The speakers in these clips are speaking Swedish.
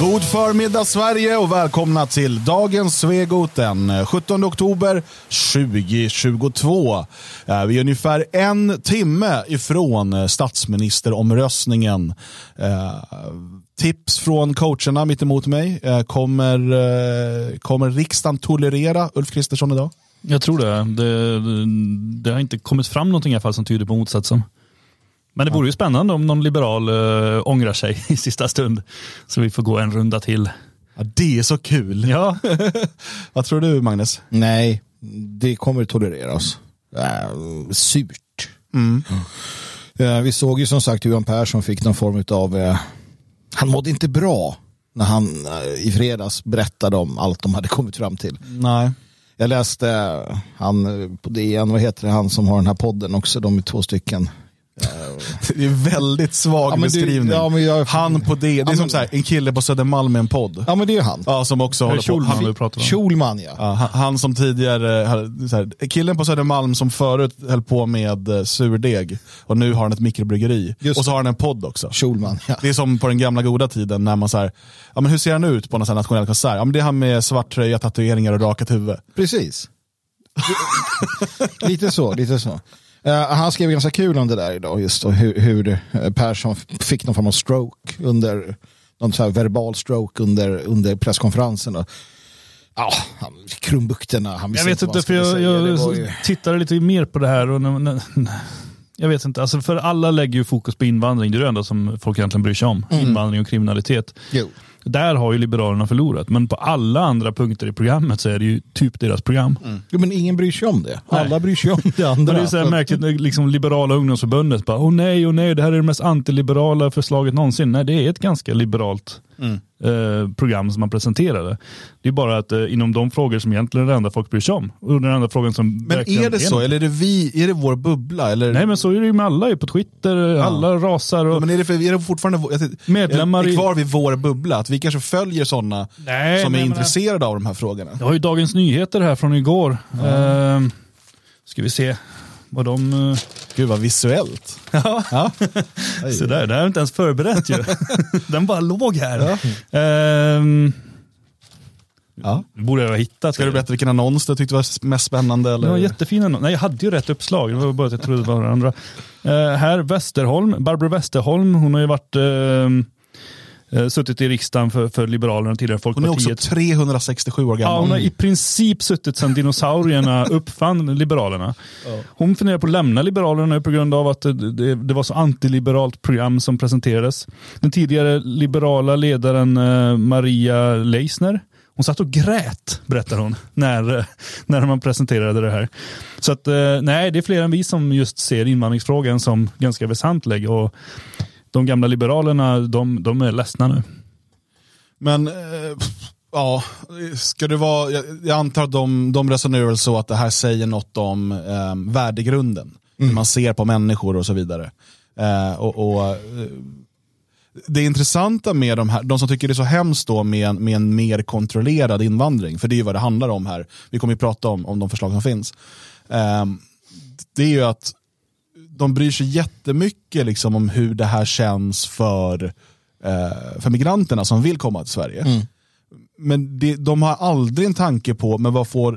God förmiddag Sverige och välkomna till dagens Svegot den 17 eh, oktober 2022. Eh, vi är ungefär en timme ifrån eh, statsministeromröstningen. Tips från coacherna mitt emot mig. Kommer, kommer riksdagen tolerera Ulf Kristersson idag? Jag tror det. Det, det har inte kommit fram någonting i alla fall som tyder på motsatsen. Men det vore ju spännande om någon liberal äh, ångrar sig i sista stund. Så vi får gå en runda till. Ja, det är så kul. Ja. Vad tror du Magnus? Nej, det kommer tolereras. Äh, surt. Mm. Äh, vi såg ju som sagt Johan Persson fick någon form av, äh, han mådde inte bra när han äh, i fredags berättade om allt de hade kommit fram till. Nej. Jag läste han på DN, vad heter det, han som har den här podden också, de är två stycken. Det är väldigt svag ja, beskrivning. Du, ja, jag, han på det. Det är ja, som så här, en kille på Södermalm med en podd. Ja men det är han. Ja, som också håller Schulman på. Han, pratar om. Schulman ja. ja han, han, som tidigare, här, killen på Södermalm som förut höll på med eh, surdeg och nu har han ett mikrobryggeri. Just och så har han en podd också. Schulman, ja. Det är som på den gamla goda tiden när man så här, ja men hur ser han ut på en nationell konsert? Ja men det är han med svart tröja, tatueringar och rakat huvud. Precis. lite så, lite så. Uh, han skrev ganska kul om det där idag, just då, hur, hur eh, Persson fick någon form av stroke under, någon så verbal stroke under, under presskonferensen. Och, ja, han, krumbukterna, han Jag vet inte, för jag, jag ju... tittade lite mer på det här. Och, när, jag vet inte, alltså för alla lägger ju fokus på invandring, det är det enda som folk egentligen bryr sig om. Mm. Invandring och kriminalitet. Jo. Där har ju Liberalerna förlorat, men på alla andra punkter i programmet så är det ju typ deras program. Mm. Jo, men ingen bryr sig om det. Alla nej. bryr sig om det andra. det är så här märkligt när liksom Liberala ungdomsförbundet bara, åh nej, åh nej, det här är det mest antiliberala förslaget någonsin. Nej, det är ett ganska liberalt mm. eh, program som man presenterade. Det är bara att eh, inom de frågor som egentligen är det enda folk bryr sig om. Och den enda frågan som men är det så, är eller är det vi, är det vår bubbla? Eller? Nej, men så är det ju med alla på Twitter, ja. alla rasar. Och ja, men är det, för, är det fortfarande medlemmar är, är kvar vid vår bubbla? Att vi kanske följer sådana som nej, är intresserade av de här frågorna? Jag har ju Dagens Nyheter här från igår. Ja. Uh, ska vi se vad de... Gud vad visuellt. Ja, ja. så där, det har jag inte ens förberett ju. Den bara låg här. Ja. Uh, Ja. Borde jag ha hittat. Ska du berätta vilken annons du tyckte var mest spännande? Eller? Det var jättefin annons. Nej, jag hade ju rätt uppslag. Det var bara att jag trodde det var andra. Uh, här, Westerholm, Barbro Westerholm, hon har ju varit uh, Uh, suttit i riksdagen för, för Liberalerna tidigare Folkpartiet. Hon är också 367 år gammal. Ja, hon har i princip suttit sedan dinosaurierna uppfann Liberalerna. Hon funderar på att lämna Liberalerna nu på grund av att det, det, det, var så antiliberalt program som presenterades. Den tidigare liberala ledaren uh, Maria Leisner hon satt och grät, berättar hon, när, när man presenterade det här. Så att, eh, nej, det är fler än vi som just ser invandringsfrågan som ganska väsentlig. Och de gamla liberalerna, de, de är ledsna nu. Men, eh, ja, ska det vara, jag, jag antar att de, de resonerar väl så att det här säger något om eh, värdegrunden. Mm. Hur man ser på människor och så vidare. Eh, och, och eh, det intressanta med de här, de som tycker det är så hemskt då med, med en mer kontrollerad invandring, för det är ju vad det handlar om här, vi kommer ju prata om, om de förslag som finns, um, det är ju att de bryr sig jättemycket liksom om hur det här känns för, uh, för migranterna som vill komma till Sverige. Mm. Men det, de har aldrig en tanke på, men vad får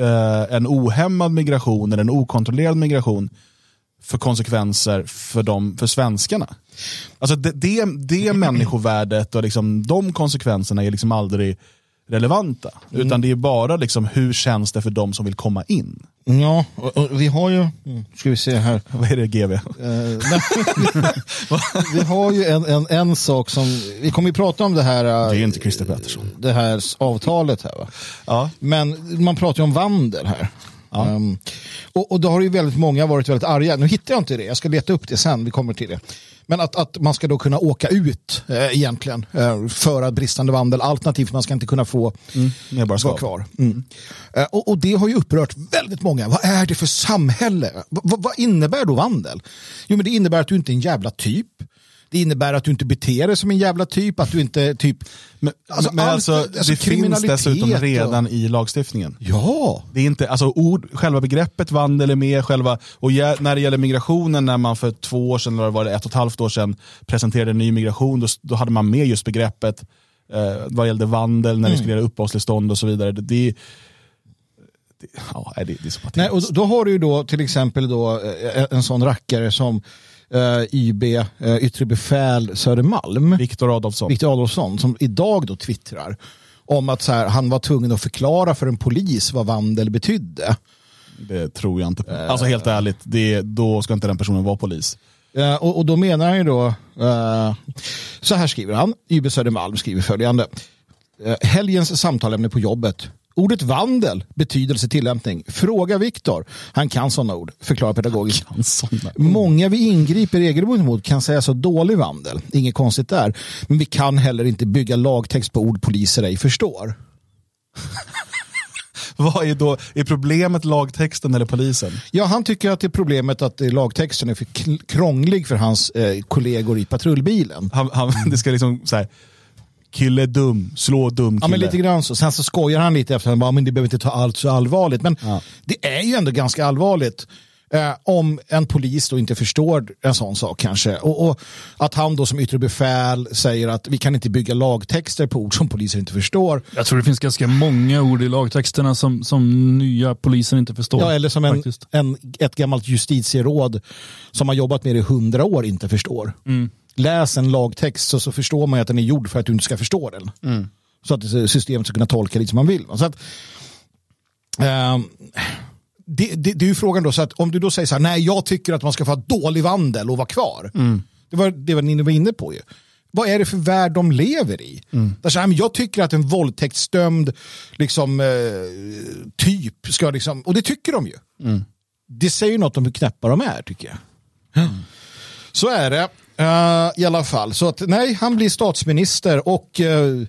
uh, en ohämmad migration eller en okontrollerad migration för konsekvenser för, dem, för svenskarna. Alltså det, det, det människovärdet och liksom, de konsekvenserna är liksom aldrig relevanta. Mm. Utan det är bara liksom, hur känns det för de som vill komma in. Ja, och, och vi har ju, mm, ska vi se här. Vad är det GV? Uh, vi har ju en, en, en sak som, vi kommer ju prata om det här. Uh, det är inte Christer Pettersson. Det här avtalet här va. Ja. Men man pratar ju om vandel här. Ja. Um, och, och då har ju väldigt många varit väldigt arga. Nu hittar jag inte det, jag ska leta upp det sen, vi kommer till det. Men att, att man ska då kunna åka ut eh, egentligen eh, för att bristande vandel, alternativt man ska inte kunna få mm, vara kvar. Mm. Eh, och, och, det har ju upprört väldigt många. Vad är det för samhälle? V vad innebär då vandel? Jo men det innebär att du inte är en jävla typ. Det innebär att du inte beter dig som en jävla typ, att du inte typ... Men, alltså, men allt, alltså, alltså, det finns dessutom redan och... i lagstiftningen. Ja. Det är inte, alltså ord, själva begreppet vandel är med, själva, och när det gäller migrationen, när man för två år sedan, eller var det ett och ett halvt år sedan, presenterade en ny migration, då, då hade man med just begreppet eh, vad gällde vandel, när vi skulle göra uppehållstillstånd och så vidare. Det, det, det, ja, det, det är så Nej, och då har du ju då till exempel då eh, en sån rackare som eh, YB, eh, yttre befäl Södermalm, Viktor Adolfsson. Viktor Adolfsson, som idag då twittrar om att så här, han var tvungen att förklara för en polis vad vandel betydde. Det tror jag inte på. Alltså helt ärligt, det, då ska inte den personen vara polis. Eh, och, och då menar han ju då, eh, så här skriver han, YB Södermalm skriver följande. Eh, helgens samtalämne på jobbet. Ordet vandel, betydelse, tillämpning. Fråga Viktor. Han kan sådana ord. Förklara pedagogiskt. Många vi ingriper regelbundet mot kan säga så dålig vandel. Inget konstigt där. Men vi kan heller inte bygga lagtext på ord poliser ej förstår. Vad är då, är problemet lagtexten eller polisen? Ja, han tycker att det är problemet att eh, lagtexten är för krånglig för hans eh, kollegor i patrullbilen. Han, han, det ska liksom så här, kille är dum, slå dum kille. Ja, men lite grann så. Sen så skojar han lite efter att bara, men det behöver inte ta allt så allvarligt. Men Ja. det är ju ändå ganska allvarligt. Eh, om en polis då inte förstår en sån sak kanske. Och, och att han då som yttre befäl säger att vi kan inte bygga lagtexter på ord som poliser inte förstår. Jag tror det finns ganska många ord i lagtexterna som, som nya poliser inte förstår. Ja, eller som en, en, ett gammalt justitieråd som har jobbat med det i hundra år inte förstår. Mm. Läs en lagtext så, så förstår man att den är gjord för att du inte ska förstå den. Mm. Så att det- systemet ska kunna tolka lite som man vill. Så att, ehm, det, det, det är ju frågan då, så att om du då säger så här, nej jag tycker att man ska få ha dålig vandel och vara kvar. Mm. Det var det var ni var inne på ju. Vad är det för värld de lever i? Där så här, men jag tycker att en våldtäktsdömd liksom, eh, typ ska liksom, och det tycker de ju. Det säger något om hur knäppa de är tycker jag. Så är det Uh, i alla fall. Så att nej, han blir statsminister och uh,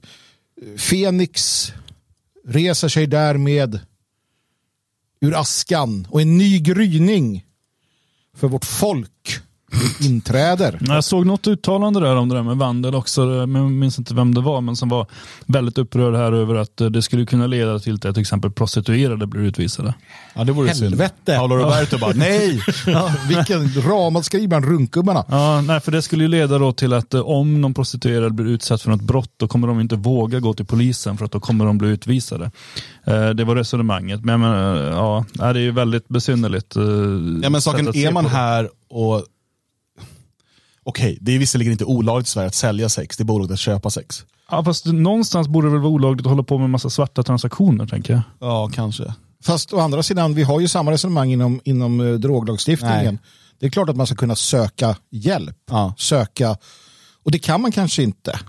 Fenix reser sig därmed ur askan och en ny gryning för vårt folk inträder. Jag såg något uttalande där om det där med vandel också, men jag minns inte vem det var, men som var väldigt upprörd här över att eh, det skulle kunna leda till att till exempel prostituerade blir utvisade. Ja, det vore Helvete. synd. Paolo Roberto bara, nej! Ja, vilken ramaskri bland runkgubbarna. Ja, nej, för det skulle ju leda då till att eh, om någon prostituerad blir utsatt för något brott, då kommer de inte våga gå till polisen för att då kommer de bli utvisade. Eh, det var resonemanget, men jag menar, ja, det är ju väldigt besynnerligt. Ja, men saken är man här och Okej, det är visserligen inte olagligt i Sverige att sälja sex, det är bara olagligt att köpa sex. Ja, fast någonstans borde det väl vara olagligt att hålla på med en massa svarta transaktioner, tänker jag. Ja, kanske. Fast å andra sidan, vi har ju samma resonemang inom, inom eh, droglagstiftningen. Nej. Det är klart att man ska kunna söka hjälp. Ja. Söka, och det kan man kanske inte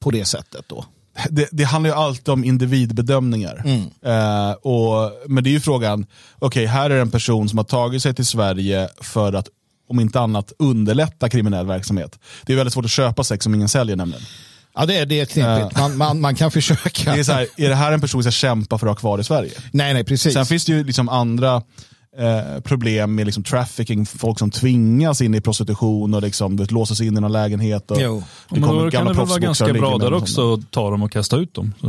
på det sättet då. Det, det handlar ju alltid om individbedömningar. Eh, och, men det är ju frågan, okej här är en person som har tagit sig till Sverige för att om inte annat underlätta kriminell verksamhet. Det är väldigt svårt att köpa sex om ingen säljer nämligen. Ja, det är, det är knepigt. Man, man, man kan försöka. Det är, så här, är det här en person som ska kämpa för att ha kvar i Sverige? Nej, nej, precis. Sen finns det ju liksom andra eh, problem med liksom trafficking, folk som tvingas in i prostitution och liksom, vet, låses in i någon lägenhet. Och Jo. det Men då kan det väl vara ganska bra där också att ta dem och kasta ut dem. Så,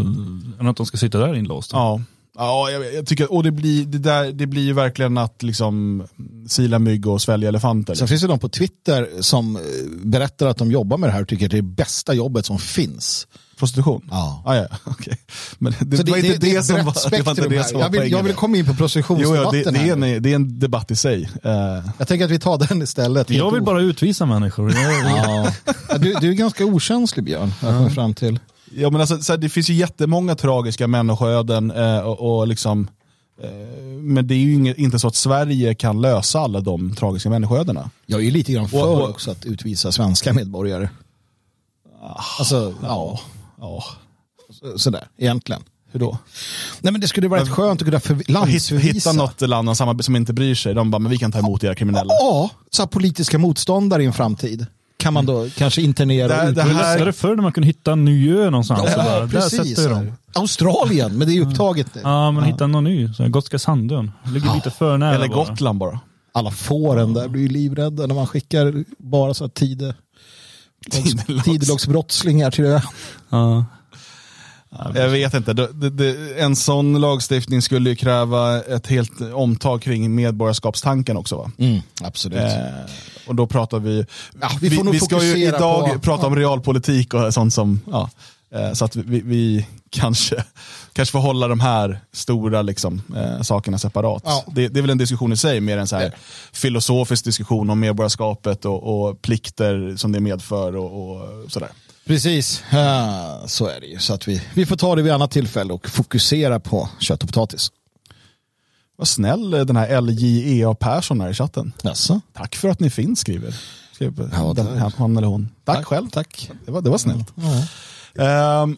än att de ska sitta där inlåsta. Ja, ja jag, jag tycker, och det blir, det, där, det blir ju verkligen att liksom sila mygg och svälja elefanter. Sen finns det de på Twitter som eh, berättar att de jobbar med det här och tycker att det är det bästa jobbet som finns. Prostitution? Ja. Ah, ja, okej. Men det, Så det, var inte det, är ett som var, det var inte det som var jag, vill, jag poängen. vill komma in på Jo, ja, prostitutionsdebatten det, det, är en, det är en debatt i sig. Eh, Jag tänker att vi tar den istället. Jag vill bara utvisa människor. Jag, Ja. Du, du är ganska okänslig Björn, har jag fram till. Ja, men alltså, så här, det finns ju jättemånga tragiska människoöden eh, och, och liksom, eh, men det är ju inget, inte så att Sverige kan lösa alla de tragiska människoödena. Jag är ju lite grann för Och- och- också att utvisa svenska medborgare. Alltså, ja, Ja, så- sådär, egentligen. hur då? Nej men det skulle vara rätt skönt att kunna för, landsförvisa. hitta något land som inte bryr sig. De bara, men vi kan ta emot era kriminella. Ja, så här politiska motståndare i en framtid. Kan man då kanske internera Det- det det var här- lättare förr när man kunde hitta en ny ö någonstans. Ja, bara, där precis. sätter vi dem. Australien, men det är upptaget nu. Ja, men hitta någon ny. Så här, Gotska Sandön. Ligger lite för nära Eller bara. Gotland bara. Alla fåren där blir ju livrädda när man skickar bara så här tide, tidelagsbrottslingar till det. Ja. Jag vet inte, det, det, det, en sån lagstiftning skulle ju kräva ett helt omtag kring medborgarskapstanken också. Va? Mm, absolut. Eh, och då pratar vi, Ja, vi nog vi ska ju idag på- prata om realpolitik och sånt som, ja, Eh, så att vi, vi, kanske, kanske får hålla de här stora liksom, eh, sakerna separat. Ja. Det, det är väl en diskussion i sig, mer en så här filosofisk diskussion om medborgarskapet och, och plikter som det medför och, och sådär. Precis, uh, så är det ju. Så att vi, vi får ta det vid annat tillfälle och fokusera på kött och potatis. Vad snäll den här LJEA Persson är i chatten. Jaså? Tack för att ni finns, skriver, skriver Ja, den, tack. han, han eller hon. Tack, Tack, själv. tack. Det, var, det var snällt. Ehm,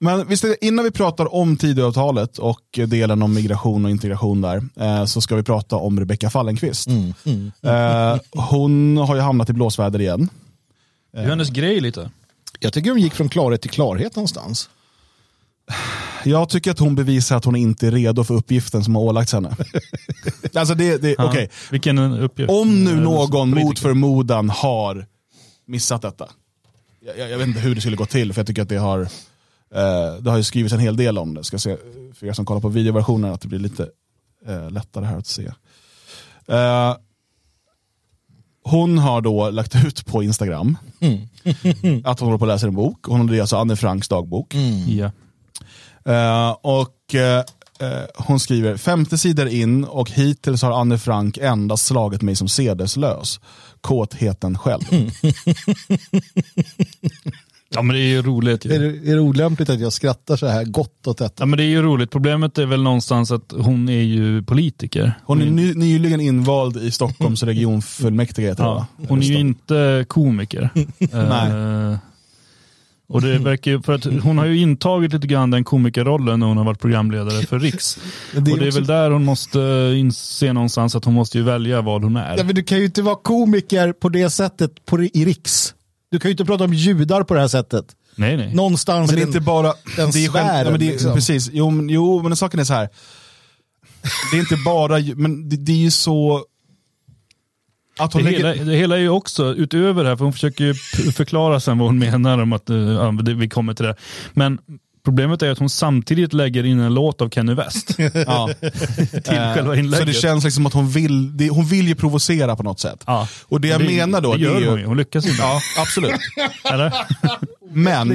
men visst, innan vi pratar om Tidöavtalet och delen om migration och integration där, eh, så ska vi prata om Rebecka Fallenkvist. Mm, Eh, hon har ju hamnat i blåsväder igen. Det är hennes grej lite. Jag tycker hon gick från klarhet till klarhet någonstans. Jag tycker att hon bevisar att hon inte är redo för uppgiften som har ålagts henne. alltså det, det, Ja. okej. Vilken uppgift. Om nu Eh, någon mot förmodan har missat detta. Jag, jag, jag vet inte hur det skulle gå till, för jag tycker att det har, eh, det har ju skrivits en hel del om det. Ska se, för er som kollar på videoversionen, att det blir lite eh, lättare här att se. Eh, hon har då lagt ut på Instagram att hon håller på att läsa en bok. Hon det är alltså Anne Franks dagbok. Ja. Eh, och eh, hon skriver, femte sidor in och hittills har Anne Frank endast slagit mig som sedeslös. Kåtheten själv. ja, men det är ju roligt. Är Ju. det, är det olämpligt att jag skrattar så här gott åt detta? Ja, men det är ju roligt. Problemet är väl någonstans att hon är ju politiker. Hon är ny, nyligen invald i Stockholms regionfullmäktige. Ja, hon är ju inte komiker. Nej. Eh, och det verkar ju, för att hon har ju intagit lite grann den komikerrollen när hon har varit programledare för Riks. Det och det är också- väl där hon måste inse någonstans att hon måste ju välja vad hon är. Ja, men du kan ju inte vara komiker på det sättet på, i Riks. Du kan ju inte prata om judar på det här sättet. Nej, nej. Någonstans Men det är i inte den- bara... den det är sfären, ja, men det är, liksom. Precis, jo, men, jo men saken är så här. Det är inte bara, men det, det är ju så... Att Det hon hela, lägger, det hela är ju också, utöver det här, för hon försöker ju förklara sen vad hon menar om att, eh, ja, det- vi kommer till det. Men problemet är att hon samtidigt lägger in en låt av Kenny West ja. till Eh, själva Så inlägget. det känns liksom att hon vill, det, hon vill ju provocera på något sätt. ja. Och det jag menar då, det gör det är ju- hon ju. Hon lyckas ju. Ja, absolut. Eller? Men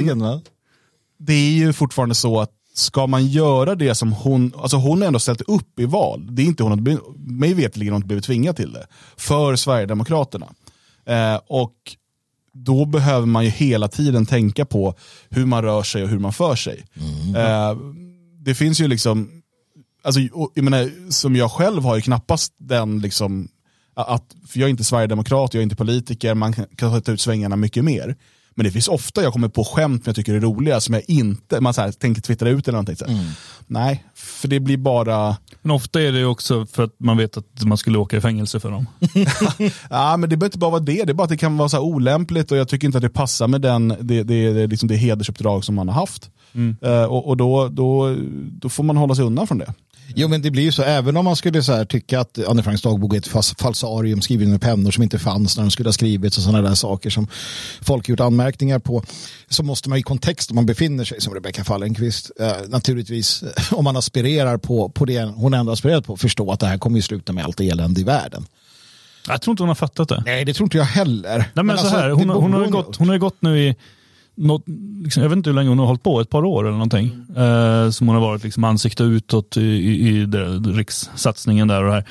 det är ju fortfarande så att ska man göra det som hon, alltså hon har ändå ställt upp i val, det är inte hon, har mig veterligen har hon inte blivit tvingad till det, för Sverigedemokraterna. Eh, och då behöver man ju hela tiden tänka på hur man rör sig och hur man för sig. Eh, det finns ju liksom, alltså, jag menar, som jag själv har ju knappast den liksom, att, för jag är inte sverigedemokrat, jag är inte politiker, man kan, kan ta ut svängarna mycket mer. Men det finns ofta jag kommer på skämt som jag tycker är roliga som jag inte, man så här, tänker twittra ut eller någonting. Så här. Nej, för det blir bara, Men ofta är det också för att man vet att man skulle åka i fängelse för dem. ja men det behöver inte bara vara det, det är bara att det kan vara så här olämpligt och jag tycker inte att det passar med den, det, det, det, liksom det hedersuppdrag som man har haft. Eh, och och då, då, då får man hålla sig undan från det. Jo men det blir ju så, även om man skulle så här, tycka att Anne Franks dagbok är ett falsarium skriven med pennor som inte fanns när den skulle ha skrivits och sådana där saker som folk gjort anmärkningar på, så måste man i kontext om man befinner sig som Rebecka Fallenkvist, eh, naturligtvis om man aspirerar på, på det hon ändå aspirerat på, förstå att det här kommer ju sluta med allt elände i världen. Jag tror inte hon har fattat det. Nej, det tror inte jag heller. Nej, men alltså, så här, det hon, borde hon, har ha gått, hon har ju gått nu i, något, liksom, jag vet inte hur länge hon har hållit på, ett par år eller någonting. Eh, som hon har varit liksom, ansikte utåt i, i, i rikssatsningen där och här.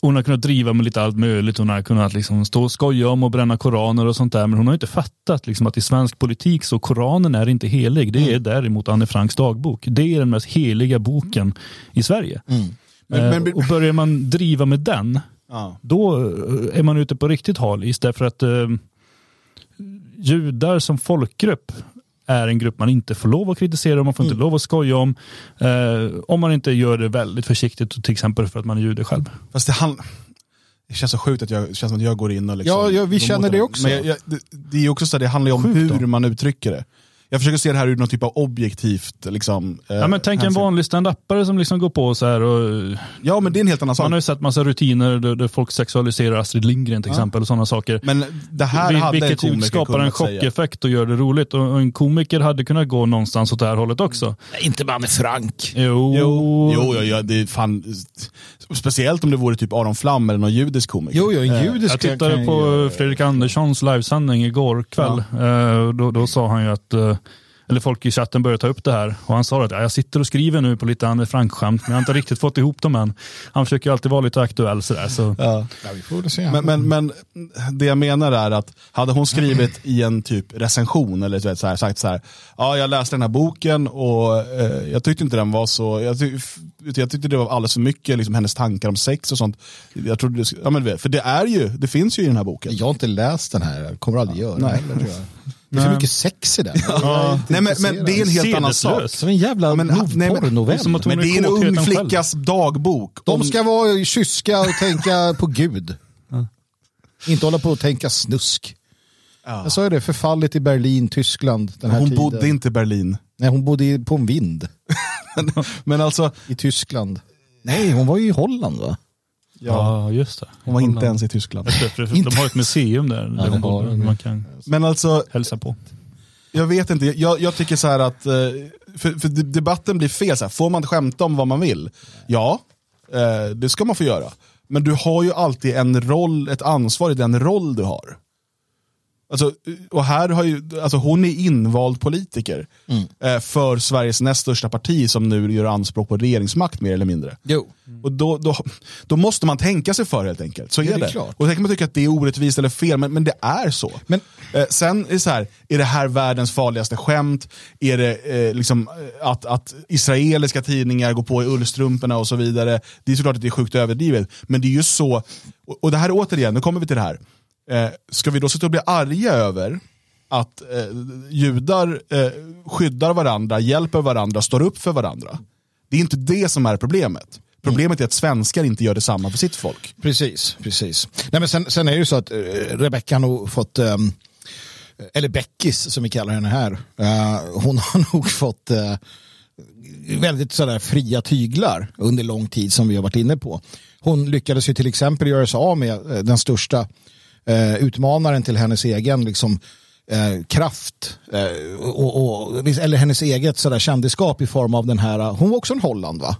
Hon har kunnat driva med lite allt möjligt. Hon har kunnat liksom stå och skoja om och bränna koraner och sånt där. Men hon har inte fattat liksom att i svensk politik så koranen är inte helig. Det är däremot Anne Franks dagbok. Det är den mest heliga boken i Sverige. Men- Eh, men- och börjar man driva med den, Ja. då eh, är man ute på riktigt hal is. Därför att eh, judar som folkgrupp är en grupp man inte får lov att kritisera, man får inte lov att skoja om. Eh, om man inte gör det väldigt försiktigt, till exempel för att man är jude själv. Fast det, hand... det känns så sjukt att jag, känns som att jag går in och liksom... Ja, ja, vi känner det också. Men jag, jag, det, det är också så här, det handlar ju om Sjukt hur då. man uttrycker det. Jag försöker se det här ur någon typ av objektivt liksom, eh, Ja, men tänk en vanlig standupare som liksom går på så här och Ja men det är en helt annan sak. man har ju sett massa rutiner där, där folk sexualiserar Astrid Lindgren till exempel och sådana saker. Men det här Vil- hade en Vilket komiker skapar en säga. chockeffekt och gör det roligt. Och och en komiker hade kunnat gå någonstans åt det här hållet också. Inte med Anne Frank. Jo, Jo, jo, jo, ja, det är fan, speciellt om det vore typ Aron Flam eller någon judisk komiker. Jo, jo, en Eh, judisk Jag tittade på ju- Fredrik Anderssons livesändning igår kväll. Eh, då, då sa han ju att eh, eller folk i chatten började ta upp det här. Och han sa att ja, jag sitter och skriver nu på lite Anne Frank-skämt, men jag har inte riktigt fått ihop dem än. Han försöker alltid vara lite aktuell sådär. Så. Ja. Ja, vi får väl se. Men, men, men det jag menar är att hade hon skrivit i en typ recension eller du vet, så här, sagt så här, ja jag läste den här boken och eh, jag tyckte inte den var så, jag, tyck, jag tyckte det var alldeles för mycket, liksom, hennes tankar om sex och sånt. Jag trodde, det ja, men, för det är ju, det finns ju i den här boken. Jag har inte läst den här, kommer aldrig göra Nej. heller, tror jag. Det är för Nej. mycket sex i den. Inte Nej, men, men det är en helt annan sak. Sedeslös. Som en jävla men- no- nej, men- Men det är en ung själv. flickas dagbok. De Om- ska vara kyska och tänka på Gud. Inte hålla på och tänka snusk. Ja. Jag sa ju det, förfallet i Berlin, Tyskland. Den här Hon tiden. bodde inte i Berlin. Nej, hon bodde i- på en vind Men alltså, i Tyskland. Nej, hon var ju i Holland va? Ja, just det. hon var inte ens i Tyskland. De har ett museum där, där hon har bor, de. man kan Men alltså, hälsa på. jag vet inte, jag, jag tycker så här att, eh, för, för debatten blir fel, så här, får man skämta om vad man vill? Ja, eh, det ska man få göra. Men du har ju alltid en roll, ett ansvar i den roll du har. Alltså, och här har ju, alltså hon är invald politiker eh, för Sveriges näst största parti som nu gör anspråk på regeringsmakt mer eller mindre. Jo. Och då, då, då måste man tänka sig för helt enkelt. Så Ja, är det det. Och sen kan man tycka att det är orättvist eller fel, men, men det är så. Men- eh, sen är det så här, är det här världens farligaste skämt? Är det eh, liksom eh, att, att israeliska tidningar går på i ullstrumporna och så vidare? Det är såklart att det är sjukt överdrivet, men det är ju så, och, och det här är återigen, nu kommer vi till det här. Eh, ska vi då sitta och bli arga över att eh, judar eh, skyddar varandra, hjälper varandra, står upp för varandra? Det är inte det som är problemet. Problemet är att svenskar inte gör detsamma för sitt folk. Precis, precis. Nej, men sen, sen är det ju så att eh, Rebecka har nog fått, ehm, eller Beckis som vi kallar henne här, eh, hon har nog fått eh, väldigt sådär fria tyglar under lång tid som vi har varit inne på. Hon lyckades ju till exempel göra sig av med eh, den största eh, utmanaren till hennes egen liksom, eh, kraft eh, och, och, eller hennes eget sådär kändisskap i form av den här, hon var också en Holland va?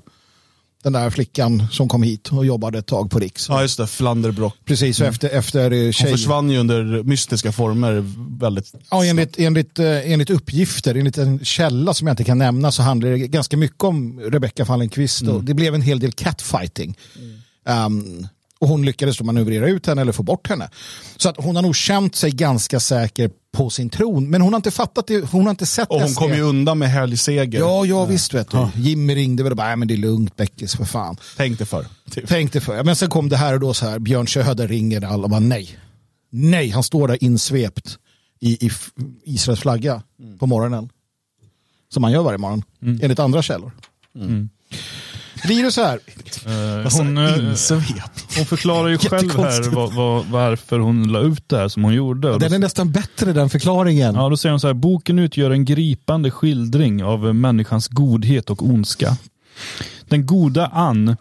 Den där flickan som kom hit och jobbade ett tag på Riks. Ja just det, Flanderbrock. Precis, och efter, efter eh, Hon tjej... försvann ju under mystiska former väldigt Ja, enligt, enligt, eh, enligt uppgifter, enligt en källa som jag inte kan nämna så handlar det ganska mycket om Rebecca Fallenkvist och det blev en hel del catfighting. Um, och hon lyckades då manövrera ut henne eller få bort henne. Så att hon har nog känt sig ganska säker på sin tron, men hon har inte fattat det, hon har inte sett Och hon SD. kom ju undan med härlig seger. Ja, ja visst vet du. Jimmy ringde väl och bara, "Nej, men det är lugnt Beckis för fan. Tänk dig för. Typ. Tänk dig för. Men sen kom det här och då så här, Björn Söder ringer alla och bara nej. Nej, han står där insvept i, i Israels flagga på morgonen. Som man gör varje morgon, enligt andra källor. Det så här, Eh, hon, eh, hon förklarar ju själv här vad, vad, varför hon la ut det här som hon gjorde. Den är nästan bättre den förklaringen. Ja, då säger hon så här, boken utgör en gripande skildring av människans godhet och ondska. Den goda Ann,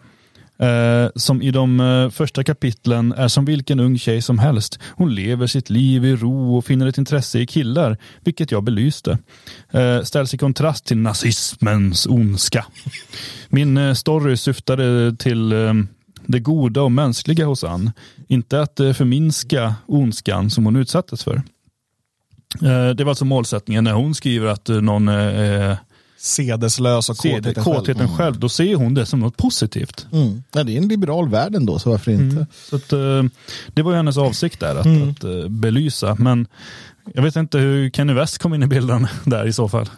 eh, som i de eh, första kapitlen är som vilken ung tjej som helst. Hon lever sitt liv i ro och finner ett intresse i killar, vilket jag belyste. Eh, ställs i kontrast till nazismens ondska. Min eh, story syftade till eh, det goda och mänskliga hos Ann. Inte att eh, förminska ondskan som hon utsattes för. Det var alltså målsättningen när hon skriver att någon är Sedeslös och ser kåtheten själv. kåtheten själv. Då ser hon det som något positivt. Mm. Ja, det är en liberal värld ändå, så varför inte? Så att, eh, det var ju hennes avsikt där, att, att eh, belysa. Men jag vet inte hur Kenny West kom in i bilden där i så fall.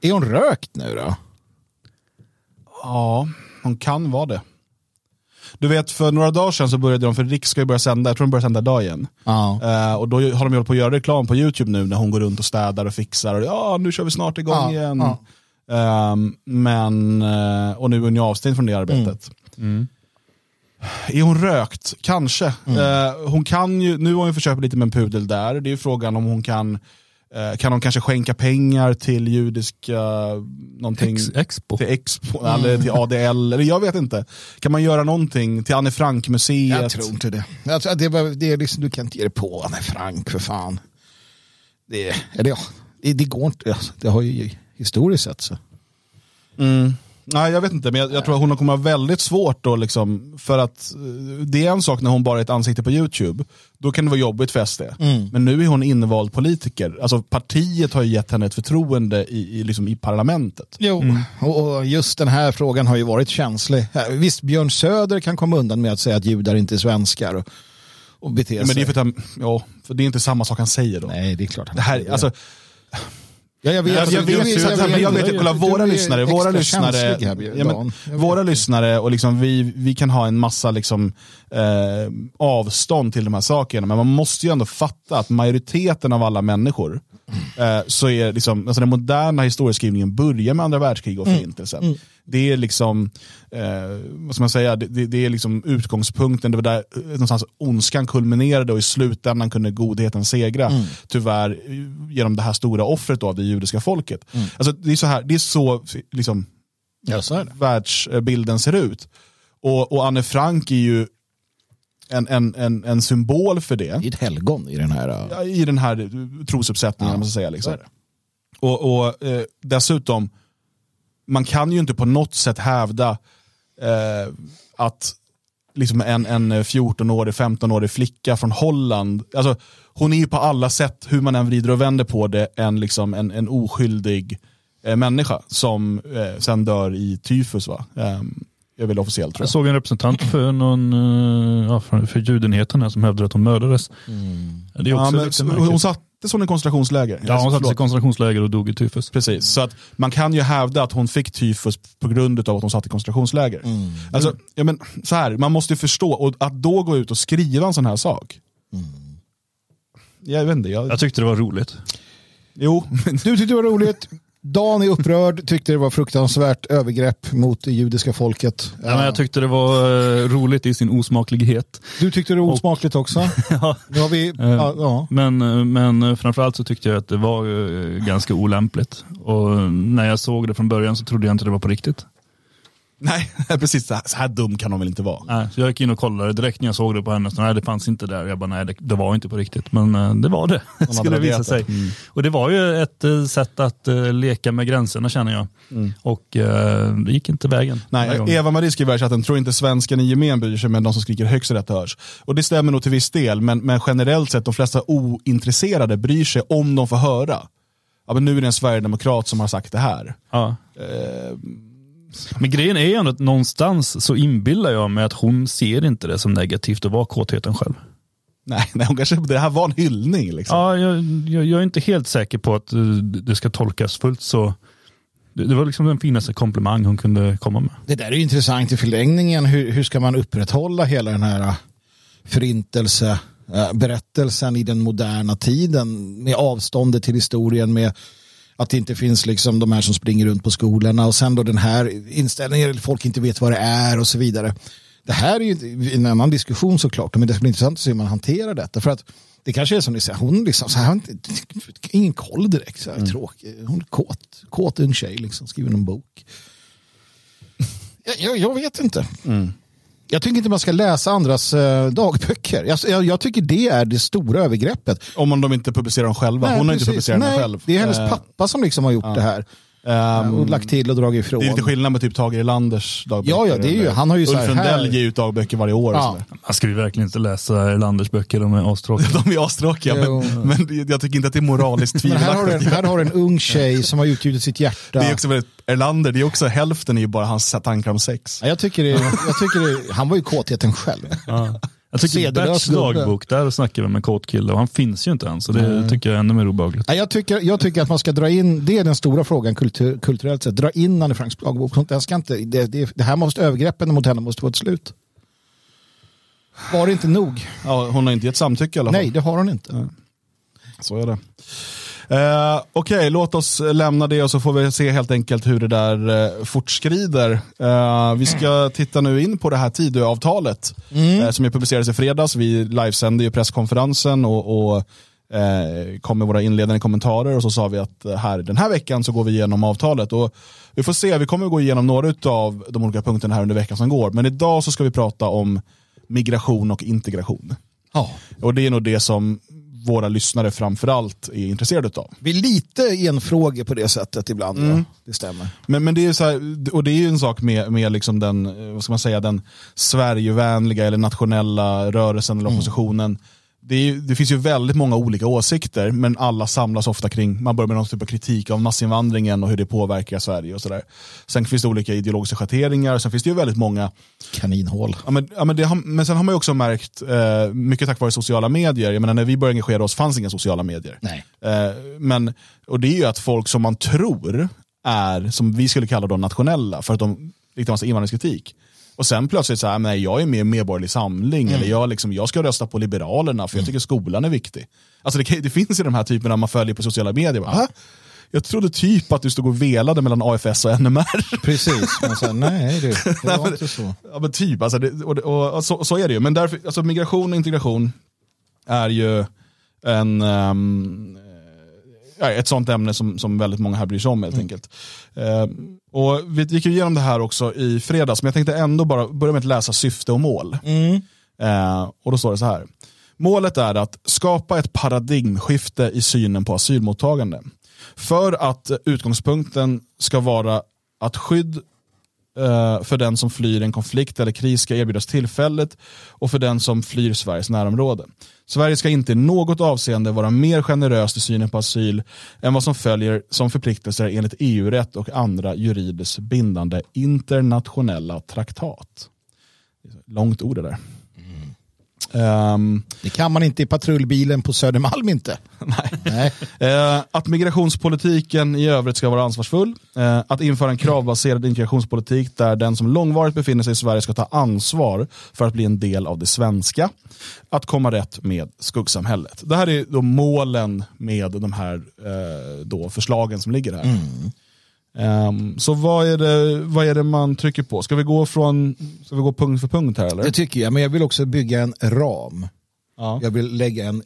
Är hon rökt nu då? Ja, hon kan vara det. Du vet, för några dagar sedan så började de, för Riks ska ju börja sända, jag tror de börjar sända idag igen. Ja. Eh, och då har de ju hållit på att göra reklam på YouTube nu när hon går runt och städar och fixar. Och, ja, nu kör vi snart igång Ja, igen. ja. Ehm, men, eh, och nu är hon ju avstängd från det arbetet. Mm. Är hon rökt? Kanske. Mm. Eh, hon kan ju, nu har hon ju försökt lite med en pudel där. Det är ju frågan om hon kan eh, kan hon kanske skänka pengar till judiska någonting? Ex, Expo. till Expo eller till ADL, eller jag vet inte. Kan man göra någonting till Anne Frank-museet? Jag tror inte det. Att det, var, det är liksom, du kan inte ge dig på Anne Frank för fan. Det, eller ja, det, det går inte. Alltså, Det har ju historiskt sett så. Mm. Nej, jag vet inte, men jag, jag tror att hon kommer ha väldigt svårt då, liksom, för att eh, det är en sak när hon bara är ett ansikte på YouTube. Då kan det vara jobbigt för SD. Mm. Men nu är hon invald politiker. Alltså partiet har ju gett henne ett förtroende i, i, liksom, i parlamentet. Jo, och och just den här frågan har ju varit känslig. Visst, Björn Söder kan komma undan med att säga att judar inte är svenskar och, och bete sig. Men det är för att han, ja, för det är inte samma sak han säger då. Nej, det är klart. Det här, alltså, ja, jag vet, jag, jag, vet, men jag vet, kolla våra lyssnare, våra lyssnare, här, ja, men. Jag våra lyssnare och liksom vi, vi kan ha en massa liksom, eh, avstånd till de här sakerna, men man måste ju ändå fatta att majoriteten av alla människor, eh, så är liksom, alltså den moderna historieskrivningen börjar med andra världskrig och förintelsen. Det är liksom, eh, vad ska man säga, det, det, är liksom utgångspunkten, det var där eh, någonstans ondskan kulminerade och i slutändan kunde godheten segra. Tyvärr eh, genom det här stora offret då av det judiska folket. Alltså, det är så här, det är så liksom, Ja, så världsbilden ser ut. Och, och Anne Frank är ju en, en, en, en symbol för det är ett helgon i den här. uh, ja, i den här trosuppsättningen. Ja, man ska säga, liksom. Och, och eh, dessutom, man kan ju inte på något sätt hävda eh, att liksom en, en 14-årig, 15-årig flicka från Holland, alltså, hon är ju på alla sätt, hur man än vrider och vänder på det, en, liksom, en, en oskyldig eh, människa som eh, sen dör i tyfus. Va? Eh, är väl officiellt tror Jag jag. såg en representant för, någon, eh, ja, för, för judenheten här som hävdade att hon mördades. Det är Ja, också men, lite hon märkligt. Sattes hon i koncentrationsläger. Ja, hon sattes i koncentrationsläger och dog i tyfus. Precis, så att man kan ju hävda att hon fick tyfus på grund av att hon satt i koncentrationsläger. Mm. Alltså, ja, men, så här, man måste ju förstå, och att då gå ut och skriva en sån här sak. Mm. Jag vet inte, jag, Jag tyckte det var roligt. jo, men, Du tyckte det var roligt. Dan är upprörd, tyckte det var fruktansvärt övergrepp mot det judiska folket. Ja, men jag tyckte det var eh, roligt i sin osmaklighet. Du tyckte det var osmakligt också. Ja. Nu har vi, ja, ja. Men, eh, men eh, framförallt så tyckte jag att det var eh, ganska olämpligt. Och när jag såg det från början så trodde jag inte det var på riktigt. Nej, precis, så här, så här dum kan de väl inte vara. Nej, så jag gick in och kollade direkt när jag såg det på henne. Så, nej, det fanns inte där. Jag bara, nej, det, det var inte på riktigt. Men eh, det var det, hade skulle det visa sig. Mm. Och det var ju ett eh, sätt att eh, leka med gränserna känner jag. Och eh, det gick inte vägen. Nej. Eva-Marie skriver i chatten, tror inte svensken i gemen bryr sig men de som skriker högst rätt hörs. Och det stämmer nog till viss del, men, men generellt sett de flesta ointresserade bryr sig om de får höra. Ja, men nu är det en sverigedemokrat som har sagt det här. Ja. Eh, Men grejen är ju ändå att någonstans så inbillar jag mig att hon ser inte det som negativt att vara kåtheten själv. nej, nej, hon kanske, det här var en hyllning. Liksom. Ja, jag, jag, jag är inte helt säker på att eh, det ska tolkas fullt så. Det, det var liksom den finaste komplimang hon kunde komma med. Det där är ju intressant i förlängningen. Hur, hur ska man upprätthålla hela den här äh, förintelse äh, berättelsen i den moderna tiden med avståndet till historien med att det inte finns liksom de här som springer runt på skolorna och sen då den här inställningen folk inte vet vad det är och så vidare. Det här är ju en annan diskussion såklart men det ska bli intressant att se hur man hanterar detta för att det kanske är som ni säger, hon liksom så här, har inte, ingen koll direkt, så här, tråkig. Hon är kåt, kåt ung tjej, liksom, skriver en bok. Jag, jag, jag vet inte. Jag tycker inte man ska läsa andras eh, dagböcker. Jag, jag, jag tycker det är det stora övergreppet. Om de inte publicerar dem själva. Nej, hon har inte precis. publicerat Nej, den själv. Det är hennes Eh, pappa som liksom har gjort det här. Ehm, och lagt till och dragit ifrån. det är lite skillnad med typ Tage Erlanders dagböcker. Ja, ja, det är ju- han har ju så Ulf här- Lundell ger ut dagböcker varje år. Ja. Man ska ju verkligen inte läsa Erlanders böcker, de är astråkiga. De är astråkiga, men, men jag tycker inte att det är moraliskt Men här har, du en, tvivelaktigt. här har du en ung tjej som har utgjutit sitt hjärta. Det är också väldigt, Erlander, det är också hälften är ju bara hans tankar om sex. Ja, jag tycker det, jag tycker det, han var ju kåtheten själv. Ja. Jag tycker Berts dagbok, där snackar vi med en kåt kille och han finns ju inte än. Så det tycker jag är ännu mer obehagligt. Ja, Jag tycker, jag tycker att man ska dra in, det är den stora frågan kultur, kulturellt sett, dra in Anne Franks dagbok. Sånt där ska inte, det, det, det här måste, övergreppen mot henne måste få ett slut. Var det inte nog? Ja, hon har inte gett samtycke i alla fall. Nej, det har hon inte. Så är det. Eh, Okej, låt oss lämna det och så får vi se helt enkelt hur det där eh, fortskrider. Eh, vi ska titta nu in på det här Tidöavtalet eh, som ju publicerades i fredags. Vi livesände ju presskonferensen och, och eh, kom med våra inledande kommentarer och så sa vi att eh, här, den här veckan så går vi igenom avtalet. Och vi får se, vi kommer gå igenom några av de olika punkterna här under veckan som går. Men idag så ska vi prata om migration och integration. Ja. Och det är nog det som våra lyssnare framförallt är intresserade av. Vi är lite enfrågor på det sättet ibland. Mm. Ja. Det stämmer. Men, men det är så här, och det är ju en sak med, med liksom den, eh, vad ska man säga, den Sverigevänliga eller nationella rörelsen eller oppositionen. Det, är, det finns ju väldigt många olika åsikter, men alla samlas ofta kring, man börjar med någon typ av kritik av massinvandringen och hur det påverkar Sverige och sådär. Sen finns det olika ideologiska schatteringar, sen finns det ju väldigt många Kaninhål. Ja, men, ja, men, det men sen har man ju också märkt, eh, mycket tack vare sociala medier, jag menar när vi började engagera oss fanns inga sociala medier. Nej. Eh, men, och det är ju att folk som man tror är, som vi skulle kalla då nationella, för att de riktar massa invandringskritik. Och sen plötsligt så här, nej jag är med i Medborgerlig Samling, eller jag, liksom, jag ska rösta på Liberalerna för jag tycker skolan är viktig. Alltså det, det finns ju de här typerna man följer på sociala medier. Bara, "Ha? jag trodde typ att du stod och velade mellan AFS och NMR. Precis, men sen, nej du, det Nej, var men- inte så. Ja men typ, alltså det, och, och, och, så, så är det ju. Men därför, alltså migration och integration är ju en, ja, ett sånt ämne som, som väldigt många här bryr sig om helt enkelt. Ehm, och vi gick igenom det här också i fredags, men jag tänkte ändå bara börja med att läsa syfte och mål. Eh, och då står det så här. Målet är att skapa ett paradigmskifte i synen på asylmottagande. För att utgångspunkten ska vara att skydd Eh, för den som flyr en konflikt eller kris ska erbjudas tillfället och för den som flyr Sveriges närområde. Sverige ska inte i något avseende vara mer generöst i synen på asyl än vad som följer som förpliktelser enligt EU-rätt och andra juridiskt bindande internationella traktat. Långt ord det där. Ehm, Det kan man inte i patrullbilen på Södermalm inte. Nej. Eh, att migrationspolitiken i övrigt ska vara ansvarsfull. Eh, att införa en kravbaserad integrationspolitik där den som långvarigt befinner sig i Sverige ska ta ansvar för att bli en del av det svenska. Att komma rätt med skuggsamhället. Det här är då målen med de här eh, då förslagen som ligger här. Ehm, så vad är, det, vad är det man trycker på? Ska vi gå, från, ska vi gå punkt för punkt här eller? Det tycker jag, men jag vill också bygga en ram. Ja. Jag vill lägga en...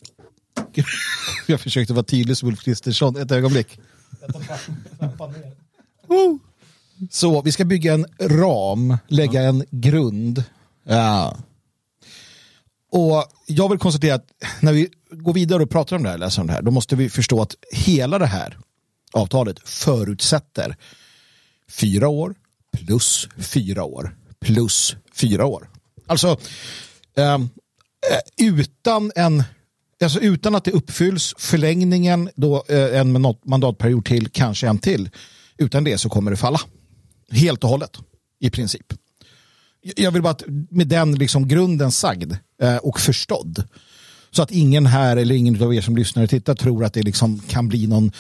jag försökte vara tydlig som Ulf Kristersson, ett ögonblick. Så vi ska bygga en ram, lägga en grund. Ja. Och jag vill konstatera att när vi går vidare och pratar om det här, läser om det här, då måste vi förstå att hela det här avtalet förutsätter fyra år plus fyra år plus fyra år. Alltså ehm, eh, utan en Alltså utan att det uppfylls, förlängningen då eh, en mandatperiod till, kanske en till. Utan det så kommer det falla. Helt och hållet, i princip. Jag vill bara att med den liksom grunden sagd eh, och förstådd. Så att ingen här eller ingen av er som lyssnar och tittar tror att det liksom kan bli någon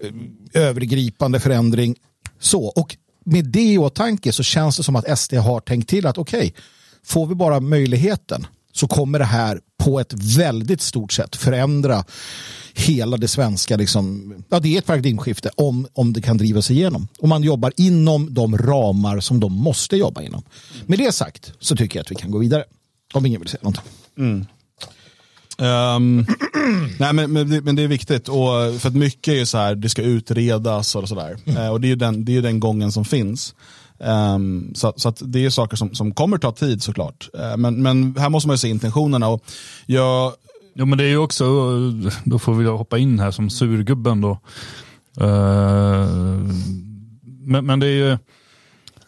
eh, övergripande förändring. Så, och med det i åtanke så känns det som att SD har tänkt till att okej, får vi bara möjligheten så kommer det här på ett väldigt stort sätt förändra hela det svenska, liksom, ja det är ett paradigmskifte om, om det kan drivas igenom. Och man jobbar inom de ramar som de måste jobba inom. Med det sagt så tycker jag att vi kan gå vidare. Om ingen vill säga något. Mm. Ehm, nej, men, men, det, men det är viktigt, och, för att mycket är ju så här, det ska utredas och sådär. Eh, och det är ju den, det är den gången som finns. Ehm, så så det är saker som, som kommer ta tid såklart. Eh, men, men här måste man ju se intentionerna. Och jag, Jo men det är ju också, då får vi hoppa in här som surgubben då. Eh, men, men det är ju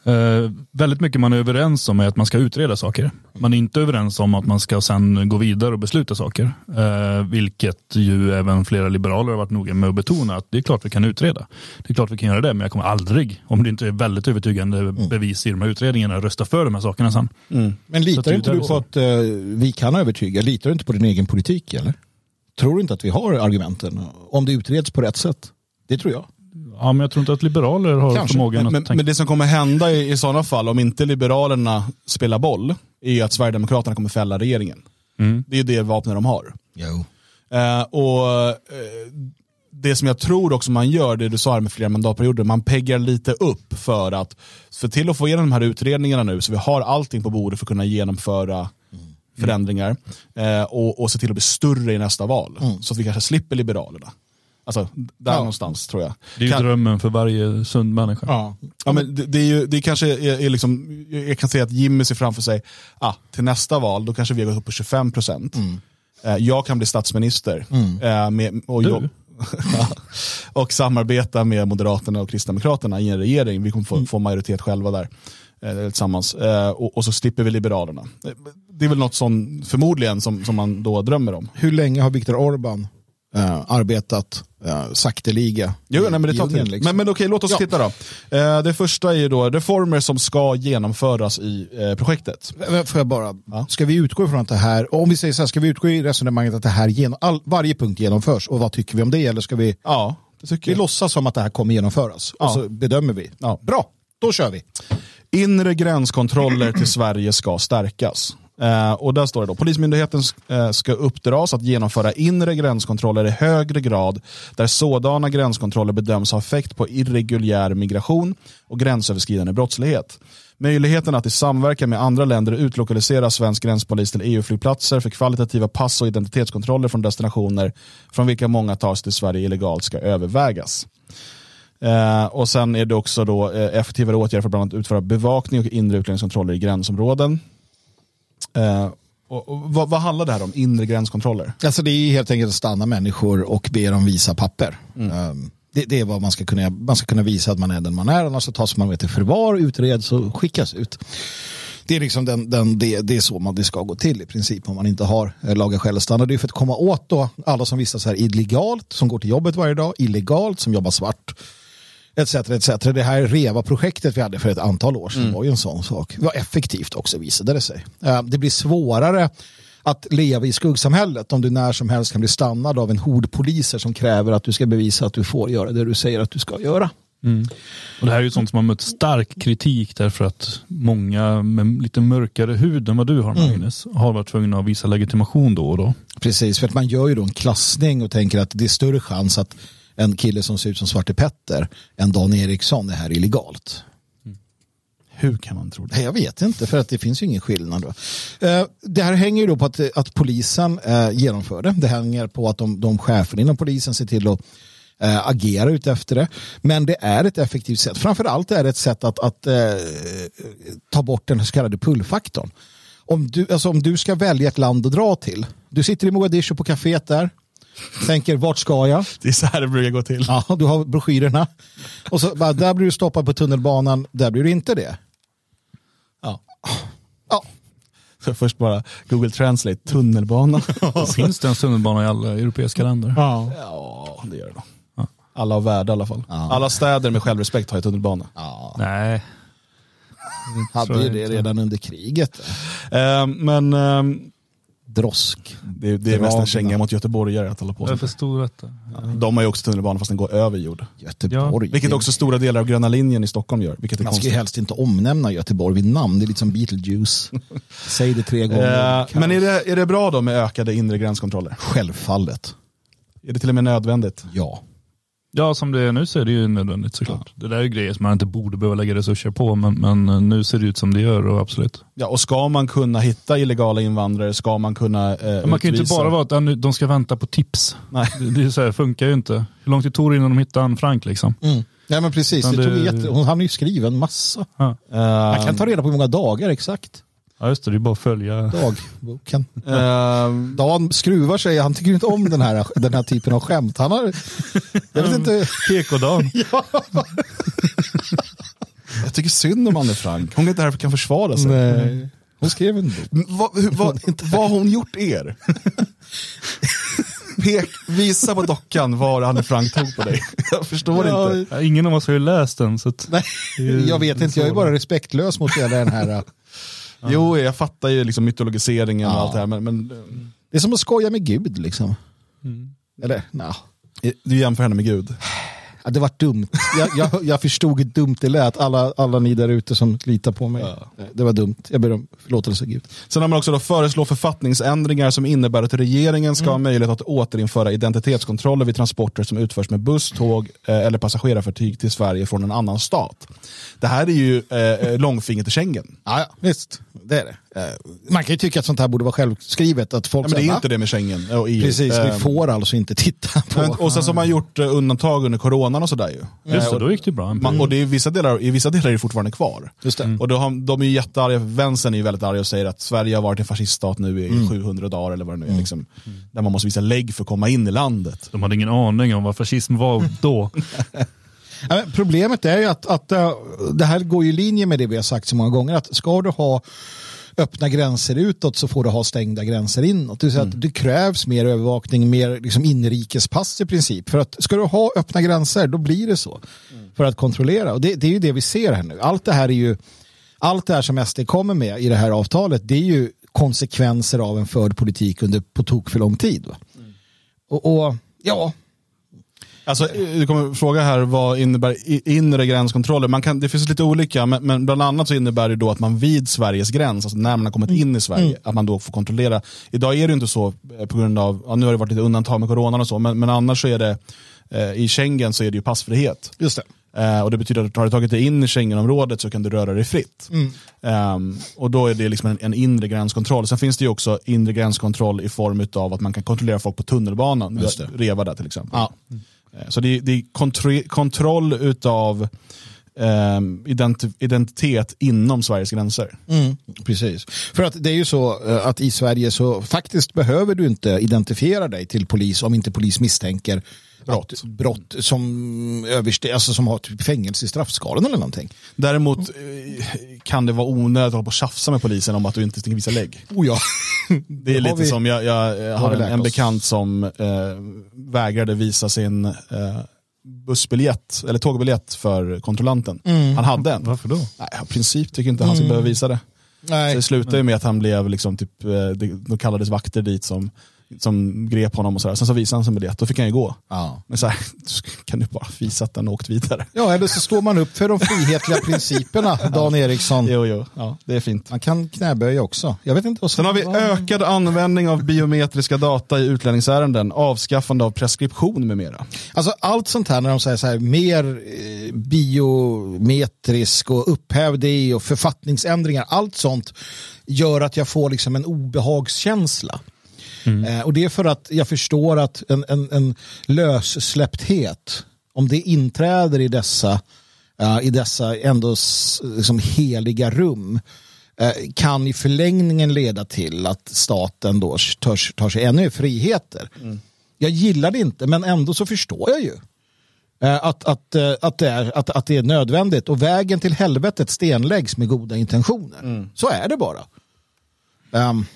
eh, väldigt mycket man är överens om är att man ska utreda saker. Man är inte överens om att man ska sen gå vidare och besluta saker. Eh, vilket ju även flera liberaler har varit noga med att betona att det är klart vi kan utreda. Det är klart vi kan göra det men jag kommer aldrig, om det inte är väldigt övertygande bevis i de här utredningarna, rösta för de här sakerna sen. Men Så litar inte du på att eh, vi kan övertyga? Litar du inte på din egen politik eller? Tror du inte att vi har argumenten? Om det utreds på rätt sätt? Det tror jag. Ja men jag tror inte att liberaler har Kanske. förmågan men, att men, tänka. men det som kommer hända i, i sådana fall, om inte Liberalerna spelar boll, är ju att Sverigedemokraterna kommer fälla regeringen. Mm. Det är ju det vapnet de har. Jo. Eh, och eh, Det som jag tror också man gör, det du sa här med flera mandatperioder, man peggar lite upp för att, för till att få igenom de här utredningarna nu, så vi har allting på bordet för att kunna genomföra förändringar eh, och, och se till att bli större i nästa val. Så att vi kanske slipper Liberalerna. Alltså, där Ja. någonstans tror jag. Det är ju Kan- drömmen för varje sund människa. Ja. Ja, men det, det, är ju, det kanske är, är liksom, jag kan säga att Jimmy ser framför sig, ah, till nästa val, då kanske vi har gått upp på 25 procent. Eh, jag kan bli statsminister. Eh, med, och, Du? jobb- och samarbeta med Moderaterna och Kristdemokraterna i en regering. Vi kommer få, få majoritet själva där eh, tillsammans. Eh, och, och så slipper vi Liberalerna. Eh, Det är väl något som förmodligen som, som man då drömmer om. Hur länge har Viktor Orban eh, arbetat eh, sakteliga Jo, nej, men det tar tid. liksom? Men, men okej, låt oss Ja. titta då. Eh, det första är ju då reformer som ska genomföras i eh, projektet. Får jag bara, Ja. ska vi utgå ifrån att det här, om vi säger så här, ska vi utgå i resonemanget att det här genom, all, varje punkt genomförs och vad tycker vi om det eller ska vi, Ja, vi jag. låtsas som att det här kommer genomföras Ja. och så bedömer vi. Ja. Bra, då kör vi. Inre gränskontroller till Sverige ska stärkas. Eh, och där står det då, Polismyndigheten eh, ska uppdras att genomföra inre gränskontroller i högre grad där sådana gränskontroller bedöms ha effekt på irreguljär migration och gränsöverskridande brottslighet. Möjligheten att i samverkan med andra länder utlokalisera svensk gränspolis till EU-flygplatser för kvalitativa pass och identitetskontroller från destinationer från vilka många tas till Sverige illegalt ska övervägas. Eh, och sen är det också då eh, effektivare åtgärder för bland annat utföra bevakning och inre utlänningskontroller i gränsområden. Eh, och, och, vad, vad handlar det här om? Inre gränskontroller? Alltså det är helt enkelt att stanna människor och be dem visa papper. Mm. Um, det, det är vad man ska kunna. Man ska kunna visa att man är den man är, annars så tas man med till förvar, utreds och skickas ut. Det är, liksom den, den, det, det är så man, det ska gå till i princip om man inte har eh, laga självstannad. Det är för att komma åt då alla som vistas här illegalt, som går till jobbet varje dag, illegalt, som jobbar svart. Etc, etc. Det här REVA-projektet vi hade för ett antal år sedan var ju en sån sak. Det var effektivt också visade det sig. Eh, Det blir svårare att leva i skuggsamhället om du när som helst kan bli stannad av en hord poliser som kräver att du ska bevisa att du får göra det du säger att du ska göra. Och det här är ju sånt som har mött stark kritik därför att många med lite mörkare hud än vad du har Magnus har varit tvungna att visa legitimation då och då. Precis, för att man gör ju då en klassning och tänker att det är större chans att en kille som ser ut som Svarte Petter än Dan Eriksson är här illegalt. Hur kan man tro det? Jag vet inte, för att det finns ju ingen skillnad. Då. Eh, Det här hänger ju då på att, att polisen eh, genomför det. Det hänger på att de, de chefer inom polisen ser till att eh, agera ut efter det. Men det är ett effektivt sätt. Framförallt är det ett sätt att, att ta bort den så kallade pullfaktorn. Om du, alltså om du ska välja ett land att dra till. Du sitter i Mogadishu på kaféet där. Tänker, vart ska jag? Det är så här det brukar gå till. Ja, du har broschyrerna. Och så bara, där blir du stoppad på tunnelbanan, där blir du inte det. Ja. Ja, Så först bara Google Translate, tunnelbana. Finns det en tunnelbana i alla europeiska länder? ja. ja, det gör det nog. Alla har värde i alla fall. Alla städer med självrespekt har ju tunnelbana. ja. Nej. hade ju det redan under kriget. Eh, men ehm, Drosk. det, det är mest en känga mot göteborgare att hålla på Jag förstod detta. De har ju också tunnelbana fast den går över jord. Göteborg. Vilket också stora delar av gröna linjen i Stockholm gör. Vilket är Man ska ju konstigt. helst inte omnämna Göteborg vid namn. Det är lite som Beetlejuice. Säg det tre gånger. Eh, men är det, är det bra då med ökade inre gränskontroller? Självfallet. Är det till och med nödvändigt? Ja. Ja, som det är nu så är det ju nödvändigt såklart. Det där är ju grejer som man inte borde behöva lägga resurser på, men, men nu ser det ut som det gör och absolut. Ja, och ska man kunna hitta illegala invandrare, ska man kunna eh, Man kan ju inte bara vara att ja, de ska vänta på tips. Nej. Det, det är så här, funkar ju inte. Hur lång tid tog det innan de hittade Anne Frank liksom? Mm. Ja men precis, Men det tog det- jätte... hon hann ju skriva en massa. Ja, Man Eh, kan ta reda på hur många dagar exakt. Ja just det, det är bara att följa. Dagboken. eh, Dan skruvar sig, han tycker inte om den här, den här typen av skämt. Han har, jag vet inte. PK-dagen. jag tycker synd om Anne Frank. Hon är inte här för kan försvara sig. Nej. Hon skrev en bok. Vad, har hon gjort er? Pek, visa på dockan var Anne Frank tog på dig. Jag förstår Ja, inte. Ja, ingen av oss har ju läst den. Så att, Nej, jag vet inte, jag är bara respektlös mot hela den här. Jo, jag fattar ju liksom mytologiseringen och Ja. allt det här. Men, men Det är som att skoja med Gud liksom. Eller, nej. eh, du jämför henne med Gud. Ja, det var dumt. Jag, jag, jag förstod hur dumt det lät, alla, alla ni där ute som litar på mig. Det var dumt. Jag ber om förlåtelse Gud. Sen har man också då föreslå författningsändringar som innebär att regeringen ska ha möjlighet att återinföra identitetskontroller vid transporter som utförs med buss, tåg eh, eller passagerarfartyg till Sverige från en annan stat. Det här är ju eh, eh, långfingret till Schengen. Ja, ja, visst. Det är det. Eh, man kan ju tycka att sånt här borde vara självskrivet. Att folk Ja, men det är "Va? inte det med Schengen och EU. Precis, Eh, vi får alltså inte titta på. men, och sen så har man gjort eh, undantag under coronan och sådär ju. Just Eh, det, och, då gick det bra. man, och det är i, vissa delar, i vissa delar är det fortfarande kvar. Just det. Och då har, de är ju jättearga, vänstern är ju väldigt arga och säger att Sverige har varit en fasciststat nu i 700 dagar eller vad det nu är. Liksom, Där man måste visa lägg för att komma in i landet. De hade ingen aning om vad fascism var då. Problemet är ju att, att äh, det här går i linje med det vi har sagt så många gånger. Att ska du ha öppna gränser utåt så får du ha stängda gränser inåt. Det säga att det krävs mer övervakning, mer liksom inrikespass i princip. För att ska du ha öppna gränser då blir det så. För att kontrollera. Och det, det är ju det vi ser här nu. Allt det här är ju allt det här som SD kommer med i det här avtalet det är ju konsekvenser av en förd politik under på tok för lång tid. Va? Och, och ja, Alltså, du kommer fråga här vad innebär inre gränskontroller? Man kan, det finns lite olika, men, men bland annat så innebär det då att man vid Sveriges gräns, alltså när man har kommit in i Sverige, att man då får kontrollera. Idag är det inte så eh, på grund av, ja, nu har det varit lite undantag med coronan och så, men, men annars så är det, eh, i Schengen så är det ju passfrihet. just det. Eh, och det betyder att har du tagit dig in i Schengenområdet så kan du röra dig fritt. Ehm, och då är det liksom en, en inre gränskontroll. Sen finns det ju också inre gränskontroll i form av att man kan kontrollera folk på tunnelbanan. Reva där till exempel. Ja. Eh, så det är, det är kontro- kontroll utav Um, identi- identitet inom Sveriges gränser. Mm, precis. För att det är ju så eh, att i Sverige så faktiskt behöver du inte identifiera dig till polis om inte polis misstänker brott, att, brott som, överste, alltså som har typ fängelse i straffskalan eller någonting. Däremot eh, kan det vara onödigt att hålla på och tjafsa med polisen om att du inte ska visa lägg. Oh ja. Det är har lite vi- som, jag, jag har vi en, en bekant som eh, vägrade visa sin eh, bussbiljett, eller tågbiljett för kontrollanten. Mm. Han hade en. Varför då? Nej, i princip tycker inte han ska behöva visa det. Så Nej. det slutade ju med att han blev, liksom, typ, eh, då kallades vakter dit som, som grep honom och sådär. Sen så visade han sin biljett, då fick han ju gå. Ja. Men så här, kan du bara visa att den åkt vidare? ja, eller så står man upp för de frihetliga principerna, Dan Eriksson. Jo, jo, ja, det är fint. Man kan knäböja också. Jag vet inte vad. Sen har vi ökad användning av biometriska data i utlänningsärenden, avskaffande av preskription med mera. Alltså allt sånt här när de säger så här mer eh, biometrisk och upphäv det och författningsändringar, allt sånt gör att jag får liksom en obehagskänsla. Eh, och det är för att jag förstår att en, en, en lössläppthet, om det inträder i dessa, eh, i dessa ändå liksom heliga rum, eh, kan i förlängningen leda till att staten då tar, tar sig ännu friheter. Jag gillar det inte, men ändå så förstår jag ju. Att, att, att, det är, att, att det är nödvändigt. Och vägen till helvetet stenläggs med goda intentioner. Så är det bara. Ehm,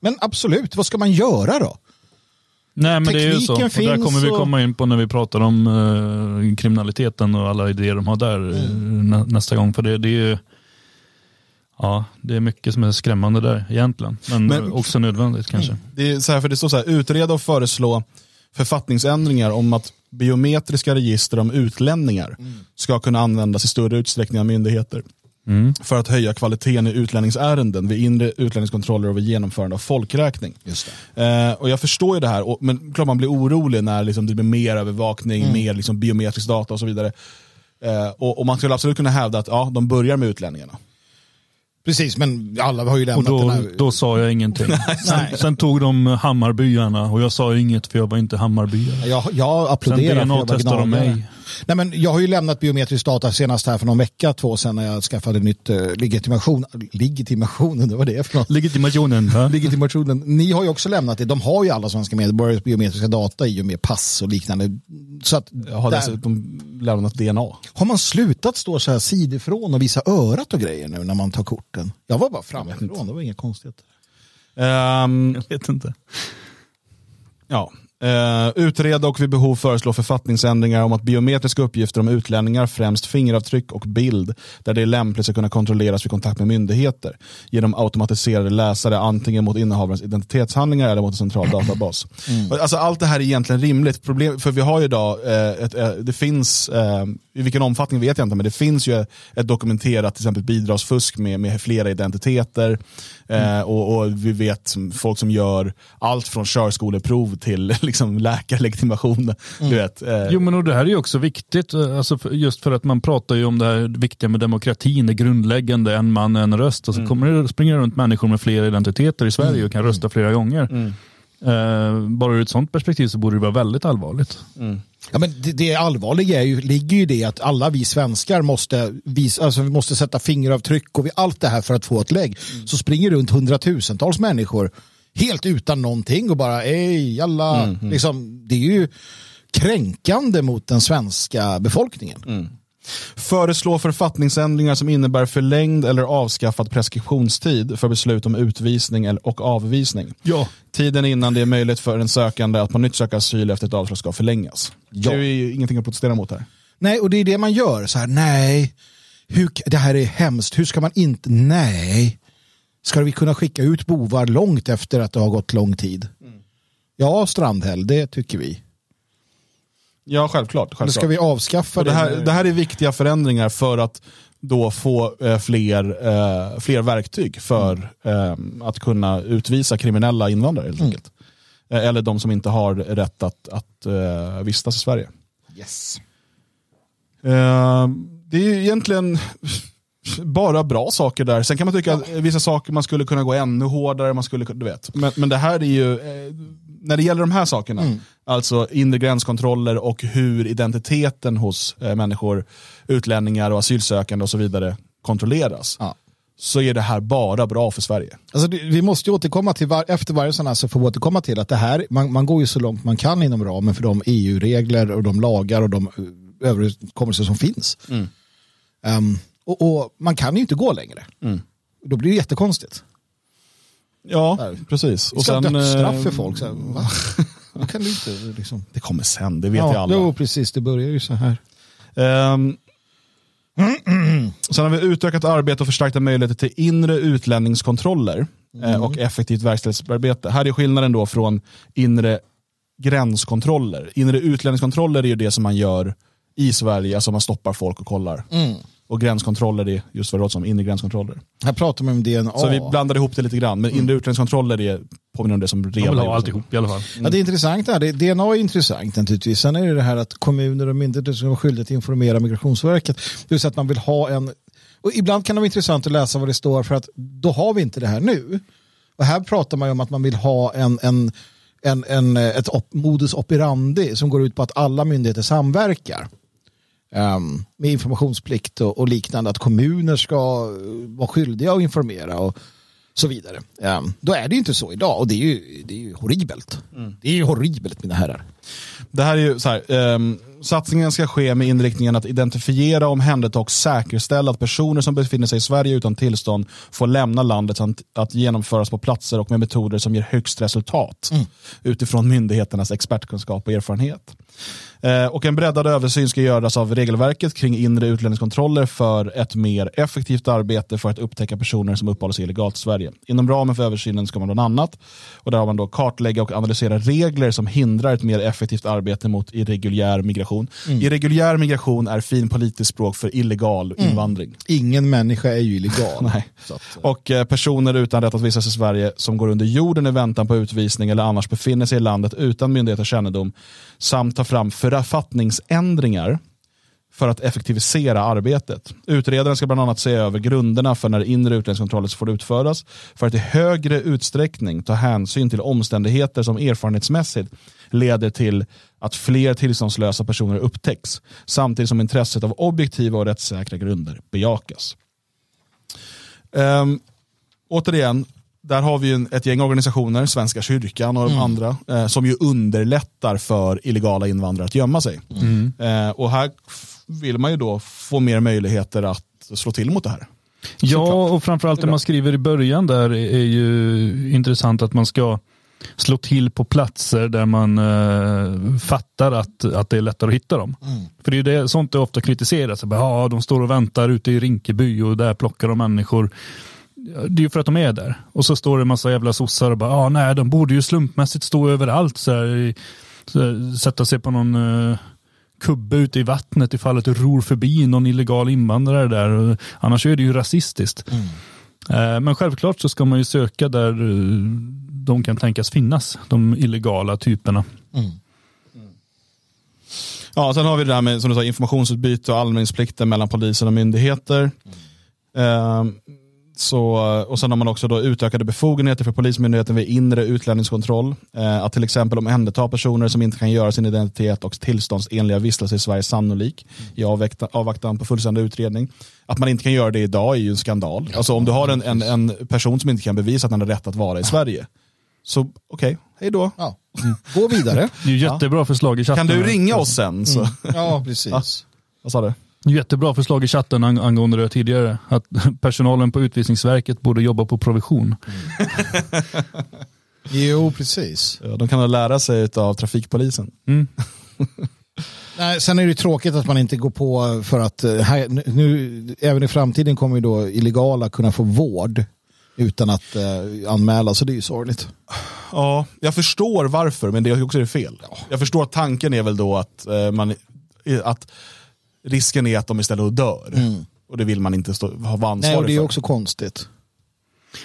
Men absolut, vad ska man göra då? Nej, men det är ju så. Och Tekniken där kommer vi komma in på när vi pratar om eh, kriminaliteten och alla idéer de har där eh, Mm. nä, nästa gång. För det, det är ju Ja, det är mycket som är skrämmande där egentligen. Men, Men- också nödvändigt kanske. Det, är så här, för det står så här, utreda och föreslå författningsändringar om att biometriska register om utlänningar ska kunna användas i större utsträckning av myndigheter. Mm. För att höja kvaliteten i utlänningsärenden vid inre utlänningskontroller och vid genomförande av folkräkning. Just Eh, och jag förstår ju det här, och, men klart man blir orolig när liksom, det blir mer övervakning, mer liksom, biometrisk data och så vidare. Eh, och, och man skulle absolut kunna hävda att ja, de börjar med utlänningarna. Precis, men alla har ju Och lämnat då, den här... då sa jag ingenting. sen, sen tog de Hammarbyarna och jag sa inget för jag var inte Hammarbyare. Jag, jag applåderar Sen för jag var gnagare. mig. Nej, men jag har ju lämnat biometrisk data senast här för någon vecka, två sedan när jag skaffade nytt uh, legitimation. Legitimationen, det var det för något. Legitimationen. Va? Legitimationen. Ni har ju också lämnat det. De har ju alla svenska medborgares biometriska data i och med pass och liknande. Så att Jag har där, dessutom lämnat DNA. har man slutat stå så här sidifrån och visa örat och grejer nu när man tar korten? Jag var bara framifrån, det var inga konstigheter. Ehm, Jag vet inte. Ja. Eh, utreda och vid behov föreslå författningsändringar om att biometriska uppgifter om utlänningar, främst fingeravtryck och bild, där det är lämpligt ska kunna kontrolleras vid kontakt med myndigheter genom automatiserade läsare antingen mot innehavarens identitetshandlingar eller mot en central databas. Alltså, allt det här är egentligen rimligt, Problem, för vi har ju idag, eh, ett, eh, det finns eh, i vilken omfattning vet jag inte, men det finns ju ett dokumenterat till exempel bidragsfusk med, med flera identiteter. Mm. Eh, och, och, vi vet folk som gör allt från körskoleprov till liksom, läkarlegitimation. Mm. Du vet, eh. Jo men och det här är ju också viktigt, eh, alltså, just för att man pratar ju om det här viktiga med demokratin, det grundläggande, en man, en röst. Och så mm. kommer det springa runt människor med flera identiteter i Sverige mm. och kan rösta flera gånger. Mm. Eh, bara ur ett sånt perspektiv så borde det vara väldigt allvarligt. Mm. Ja, men det, det allvarliga är ju, ligger ju det att alla vi svenskar måste, visa, alltså vi måste sätta fingeravtryck och vi, allt det här för att få ett lägg. Mm. Så springer runt hundratusentals människor helt utan någonting och bara ej, alla. Mm, mm. Liksom, det är ju kränkande mot den svenska befolkningen. Föreslå författningsändringar som innebär förlängd eller avskaffad preskriptionstid för beslut om utvisning och avvisning. Ja. Tiden innan det är möjligt för en sökande att på nytt söka asyl efter ett avslag ska förlängas. Ja. Det är ju ingenting att protestera mot här. Nej, och det är det man gör. Så här, nej, hur, det här är hemskt. Hur ska man inte, nej. Ska vi kunna skicka ut bovar långt efter att det har gått lång tid? Mm. Ja, Strandhäll, det tycker vi. Ja, självklart. självklart. ska vi avskaffa det? Här, det här är viktiga förändringar för att då få eh, fler, eh, fler verktyg för mm. eh, att kunna utvisa kriminella invandrare helt mm. enkelt. Eh, eller de som inte har rätt att, att eh, vistas i Sverige. Yes. Eh, det är egentligen bara bra saker där. Sen kan man tycka att vissa saker man skulle kunna gå ännu hårdare. Man skulle, du vet. Men, men det här är ju när det gäller de här sakerna, mm. alltså inre gränskontroller och hur identiteten hos eh, människor, utlänningar och asylsökande och så vidare kontrolleras. Ja. så är det här bara bra för Sverige. Alltså, vi måste återkomma till, var, efter varje sån här så får vi återkomma till att det här, man, man går ju så långt man kan inom ramen för de EU-regler och de lagar och de eh, överenskommelser som finns. Mm. Um, och, och, man kan ju inte gå längre. Mm. Då blir det jättekonstigt. Ja, där. precis. Och sen, dödsstraff för eh, folk. Så här, va? Det kan du inte liksom. Det kommer sen, det vet ja, ju alla. Jo, precis. Det börjar ju så här. Um, sen har vi utökat arbete och förstärkta möjligheter till inre utlänningskontroller eh, mm. och effektivt verkställighetsarbete. Här är skillnaden då från inre gränskontroller. Inre utlänningskontroller är ju det som man gör i Sverige, alltså man stoppar folk och kollar. Mm. Och gränskontroller är just vad det låter som, inre gränskontroller. Här pratar man om DNA. Så vi blandade ihop det lite grann, men mm. inre utlänningskontroller är, påminner om det som redan vill ha alltihop i alla fall. Mm. Ja, det är intressant här. DNA är intressant naturligtvis. Sen är det det här att kommuner och myndigheter ska vara skyldiga att informera Migrationsverket. Det vill säga att man vill ha en och ibland kan det vara intressant att läsa vad det står för att då har vi inte det här nu. Och här pratar man ju om att man vill ha en, en, en, en ett op, modus operandi som går ut på att alla myndigheter samverkar um, med informationsplikt och, och, liknande, att kommuner ska vara skyldiga att informera och så vidare. Um, då är det ju inte så idag och det är ju, det är ju horribelt. Mm. Det är ju horribelt mina herrar. Det här är ju så här, um, satsningen ska ske med inriktningen att identifiera, omhänderta och säkerställa att personer som befinner sig i Sverige utan tillstånd får lämna landet samt att genomföras på platser och med metoder som ger högst resultat mm. utifrån myndigheternas expertkunskap och erfarenhet. Eh, och en breddad översyn ska göras av regelverket kring inre utlänningskontroller för ett mer effektivt arbete för att upptäcka personer som uppehåller sig illegalt i Sverige. Inom ramen för översynen ska man bland annat, och där har man då kartlägga och analysera regler som hindrar ett mer effektivt arbete mot irreguljär migration. Mm. Irreguljär migration är fin politiskt språk för illegal mm. invandring. Ingen människa är ju illegal. Att, eh. och eh, personer utan rätt att vistas i Sverige som går under jorden i väntan på utvisning eller annars befinner sig i landet utan myndigheters kännedom samt ta fram författningsändringar för att effektivisera arbetet. Utredaren ska bland annat se över grunderna för när inre utlänningskontroller får utföras för att i högre utsträckning ta hänsyn till omständigheter som erfarenhetsmässigt leder till att fler tillståndslösa personer upptäcks samtidigt som intresset av objektiva och rättssäkra grunder bejakas. Um, återigen, där har vi en, ett gäng organisationer, Svenska kyrkan och de mm. andra, eh, som ju underlättar för illegala invandrare att gömma sig. Mm. Eh, och här vill man ju då få mer möjligheter att slå till mot det här. Ja, och framförallt det man skriver i början där är ju intressant att man ska slå till på platser där man eh, fattar att, att det är lättare att hitta dem. Mm. För det är det, sånt det ofta kritiseras. Ja, de står och väntar ute i Rinkeby och där plockar de människor det är ju för att de är där. Och så står det en massa jävla sossar och bara, ja ah, nej, de borde ju slumpmässigt stå överallt. Så, här, så här, sätta sig på någon uh, kubbe ute i vattnet ifall att du ror förbi någon illegal invandrare där. Annars är det ju rasistiskt. Eh, Men självklart så ska man ju söka där eh, de kan tänkas finnas, de illegala typerna. Ja, sen har vi det där med som du sa, informationsutbyte och anmälningsplikten mellan polisen och myndigheter. Ehm, så, och sen har man också då utökade befogenheter för polismyndigheten vid inre utlänningskontroll. Eh, att till exempel omhänderta personer som inte kan göra sin identitet och tillståndsenliga vistelse i Sverige sannolik i avvaktan, avvaktan på fullständig utredning. Att man inte kan göra det idag är ju en skandal. Alltså om du har en, en, en person som inte kan bevisa att han har rätt att vara i Sverige. Så okej, hej då. Ja. Gå vidare. Det är ju jättebra förslag i chatten. Kan du ringa oss sen? Så. Ja, precis. Vad sa du? Jättebra förslag i chatten ang- angående det tidigare. Att personalen på utvisningsverket borde jobba på provision. Jo, precis. Ja, de kan lära sig av trafikpolisen. Mm. Nej, sen är det ju tråkigt att man inte går på för att eh, här, nu- även i framtiden kommer ju då illegala kunna få vård utan att eh, anmäla, så det är ju sorgligt. Ja, jag förstår varför, men det är också det fel. Jag förstår att tanken är väl då att, eh, man, att risken är att de istället dör. Och det vill man inte stå, ha vara ansvarig Nej, och det är ju för. också konstigt.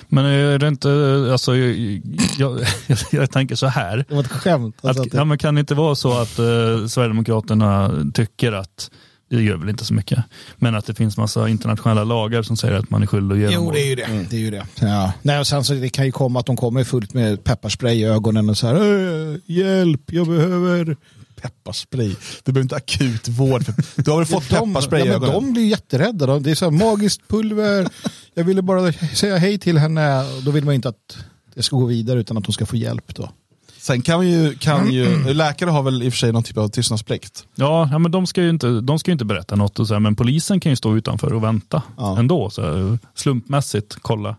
Men är det inte, alltså, jag, jag, jag tänker så här. Det var ett skämt. Alltså Att, ja, men kan det inte vara så att eh, Sverigedemokraterna tycker att, det gör väl inte så mycket, men att det finns massa internationella lagar som säger att man är skyldig att ge dem jo, det är ju det. det, är ju det. Ja. Nej, och sen så det kan ju komma att de kommer fullt med pepparspray i ögonen och så här, "Äh, hjälp, jag behöver... Pepparspray. Du behöver inte akut vård. För, du har väl fått de, pepparspray ja, men de blir jätterädda. De- Det är så här magiskt pulver. Jag ville bara säga hej till henne. Då vill man inte att det ska gå vidare utan att hon ska få hjälp. Då. Sen kan ju, kan ju, läkare har väl i och för sig någon typ av tystnadsplikt. Ja, ja, men de ska ju inte, de ska ju inte berätta något, och så här, men polisen kan ju stå utanför och vänta Ja. ändå. Så här, slumpmässigt kolla.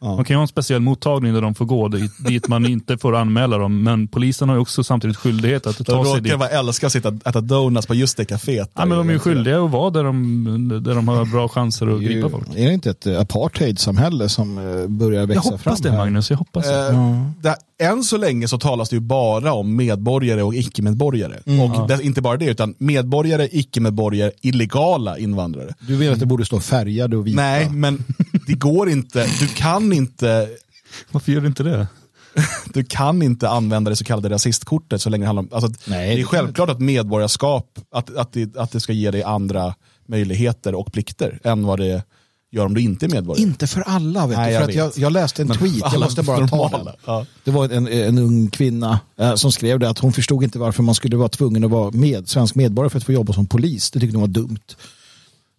Ja. Man kan ju ha en speciell mottagning där de får gå dit, dit man inte får anmäla dem. Men polisen har ju också samtidigt skyldighet att De ta sig råkar dit. bara älska att sitta och äta donuts på just det kaféet. Ja, men de är ju skyldiga att vara där de, där de har bra chanser att ju, gripa folk. är det inte ett apartheidsamhälle som eh, börjar Jag växa hoppas fram det här? Magnus, jag hoppas det. Eh, det, än så länge så talas det ju bara om medborgare och icke-medborgare. och det, inte bara det, utan medborgare, icke-medborgare, illegala invandrare. Du menar att det borde stå färgade och vita? Nej, men det går inte. Du kan inte, Varför gör du inte det? du kan inte använda det så kallade rasistkortet så länge det handlar om... Alltså, Nej, det är självklart att medborgarskap, att, att, det, att det ska ge dig andra möjligheter och plikter än vad det gör om du inte är medborgare. Inte för alla. Vet Nej, du, jag för att jag, vet. jag läste en Men tweet, jag måste bara ta normala, den. ja. Det var en, en ung kvinna eh, som skrev det att hon förstod inte varför man skulle vara tvungen att vara med, svensk medborgare för att få jobba som polis. Det tyckte hon var dumt.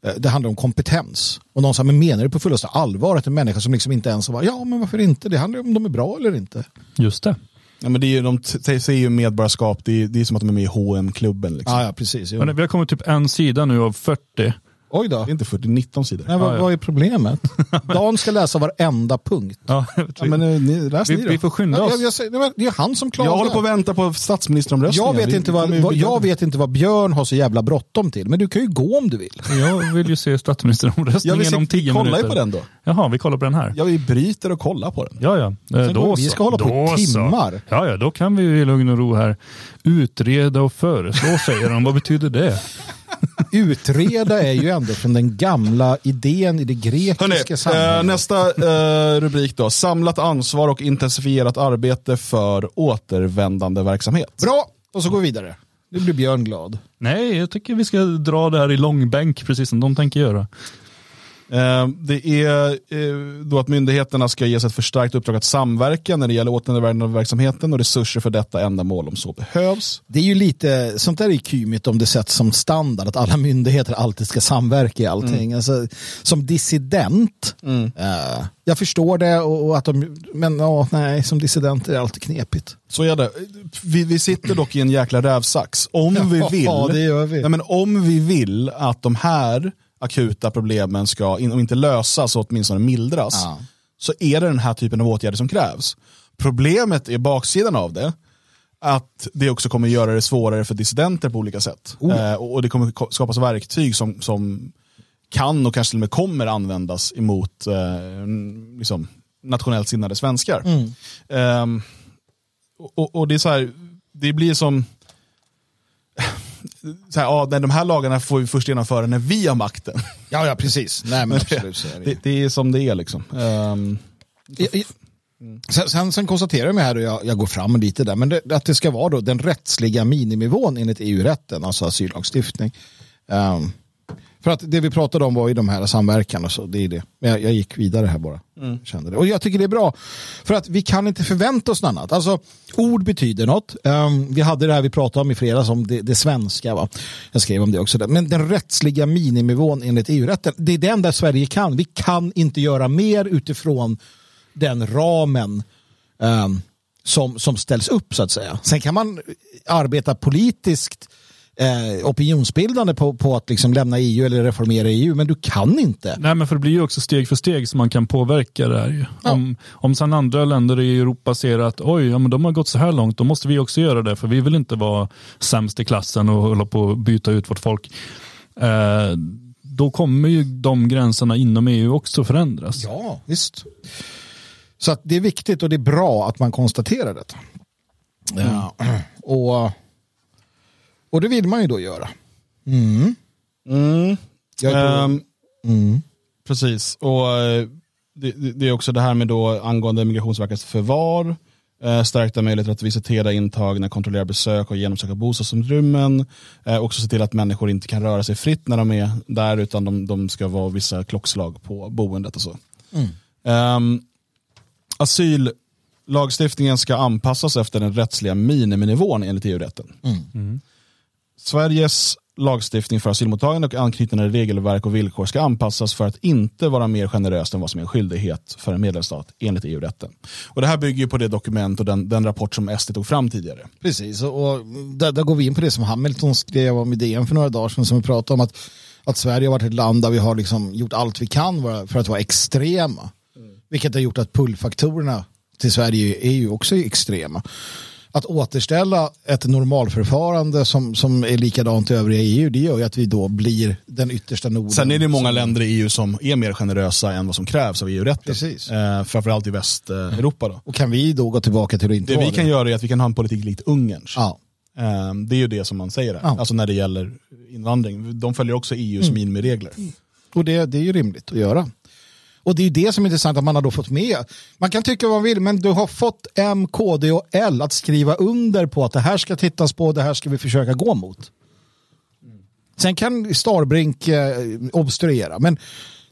Eh, Det handlar om kompetens. Och någon sa, men menar du på fullaste allvar att en människa som liksom inte ens var, ja men varför inte? Det handlar om de är bra eller inte. Just det. Ja, men det är ju, de säger ju medborgarskap, det är, det är som att de är med i hm klubben Liksom. Ja, ja precis. Jo. Men vi har kommit typ en sida nu av 40. Oj då. Det är inte 40, 19 sidor. Nej, vad, Ja, ja. vad är problemet? Dan ska läsa varenda punkt. Ja, Ja, men, eh, ni, läs vi, ni då. vi får skynda Jag, oss. jag, jag, nej, men det är han som klagar. Jag håller på att vänta på statsministeromröstningen. jag vet, Vi- inte vi vad, vad, jag vet inte vad Björn har så jävla bråttom till. Men du kan ju gå om du vill. Jag vill ju se Jag statsministeromröstningen vill se, om tio kolla minuter. ju på den då. Jaha, vi kollar på den här. Ja, vi bryter och kollar på den. Ja, ja. Eh, Då vi så. ska hålla på Då i så. timmar. Ja, ja, då kan vi i lugn och ro här utreda och föreslå, säger de. Vad betyder det? Utreda är ju ändå från den gamla idén i det grekiska Hörrni, eh, samhället. nästa eh, rubrik då. Samlat ansvar och intensifierat arbete för återvändande verksamhet. Bra, och så går vi vidare. Nu blir Björn glad. Nej, jag tycker vi ska dra det här i långbänk, precis som de tänker göra. Eh, det är eh, då att myndigheterna ska ges ett förstärkt uppdrag att samverka när det gäller återvändande verksamheten och resurser för detta ändamål om så behövs. Det är ju lite, sånt där är kymigt om det sätts som standard att alla myndigheter alltid ska samverka i allting. Alltså, som dissident, eh, jag förstår det, och, och att de, men ja, nej, som dissident är det alltid knepigt. Så är det. Vi, vi sitter dock i en jäkla rävsax. Om vi vill, Ja, vi. Nej, men om vi vill att de här akuta problemen ska, om inte lösas, så åtminstone mildras, Ja. så är det den här typen av åtgärder som krävs. Problemet är baksidan av det, att det också kommer göra det svårare för dissidenter på olika sätt. Oh. Eh, och det kommer ko- skapas verktyg som, som kan och kanske till och med kommer användas emot eh, liksom, nationellt sinnade svenskar. Mm. Ehm, och, och det är så här, det blir som så här, ja, de här lagarna får vi först genomföra när vi har makten. Ja, ja, precis. Nej, men absolut det. Det, det är som det är liksom. Ehm, I- i- Sen, sen, sen konstaterar jag här, och jag, jag går fram lite där, men det, att det ska vara då den rättsliga miniminivån enligt EU-rätten, alltså asyllagstiftning. Ehm, för att det vi pratade om var ju de här samverkan och så, det är det. Men jag, jag gick vidare här bara. Kände det. Och jag tycker det är bra, för att vi kan inte förvänta oss något annat. Alltså, ord betyder något. Ehm, vi hade det här vi pratade om i fredags, om det, det svenska. Va? Jag skrev om det också. Där. Men den rättsliga miniminivån enligt EU-rätten, det är den där Sverige kan. Vi kan inte göra mer utifrån den ramen ehm, som, som ställs upp så att säga. Sen kan man arbeta politiskt eh, opinionsbildande på, på att liksom lämna EU eller reformera EU, men du kan inte. Nej, men för det blir ju också steg för steg som man kan påverka det här. Ju. Ja. Om, om sen andra länder i Europa ser att oj, ja, men de har gått så här långt, då måste vi också göra det, för vi vill inte vara sämst i klassen och hålla på att byta ut vårt folk. Eh, då kommer ju de gränserna inom EU också förändras. Ja, visst. Så att det är viktigt och det är bra att man konstaterar detta. Ja. Och, och det vill man ju då göra. Mm. mm, ehm, Mm. Precis, och eh, det, det är också det här med då angående Migrationsverkets förvar, eh, stärkta möjligheter att visitera intagna, kontrollera besök och genomsöka bostadsutrymmen. Eh, också se till att människor inte kan röra sig fritt när de är där utan de, de ska vara vissa klockslag på boendet och så. Mm. Um, asyllagstiftningen ska anpassas efter den rättsliga miniminivån enligt EU-rätten. Sveriges lagstiftning för asylmottagande och anknytande regelverk och villkor ska anpassas för att inte vara mer generöst än vad som är en skyldighet för en medlemsstat enligt EU-rätten. Och Det här bygger ju på det dokument och den, den rapport som SD tog fram tidigare. Precis, och där, där går vi in på det som Hamilton skrev om i DN för några dagar sedan som vi pratade om att, att Sverige har varit ett land där vi har liksom gjort allt vi kan för att vara extrema. Vilket har gjort att pullfaktorerna till Sverige är ju också extrema. Att återställa ett normalförfarande som, som är likadant i övriga EU, det gör ju att vi då blir den yttersta Norden. Sen är det många länder i EU som är mer generösa än vad som krävs av EU-rätten. Precis. Eh, framförallt i Västeuropa. Då. Och kan vi då gå tillbaka till att inte Det vi kan göra är att vi kan ha en politik likt Ungerns. Ja, Eh, det är ju det som man säger här. Ja. Mm. Alltså när det gäller invandring. De följer också EUs minimiregler. Och det, det är ju rimligt att göra. Och det är ju det som är intressant att man har då fått med. Man kan tycka vad man vill, men du har fått M, KD och L att skriva under på att det här ska tittas på, det här ska vi försöka gå mot. Sen kan Starbrink eh, obstruera, men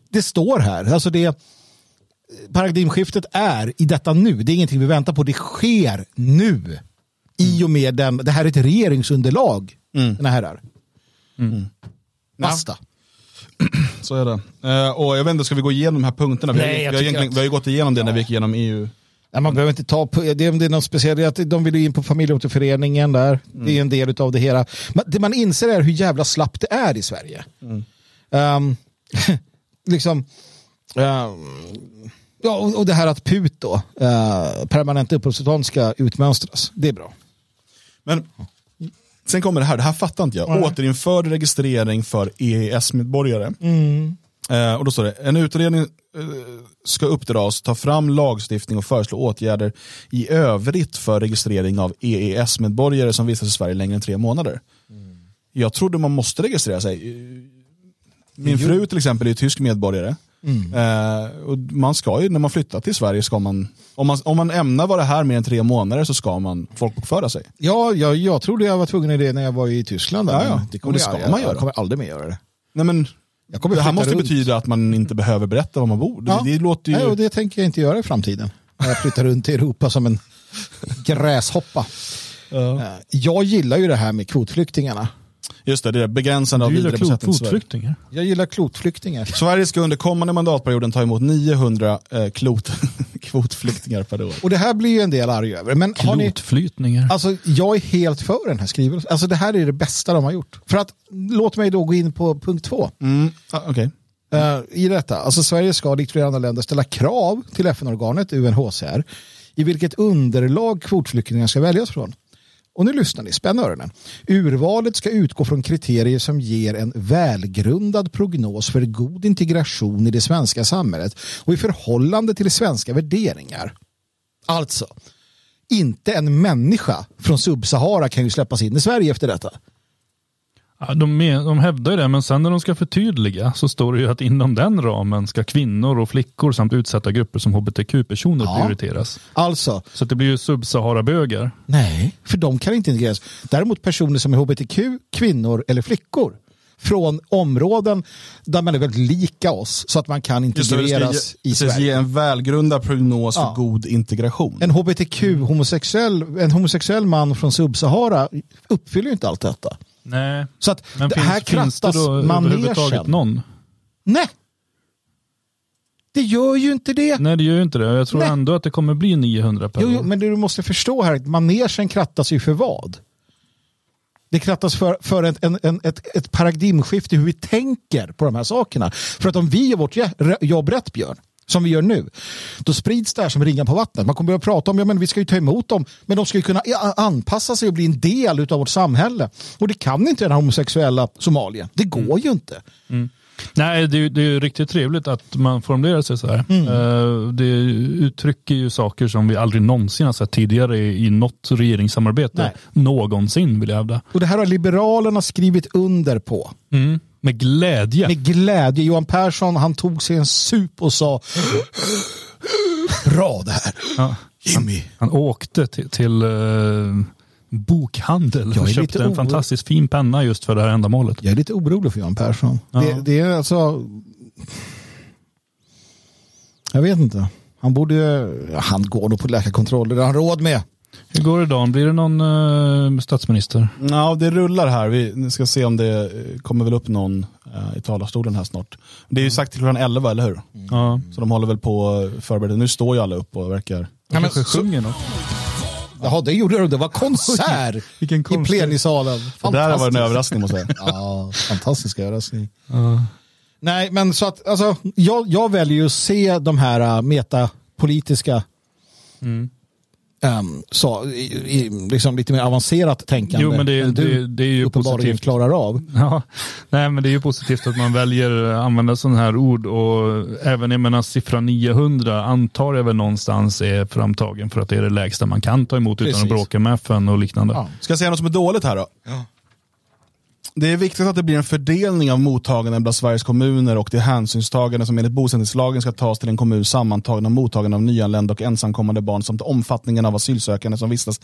det står här. Alltså det, paradigmskiftet är i detta nu. Det är ingenting vi väntar på, det sker nu. I och med den, det här är ett regeringsunderlag, mina herrar. Basta. Så är det. Eh, och jag vet inte, ska vi gå igenom de här punkterna? Vi, Nej, har, vi, har, tycker egentligen, att- vi har ju gått igenom det när vi gick igenom EU. Nej, man behöver inte ta på, det, är- det är något speciellt, de vill ju in på familjeåterföreningen där. Det är en del av det hela. Men det man inser är hur jävla slappt det är i Sverige. Ehm, liksom, ehm, ja, och, och det här att PUT då, uh, permanenta uppehållstillstånd ska utmönstras. Det är bra. Men sen kommer det här, det här fattar inte jag. Återinförd registrering för EES-medborgare. Eh, och då står det, en utredning eh, ska uppdras, ta fram lagstiftning och föreslå åtgärder i övrigt för registrering av EES-medborgare som vistas i Sverige längre än tre månader. Jag trodde man måste registrera sig. Min fru till exempel är tysk medborgare. Eh, och man ska ju, när man flyttar till Sverige, ska man, om man, om man ämnar vara här mer än tre månader så ska man folkbokföra sig. Ja, jag, jag trodde jag var tvungen i det när jag var i Tyskland. Ja, ja. Det, kommer det jag, ska jag, man jag göra. kommer aldrig mer göra det. Nej, men, Jag det här måste runt. betyda att man inte behöver berätta var man bor. Det, Ja. det låter ju... Nej, och det tänker jag inte göra i framtiden. När jag flyttar runt i Europa som en gräshoppa. Ja. Eh, Jag gillar ju det här med kvotflyktingarna. Just det, det är begränsande av Sverige. kvotflyktingar. Jag gillar kvotflyktingar. Sverige ska under kommande mandatperioden ta emot 900 eh, klot, kvotflyktingar per år. Och det här blir ju en del arg över. Men har ni, Klotflytningar. alltså, jag är helt för den här skrivelsen. Alltså, det här är det bästa de har gjort. För att, låt mig då gå in på punkt två. Mm. Ah, Okej. Eh, I detta, alltså Sverige ska likt flera andra länder ställa krav till FN-organet UNHCR i vilket underlag kvotflyktingar ska väljas från. Och nu lyssnar ni, spänn öronen. Urvalet ska utgå från kriterier som ger en välgrundad prognos för god integration i det svenska samhället och i förhållande till svenska värderingar. Alltså, inte en människa från Subsahara kan ju släppas in i Sverige efter detta. Ja, de, de hävdar ju det, men sen när de ska förtydliga så står det ju att inom den ramen ska kvinnor och flickor samt utsatta grupper som hbtq-personer Ja. prioriteras. Alltså, Så att det blir ju subsahara-bögar. nej, för de kan inte integreras. Däremot personer som är hbtq, kvinnor eller flickor från områden där man är väldigt lika oss så att man kan Just det, det integreras ge, i det ska ge Sverige. en välgrundad prognos Ja. för god integration. En hbtq, homosexuell, en homosexuell man från Subsahara uppfyller ju inte allt detta. Nej. Så att Men det finns, här överhuvudtaget manegen. någon? Nej, det gör ju inte det. Nej, det gör ju inte det. Jag tror Nej. ändå att det kommer bli 900 per Jo, jo, men det du måste förstå här, att manegen krattas ju för vad? Det krattas för, för ett, en, en, ett, ett paradigmskifte i hur vi tänker på de här sakerna. För att om vi gör vårt jobb rätt, Björn, som vi gör nu, då sprids det här som ringar på vattnet. Man kommer börja prata om, ja men vi ska ju ta emot dem, men de ska ju kunna anpassa sig och bli en del av vårt samhälle. Och det kan inte den homosexuella Somalien. Det går ju inte. Nej, det är, det är riktigt trevligt att man formulerar sig så här. Mm. Eh, Det uttrycker ju saker som vi aldrig någonsin har sett tidigare i i något regeringssamarbete. Nej. Någonsin vill jag hävda. Och det här har Liberalerna skrivit under på. Mm. Med glädje. Med glädje. Johan Persson han tog sig en sup och sa Bra det här. Ja. Jimmy. Han åkte till, till eh, bokhandel och köpte en fantastiskt fin penna just för det här ändamålet. Jag är lite orolig för Johan Persson. Ja. Det, det är alltså... Jag vet inte. Han borde... Han går nog på läkarkontroller. Det har han råd med. Hur går det Dan? Blir det någon eh, statsminister? Ja, det rullar här. Vi ska se om det eh, kommer väl upp någon eh, i talarstolen här snart. Det är ju sagt till klockan 11, eller hur? Ja. Så de håller väl på att förbereda. Nu står ju alla upp och verkar... Ja, men Kanske så- sjunger något. Jaha, det gjorde de. Det var konsert Vilken i plenisalen. Det där var en överraskning måste jag säga. Ja, fantastisk överraskning. Nej, men så att alltså, jag, jag väljer ju att se de här uh, metapolitiska Mm. Ehm, så, i, i, liksom lite mer avancerat tänkande Jo, men det, än du det, det är ju uppenbarligen positivt. klarar av. Ja, nej, men det är ju positivt att man väljer att använda sådana här ord och även jag menar siffran 900 antar jag väl någonstans är framtagen för att det är det lägsta man kan ta emot utan Precis. att bråka med FN och liknande. Ja. Ska jag säga något som är dåligt här då? Det är viktigt att det blir en fördelning av mottaganden bland Sveriges kommuner och det hänsynstagande som enligt bosättningslagen ska tas till en kommuns sammantagna mottagande av nyanlända och ensamkommande barn samt omfattningen av asylsökande som vistas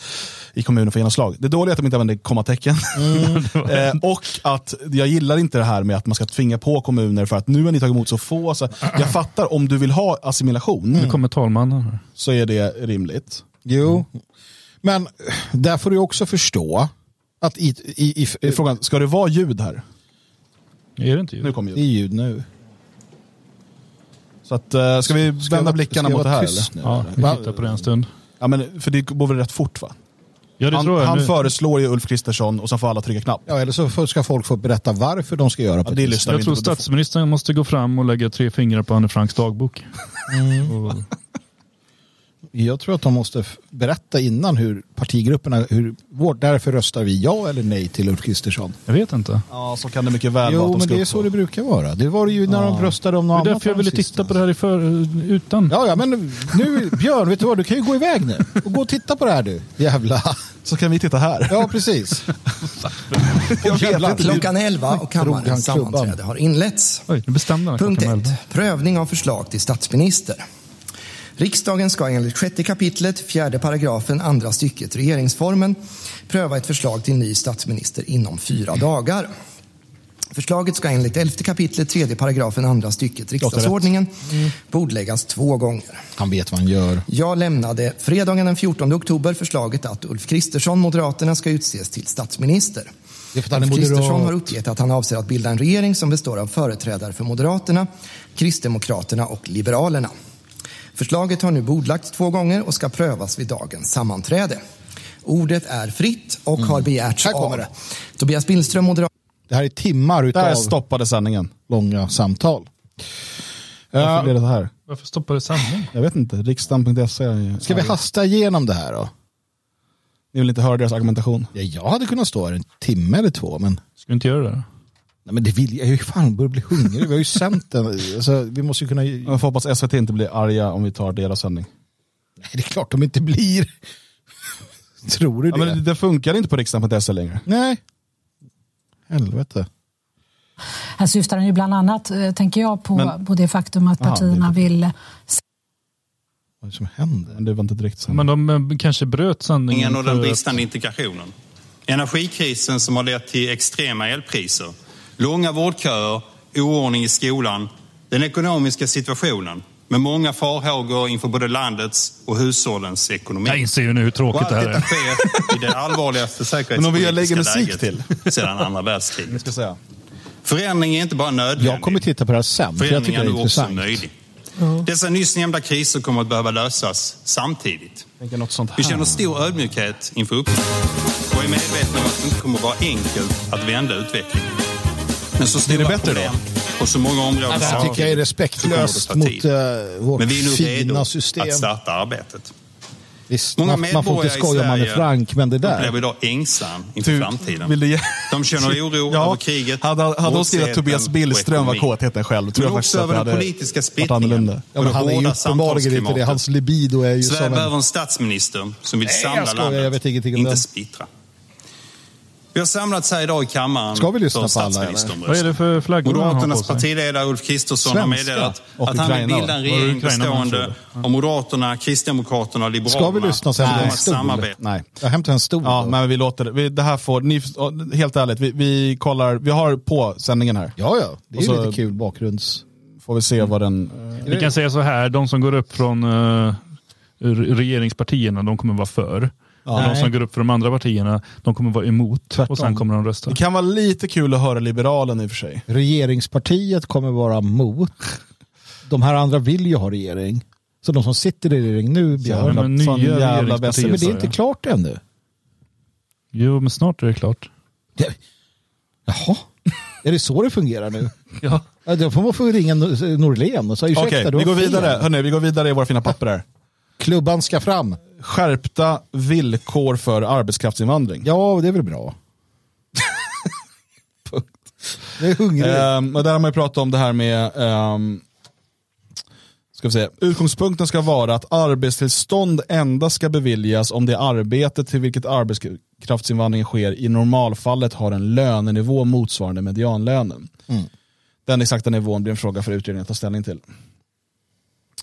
i kommunen för genomslag. Det dåliga är att de inte använder kommatecken. eh, och att jag gillar inte det här med att man ska tvinga på kommuner för att nu har ni tagit emot så få. Så jag fattar, om du vill ha assimilation Nu kommer talmannen här. så är det rimligt. Jo, men där får du också förstå att i, i, i, Det är Frågan, ska det vara ljud här? Är det inte Nu ju? kommer ljud. i ljud nu. Så att, eh, ska vi Ska jag vända vara- blickarna ska jag mot det här? Eller? nu, Ja, vi tittar på det en stund. Ja, men, för det går väl rätt fort va? Ja, det Han, tror jag. han Nu- föreslår ju Ulf Kristersson och så får alla trycka knapp. Ja, eller så ska folk få berätta varför de ska göra på Ja, det lyssnar jag tror statsministern måste gå fram och lägga tre fingrar på Anne Franks dagbok. Och, Jag tror att de måste berätta innan hur partigrupperna, hur, vårt, därför röstar vi ja eller nej till Ulf Kristersson. jag vet inte. Ja, så kan det mycket väl vara. Jo, men det är så på. det brukar vara. Det var det ju när de röstade om något Det är annat. därför jag ville titta på det här i för, utan. Ja, ja, men nu, Björn, vet du vad, du kan ju gå iväg nu och gå och titta på det här du. Jävla. Så kan vi titta här. Ja, precis. Klockan 11 och kammarens sammanträde har inletts. Oj, nu bestämde Punkt klockan 1. elva. Prövning av förslag till statsminister. Riksdagen ska enligt 6 kapitlet, fjärde paragrafen, andra stycket regeringsformen pröva ett förslag till ny statsminister inom fyra dagar. Förslaget ska enligt 11 kapitlet, tredje paragrafen, andra stycket riksdagsordningen bordläggas två gånger. Han vet vad han gör. Jag lämnade fredagen den 14 oktober förslaget att Ulf Kristersson, Moderaterna, ska utses till statsminister. Ulf Kristersson har uppgett att han avser att bilda en regering som består av företrädare för Moderaterna, Kristdemokraterna och Liberalerna. Förslaget har nu bordlagts två gånger och ska prövas vid dagens sammanträde. Ordet är fritt och har begärts Mm. Här kommer av det. Tobias Billström, Moderaterna. Det här är timmar Där utav stoppade sändningen. långa samtal. Varför blev det så här? Varför stoppar det sändning? Jag vet inte. Riksdagen.se. Ska vi hasta igenom det här då? Ni vill inte höra deras argumentation? Ja, jag hade kunnat stå här en timme eller två, men, Ska vi inte göra det? Nej, men det vill jag. Ju fan börjar bli hungrig. Vi har ju sänt den. Alltså, vi måste ju kunna... Nej, Jag får hoppas SVT inte blir arga om vi tar deras sändning. det är klart de inte blir. Tror du Ja, det? men det, funkar inte på riksdagen.se längre. Nej. Helvete. Här syftar han ju bland annat, eh, tänker jag, på, Men- på det faktum att Aha, partierna det vill Vad är det som händer? Men det var inte direkt så. Men de eh, kanske bröt sanningen. och den bristande integrationen. Energikrisen som har lett till extrema elpriser, långa vårdköer, oordning i skolan, den ekonomiska situationen med många farhågor inför både landets och hushållens ekonomi. Jag inser ju nu hur tråkigt det här är. sker i det allvarligaste Men om vi lägger säkerhetspolitiska musik läget sedan andra världskriget. ska säga. Förändring är inte bara nödvändig. Jag kommer titta på det här sen, jag Förändring är är nu också möjlig. Dessa nyss nämnda kriser kommer att behöva lösas samtidigt. Tänker något sånt här. Vi känner stor ödmjukhet inför uppgiften och är medvetna om att det inte kommer att vara enkelt att vända utvecklingen. Men så stora Blir det bättre problem på så många områden Det här samtidigt tycker jag är respektlöst det mot uh, vårt Men vi är nu redo fina system. att starta arbetet. Visst, Många man, man får inte skoja om man är Sverige frank, men det upplever där. idag ängslan inför Du, framtiden. vill du ge- De känner oro Ja, över kriget, Hade, hade hon skrivit Tobias och Billström var ekonomin. kåtheten själv, tror Men jag också faktiskt att det över den hade politiska varit annorlunda. Ja, men han är ju uppenbarligen inte det. Hans libido är ju Sverige som behöver en... en statsminister som vill Nej, samla jag skojar, landet, jag vet ingenting om inte det. splittra. Vi har samlats här idag i kammaren Ska vi lyssna för på alla, eller? Vad är det för flaggor Moderaternas partiledare Ulf Kristersson har meddelat att han vill bilda en regering bestående av Moderaterna, Kristdemokraterna och Liberalerna. Ska vi lyssna sen? Nej. samarbeta. Nej. Jag hämtar en stol. Ja, men vi låter det. Vi, det här får, ni, helt ärligt, vi, vi kollar, vi har på sändningen här. ja, ja. Det är så- lite kul bakgrunds... Får vi se vad den... eh, Vi kan säga så här, de som går upp från re- regeringspartierna, de kommer vara för. Och de som går upp för de andra partierna, de kommer vara emot. Tvärtom. Och sen kommer de rösta. Det kan vara lite kul att höra Liberalen i och för sig. Regeringspartiet kommer vara mot. De här andra vill ju ha regering. Så de som sitter i regering nu, Björn. men nya fan jävla bästa- men det är inte jag. klart ännu. Jo, men snart är det klart. Det... Jaha, är det så det fungerar nu? Ja. Ja, då får man få ringa Nor- Norlén och säga ursäkta, Okej, du vi går vidare. Hörrni, vi går vidare i våra fina papper här. Klubban ska fram. Skärpta villkor för arbetskraftsinvandring. Ja, det är väl bra. Det är hungrig. Ehm, och där har man ju pratat om det här med ehm, ska vi se. Utgångspunkten ska vara att arbetstillstånd endast ska beviljas om det arbete till vilket arbetskraftsinvandring sker i normalfallet har en lönenivå motsvarande medianlönen. Den exakta nivån blir en fråga för utredningen att ta ställning till.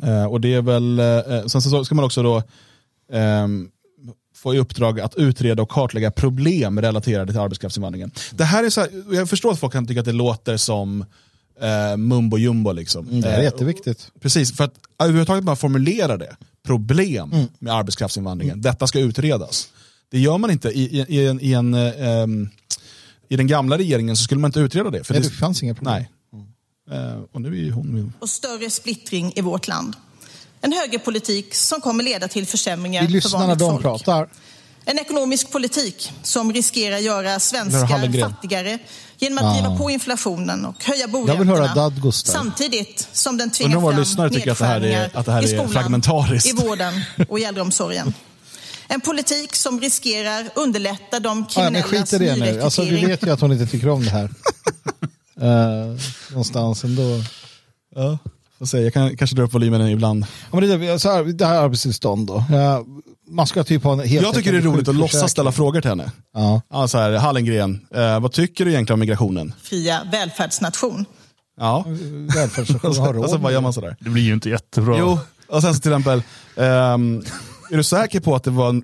Eh, och det är väl, eh, sen så ska man också då ehm, få i uppdrag att utreda och kartlägga problem relaterade till arbetskraftsinvandringen. Det här är så här, jag förstår att folk kan tycka att det låter som eh, mumbo jumbo. Liksom. Mm, det är Eh, jätteviktigt. Precis, för att överhuvudtaget man formulerar det. Problem Mm. med arbetskraftsinvandringen. Detta ska utredas. Det gör man inte i, i, i, en, i, en, eh, i den gamla regeringen så skulle man inte utreda det. För Nej, det det fanns inga problem. Nej. Eh, och nu är ju hon... och större splittring i vårt land. En högerpolitik som kommer leda till försämringar Vi för lyssnar när vanligt de folk. pratar. En ekonomisk politik som riskerar göra svenskar fattigare genom att driva på inflationen och höja Jag vill boräntorna. Samtidigt som den tvingar fram lyssnare tycker att det här är- att det här i är skolan, fragmentariskt. i vården och i äldreomsorgen. En politik som riskerar underlätta de Ja, men kriminellas skit i det nu. Alltså, vi vet ju att hon inte tycker om det här. uh, någonstans ändå. Ja, får se. Jag kan kanske dra upp volymen ibland. Ja, men det, är så här, det här arbetstillstånd då. Ja, man ska typ ha en helt Jag tycker det är roligt att låtsas ställa frågor till henne. Ja. Ja, så här, Hallengren, eh, vad tycker du egentligen om migrationen? fria välfärdsnation. Ja, Välfärdsnation har råd. och så bara gör man sådär. Det blir ju inte jättebra. Jo, och sen så till exempel, ehm, är du säker på att det, var,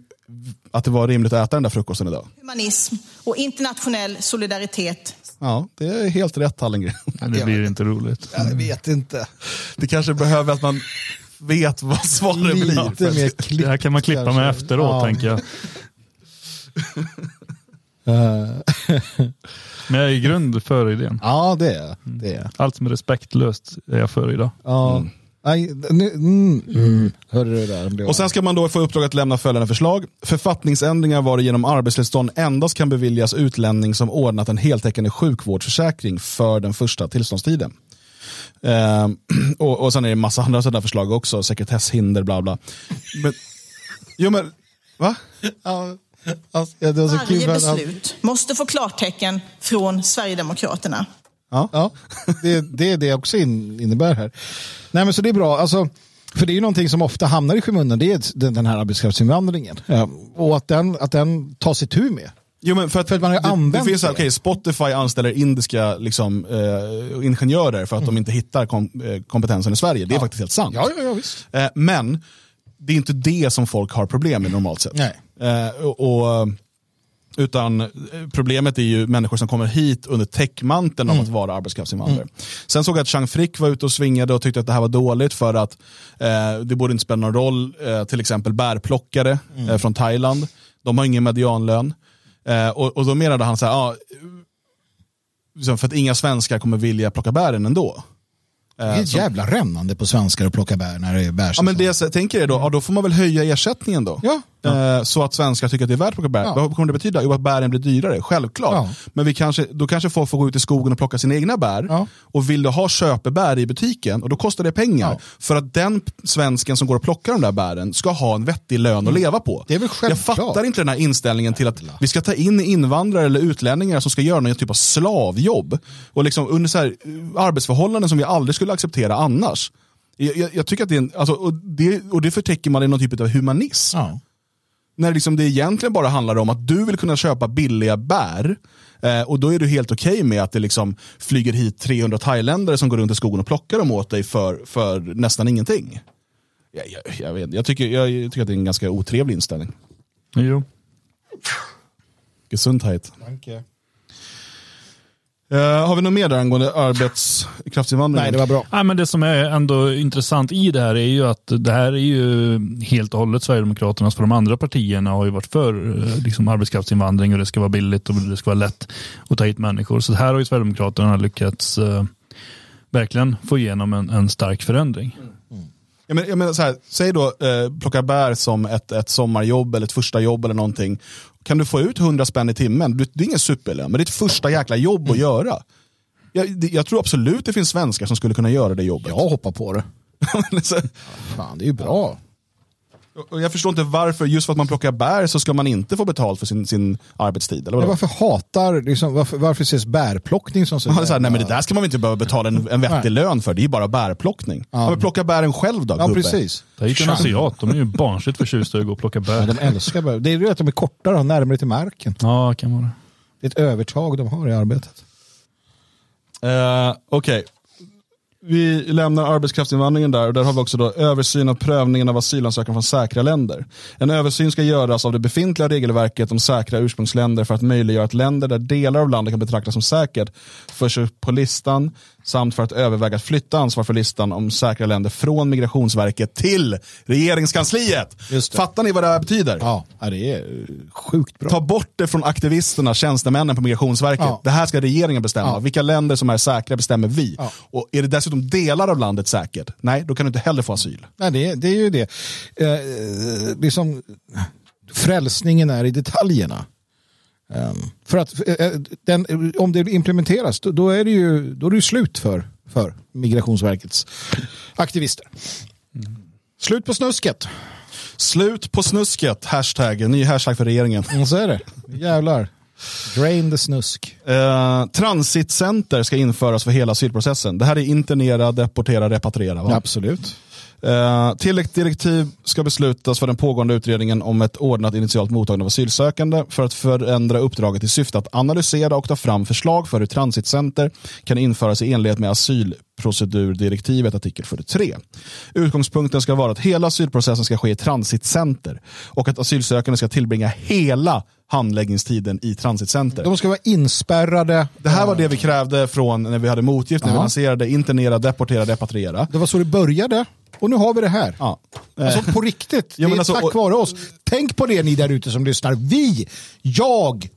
att det var rimligt att äta den där frukosten idag? Humanism och internationell solidaritet Ja, det är helt rätt Hallengren. Men det blir inte roligt. Jag vet inte. Det kanske behöver att man vet vad svaret blir. Lite mer klipp. Det här kan man klippa med kanske. efteråt, Ja. tänker jag. Eh, Men jag är i grund för idén. ja, det är det. Är. Allt som är respektlöst är jag för idag. Ja. Nej, nu, mm, mm. Hörde du det där? Och sen ska man då få uppdrag att lämna följande förslag. Författningsändringar varigenom arbetstillstånd endast kan beviljas utlänning som ordnat en heltäckande sjukvårdsförsäkring för den första tillståndstiden. Ehm, och, och sen är det en massa andra sådana förslag också, sekretesshinder, bla bla. Men, jo men, va? Ja, alltså, ja, det var så Varje kul. att han- beslut måste få klartecken från Sverigedemokraterna. Ja, det, det är det också in, innebär här. Nej, men så det är bra. Alltså, för det är ju någonting som ofta hamnar i skymundan, det är den, här arbetskraftsinvandringen. Ja, och att den, att den tas itu med. Jo, men för att, För att man har det, använt det. Finns, det. okej, Spotify anställer indiska liksom, eh, ingenjörer för att de inte hittar kom, eh, kompetensen i Sverige. Det är faktiskt helt sant. Ja, ja, ja visst. Eh, men det är inte det som folk har problem med normalt sett. Nej. Eh, och, och, utan eh, problemet är ju människor som kommer hit under täckmanteln av att vara arbetskraftsinvandrare. Sen såg jag att Chang Frick var ute och svingade och tyckte att det här var dåligt för att eh, det borde inte spela någon roll, eh, till exempel bärplockare eh, från Thailand. De har ingen medianlön. Eh, och, och då menade han så här, ah, för att inga svenskar kommer vilja plocka bären ändå. Det är ett jävla rännande på svenskar att plocka bär när det är bärsäsong. Ja, men det jag tänker är då, ja, då får man väl höja ersättningen då. Ja. Eh, så att svenskar tycker att det är värt att plocka bär. Ja. Vad kommer det betyda? Jo, att bären blir dyrare, självklart. Ja. Men vi kanske, då kanske folk får gå ut i skogen och plocka sina egna bär. Ja. Och vill du ha köpebär i butiken, och då kostar det pengar. Ja. För att den svensken som går och plockar de där bären ska ha en vettig lön att leva på. Mm. Det är väl Jag självklart. fattar inte den här inställningen till att vi ska ta in invandrare eller utlänningar som ska göra någon typ av slavjobb. Och liksom under så här, eh, arbetsförhållanden som vi aldrig skulle acceptera annars. Jag, jag, jag tycker att det är en, alltså, och, det, och det förtäcker man i någon typ av humanism. Ja. När liksom det egentligen bara handlar om att du vill kunna köpa billiga bär eh, och då är du helt okej med att det liksom flyger hit 300 thailändare som går runt i skogen och plockar dem åt dig för, för nästan ingenting. Jag, jag, jag, vet, jag, tycker, jag, jag tycker att det är en ganska otrevlig inställning. Jo. Gesundheit. Eh, har vi något mer där angående arbetskraftsinvandring? Nej, det var bra. Nej, men det som är ändå intressant i det här är ju att det här är ju helt och hållet Sverigedemokraternas, för de andra partierna har ju varit för eh, liksom, arbetskraftsinvandring och det ska vara billigt och det ska vara lätt att ta hit människor. Så här har ju Sverigedemokraterna lyckats eh, verkligen få igenom en, en stark förändring. Jag menar, jag menar så här, säg då eh, plocka bär som ett, ett sommarjobb eller ett första jobb eller någonting. Kan du få ut 100 spänn i timmen, det är ingen superlön, men det är ett första jäkla jobb att göra. Jag, jag tror absolut det finns svenskar som skulle kunna göra det jobbet. Jag hoppar på det. Så- Fan, det är ju bra. Och jag förstår inte varför, just för att man plockar bär så ska man inte få betalt för sin, sin arbetstid. Eller vadå? varför hatar, liksom, varför, varför ses bärplockning som så är så här, nej men det där ska man väl inte behöva betala en, en vettig Nej. lön för, det är ju bara bärplockning. Ja. men plocka bären själv då, Ja, gubbe. precis. Det är ju en asiat, de är ju barnsligt förtjusta i att gå och plocka Ja, bär. de älskar bär. Det är ju att de är kortare och närmare till marken. Ja, kan vara. Det är ett övertag de har i arbetet. Eh, Okej. Vi lämnar arbetskraftsinvandringen där och där har vi också då översyn av prövningen av asylansökan från säkra länder. En översyn ska göras av det befintliga regelverket om säkra ursprungsländer för att möjliggöra att länder där delar av landet kan betraktas som säkert förs upp på listan samt för att överväga att flytta ansvar för listan om säkra länder från Migrationsverket till regeringskansliet. Fattar ni vad det här betyder? Ja, ja, det är eh, sjukt bra. Ta bort det från aktivisterna, tjänstemännen på Migrationsverket. Ja. Det här ska regeringen bestämma. Ja. Vilka länder som är säkra bestämmer vi. Ja. Och är det dessutom delar av landet säkert, nej, då kan du inte heller få asyl. Nej, det, är- det är ju det. Eh, liksom, frälsningen är i detaljerna. Ehm, för att eh, den, om det implementeras, då, är det ju då är det slut för, för Migrationsverkets aktivister. Slut på snusket. Slut på snusket, hashtag, ny hashtag för regeringen. Och så är det. Jävlar. Drain the snusk. Eh, transitcenter ska införas för hela asylprocessen. Det här är internera, deportera, repatriera. Va? Absolut. Eh, tilläggsdirektiv ska beslutas för den pågående utredningen om ett ordnat initialt mottagande av asylsökande för att förändra uppdraget i syfte att analysera och ta fram förslag för hur transitcenter kan införas i enlighet med asylprocedurdirektivet artikel 43. Utgångspunkten ska vara att hela asylprocessen ska ske i transitcenter och att asylsökande ska tillbringa hela handläggningstiden i transitcenter. De ska vara inspärrade. Det här var det vi krävde från när vi hade motgift, när vi Ja. lanserade internera, deportera, repatriera. Det var så det började. Och nu har vi det här. Ja. Alltså på riktigt. Ja, det är alltså, tack och- vare oss. Tänk på det ni där ute som lyssnar. Vi, jag,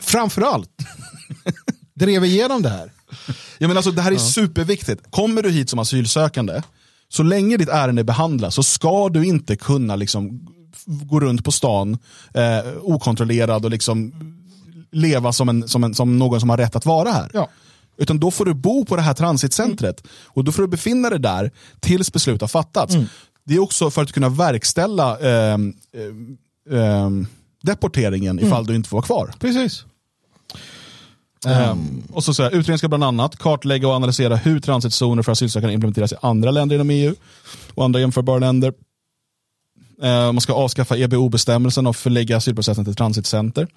framförallt, drev igenom det här. Ja, men alltså, det här är superviktigt. Kommer du hit som asylsökande, så länge ditt ärende behandlas så ska du inte kunna liksom, gå runt på stan eh, okontrollerad och liksom leva som, en, som, en, som någon som har rätt att vara här. Ja. Utan då får du bo på det här transitcentret och då får du befinna dig där tills beslut har fattats. Det är också för att kunna verkställa ehm, ehm, ehm, deporteringen ifall du inte får vara kvar. Precis. Ehm, och så säger utredningen ska bland annat kartlägga och analysera hur transitzoner för asylsökande implementeras i andra länder inom EU och andra jämförbara länder. Man ska avskaffa EBO-bestämmelsen och förlägga asylprocessen till transitcenter.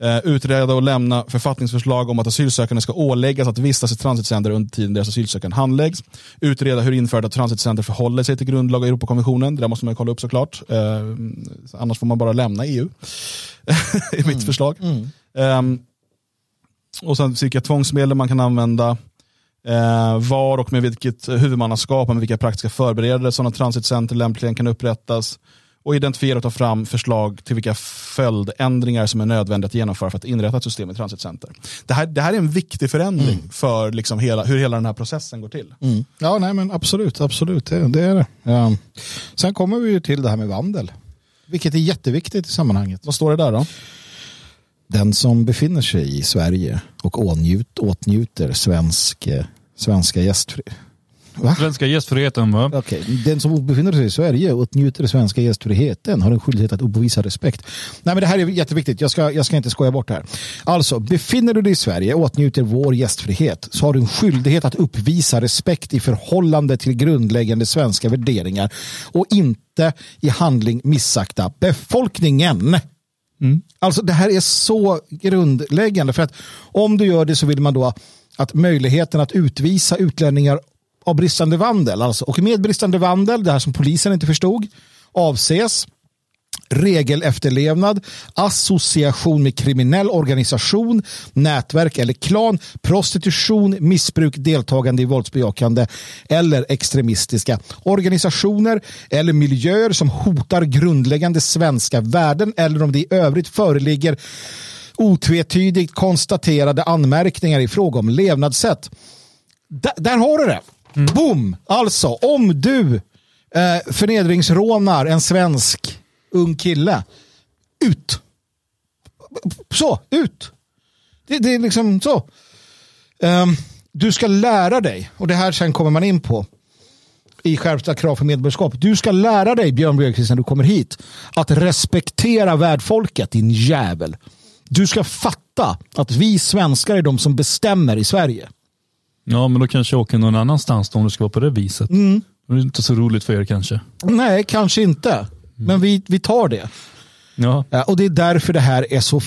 Eh, utreda och lämna författningsförslag om att asylsökande ska åläggas att vistas i transitcenter under tiden deras asylansökan handläggs. Utreda hur införda transitcenter förhåller sig till grundlag och Europakonventionen. Det där måste man kolla upp såklart. Eh, annars får man bara lämna EU. i mitt förslag. Eh, och sen vilka tvångsmedel man kan använda. Eh, var och med vilket huvudmannaskap och med vilka praktiska förberedelser sådana transitcenter lämpligen kan upprättas. Och identifiera och ta fram förslag till vilka följdändringar som är nödvändiga att genomföra för att inrätta ett system i transitcenter. Det här, det här är en viktig förändring för liksom hela, hur hela den här processen går till. Ja, nej men absolut, absolut, det, det är det. Ja. Sen kommer vi ju till det här med vandel, vilket är jätteviktigt i sammanhanget. Vad står det där då? Den som befinner sig i Sverige och åtnjut, åtnjuter svensk, eh, svenska gästfrihet. Va? Svenska gästfriheten va? Okej, Den som befinner sig i Sverige och åtnjuter svenska gästfriheten har en skyldighet att uppvisa respekt. Nej men det här är jätteviktigt, jag ska, jag ska inte skoja bort det här. Alltså, befinner du dig i Sverige och åtnjuter vår gästfrihet så har du en skyldighet att uppvisa respekt i förhållande till grundläggande svenska värderingar och inte i handling missakta befolkningen. Alltså det här är så grundläggande för att om du gör det så vill man då att möjligheten att utvisa utlänningar av bristande vandel, alltså, och med bristande vandel, det här som polisen inte förstod, avses regelefterlevnad, association med kriminell organisation, nätverk eller klan, prostitution, missbruk, deltagande i våldsbejakande eller extremistiska organisationer eller miljöer som hotar grundläggande svenska värden eller om det i övrigt föreligger otvetydigt konstaterade anmärkningar i fråga om levnadssätt. D där har du det. Mm. Boom! Alltså, om du eh, förnedringsrånar en svensk ung kille, ut. Så, ut. Det, det är liksom så. Um, du ska lära dig, och det här sen kommer man in på i skärpta krav för medborgarskap. Du ska lära dig, Björn Björkqvist, när du kommer hit, att respektera värdfolket, din jävel. Du ska fatta att vi svenskar är de som bestämmer i Sverige. Ja, men då kanske jag åker någon annanstans då, om det ska vara på det viset. Mm. Det är inte så roligt för er kanske. Nej, kanske inte. Men vi, vi tar det. Ja, och det är därför det här är så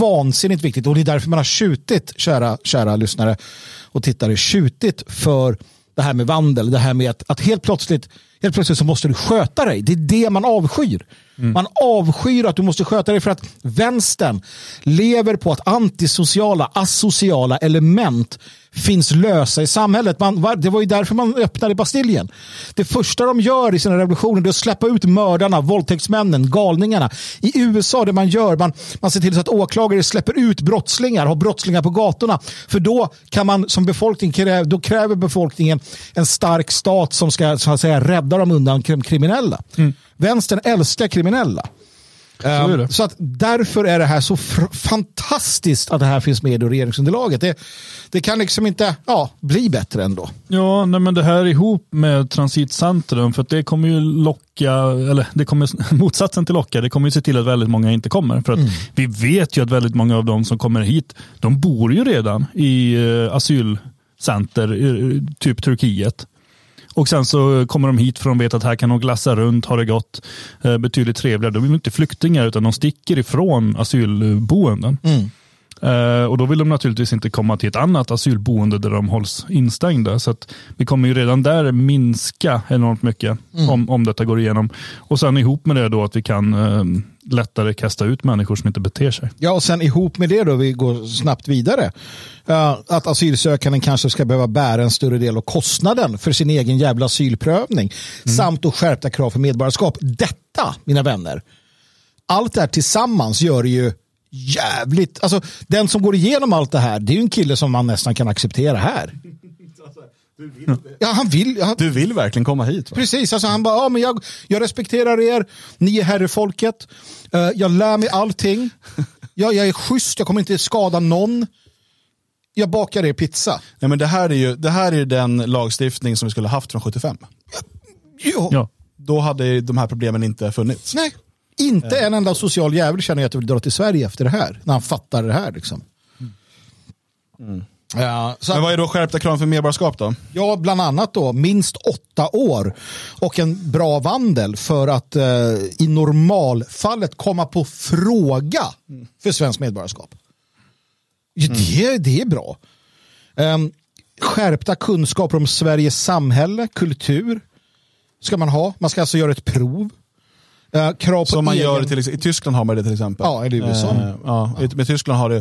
vansinnigt viktigt och det är därför man har tjutit, kära, kära lyssnare och tittare, tjutit för det här med vandel, det här med att, att helt, plötsligt, helt plötsligt så måste du sköta dig. Det är det man avskyr. Man avskyr att du måste sköta dig för att vänstern lever på att antisociala, asociala element finns lösa i samhället. Man, det var ju därför man öppnade Bastiljen. Det första de gör i sina revolutioner är att släppa ut mördarna, våldtäktsmännen, galningarna. I USA det man gör, man, man ser till så att åklagare släpper ut brottslingar, har brottslingar på gatorna. För då kan man som befolkning, då kräver befolkningen en stark stat som ska så att säga, rädda dem undan krim- kriminella. Vänstern älskar kriminella. Är Um, så att därför är det här så fantastiskt att det här finns med i regeringsunderlaget. Det, det kan liksom inte ja, bli bättre ändå. ja nej, men det här ihop med transitcentrum, för det kommer ju locka, eller det kommer, motsatsen till locka, det kommer ju se till att väldigt många inte kommer. För att vi vet ju att väldigt många av de som kommer hit, de bor ju redan i eh, asylcenter, typ Turkiet. Och sen så kommer de hit för de vet att här kan de glassa runt, ha det gott, eh, betydligt trevligare. De är inte flyktingar utan de sticker ifrån asylboenden. Eh, och då vill de naturligtvis inte komma till ett annat asylboende där de hålls instängda. Så att vi kommer ju redan där minska enormt mycket om, om detta går igenom. Och sen ihop med det då att vi kan eh, lättare kasta ut människor som inte beter sig. Ja, och sen ihop med det då, vi går snabbt vidare. eh, att asylsökanden kanske ska behöva bära en större del av kostnaden för sin egen jävla asylprövning. Samt då skärpta krav för medborgarskap. Detta, mina vänner, allt det här tillsammans gör det ju jävligt, alltså den som går igenom allt det här, det är ju en kille som man nästan kan acceptera här. Ja, han vill, han, Du vill verkligen komma hit. Va? Precis, alltså han bara, ja, men jag, jag respekterar er, ni är herrefolket, uh, jag lär mig allting, jag, jag är schysst, jag kommer inte skada någon, jag bakar er pizza. Nej, men det, här är ju, det här är ju den lagstiftning som vi skulle haft från 75. Jo. Ja. Då hade de här problemen inte funnits. Nej, inte en enda social jävel känner jag att jag vill dra till Sverige efter det här, när han fattar det här. Liksom. Ja, så Men att, vad är då skärpta krav för medborgarskap då? ja, bland annat då minst åtta år och en bra vandel för att eh, i normalfallet komma på fråga för svenskt medborgarskap. Ja, det, det är bra. Ehm, skärpta kunskaper om Sveriges samhälle, kultur ska man ha. Man ska alltså göra ett prov. Eh, krav på Som man egen... gör till, i Tyskland har man det till exempel. Ja, eller i USA. Eh, ja, i- Med Tyskland har det,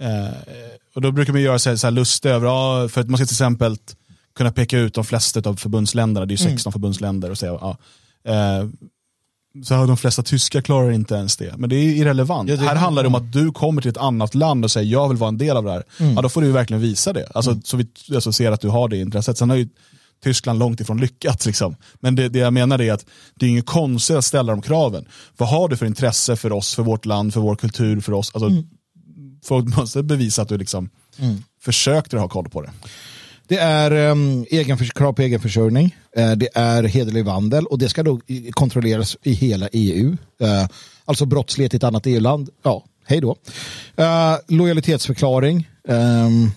eh, och då brukar man göra sig så här lustig över, ja, för att man ska till exempel kunna peka ut de flesta av förbundsländerna, det är ju 16 förbundsländer, och säga, ja, eh, så här, de flesta tyskar klarar inte ens det. Men det är irrelevant. Ja, det- här handlar det om att du kommer till ett annat land och säger jag vill vara en del av det här. Ja, då får du verkligen visa det. Alltså, Så vi alltså, ser att du har det intresset. Sen har ju Tyskland långt ifrån lyckats. Liksom. Men det, det jag menar är att det är inget konstigt att ställa de kraven. Vad har du för intresse för oss, för vårt land, för vår kultur, för oss? Alltså, Folk måste bevisa att du liksom försökte ha koll på det. Det är um, egen, krav på egenförsörjning. Uh, det är hederlig vandel och det ska då kontrolleras i hela EU. Uh, alltså brottslighet i ett annat EU-land. Ja, hej då. Uh, lojalitetsförklaring um,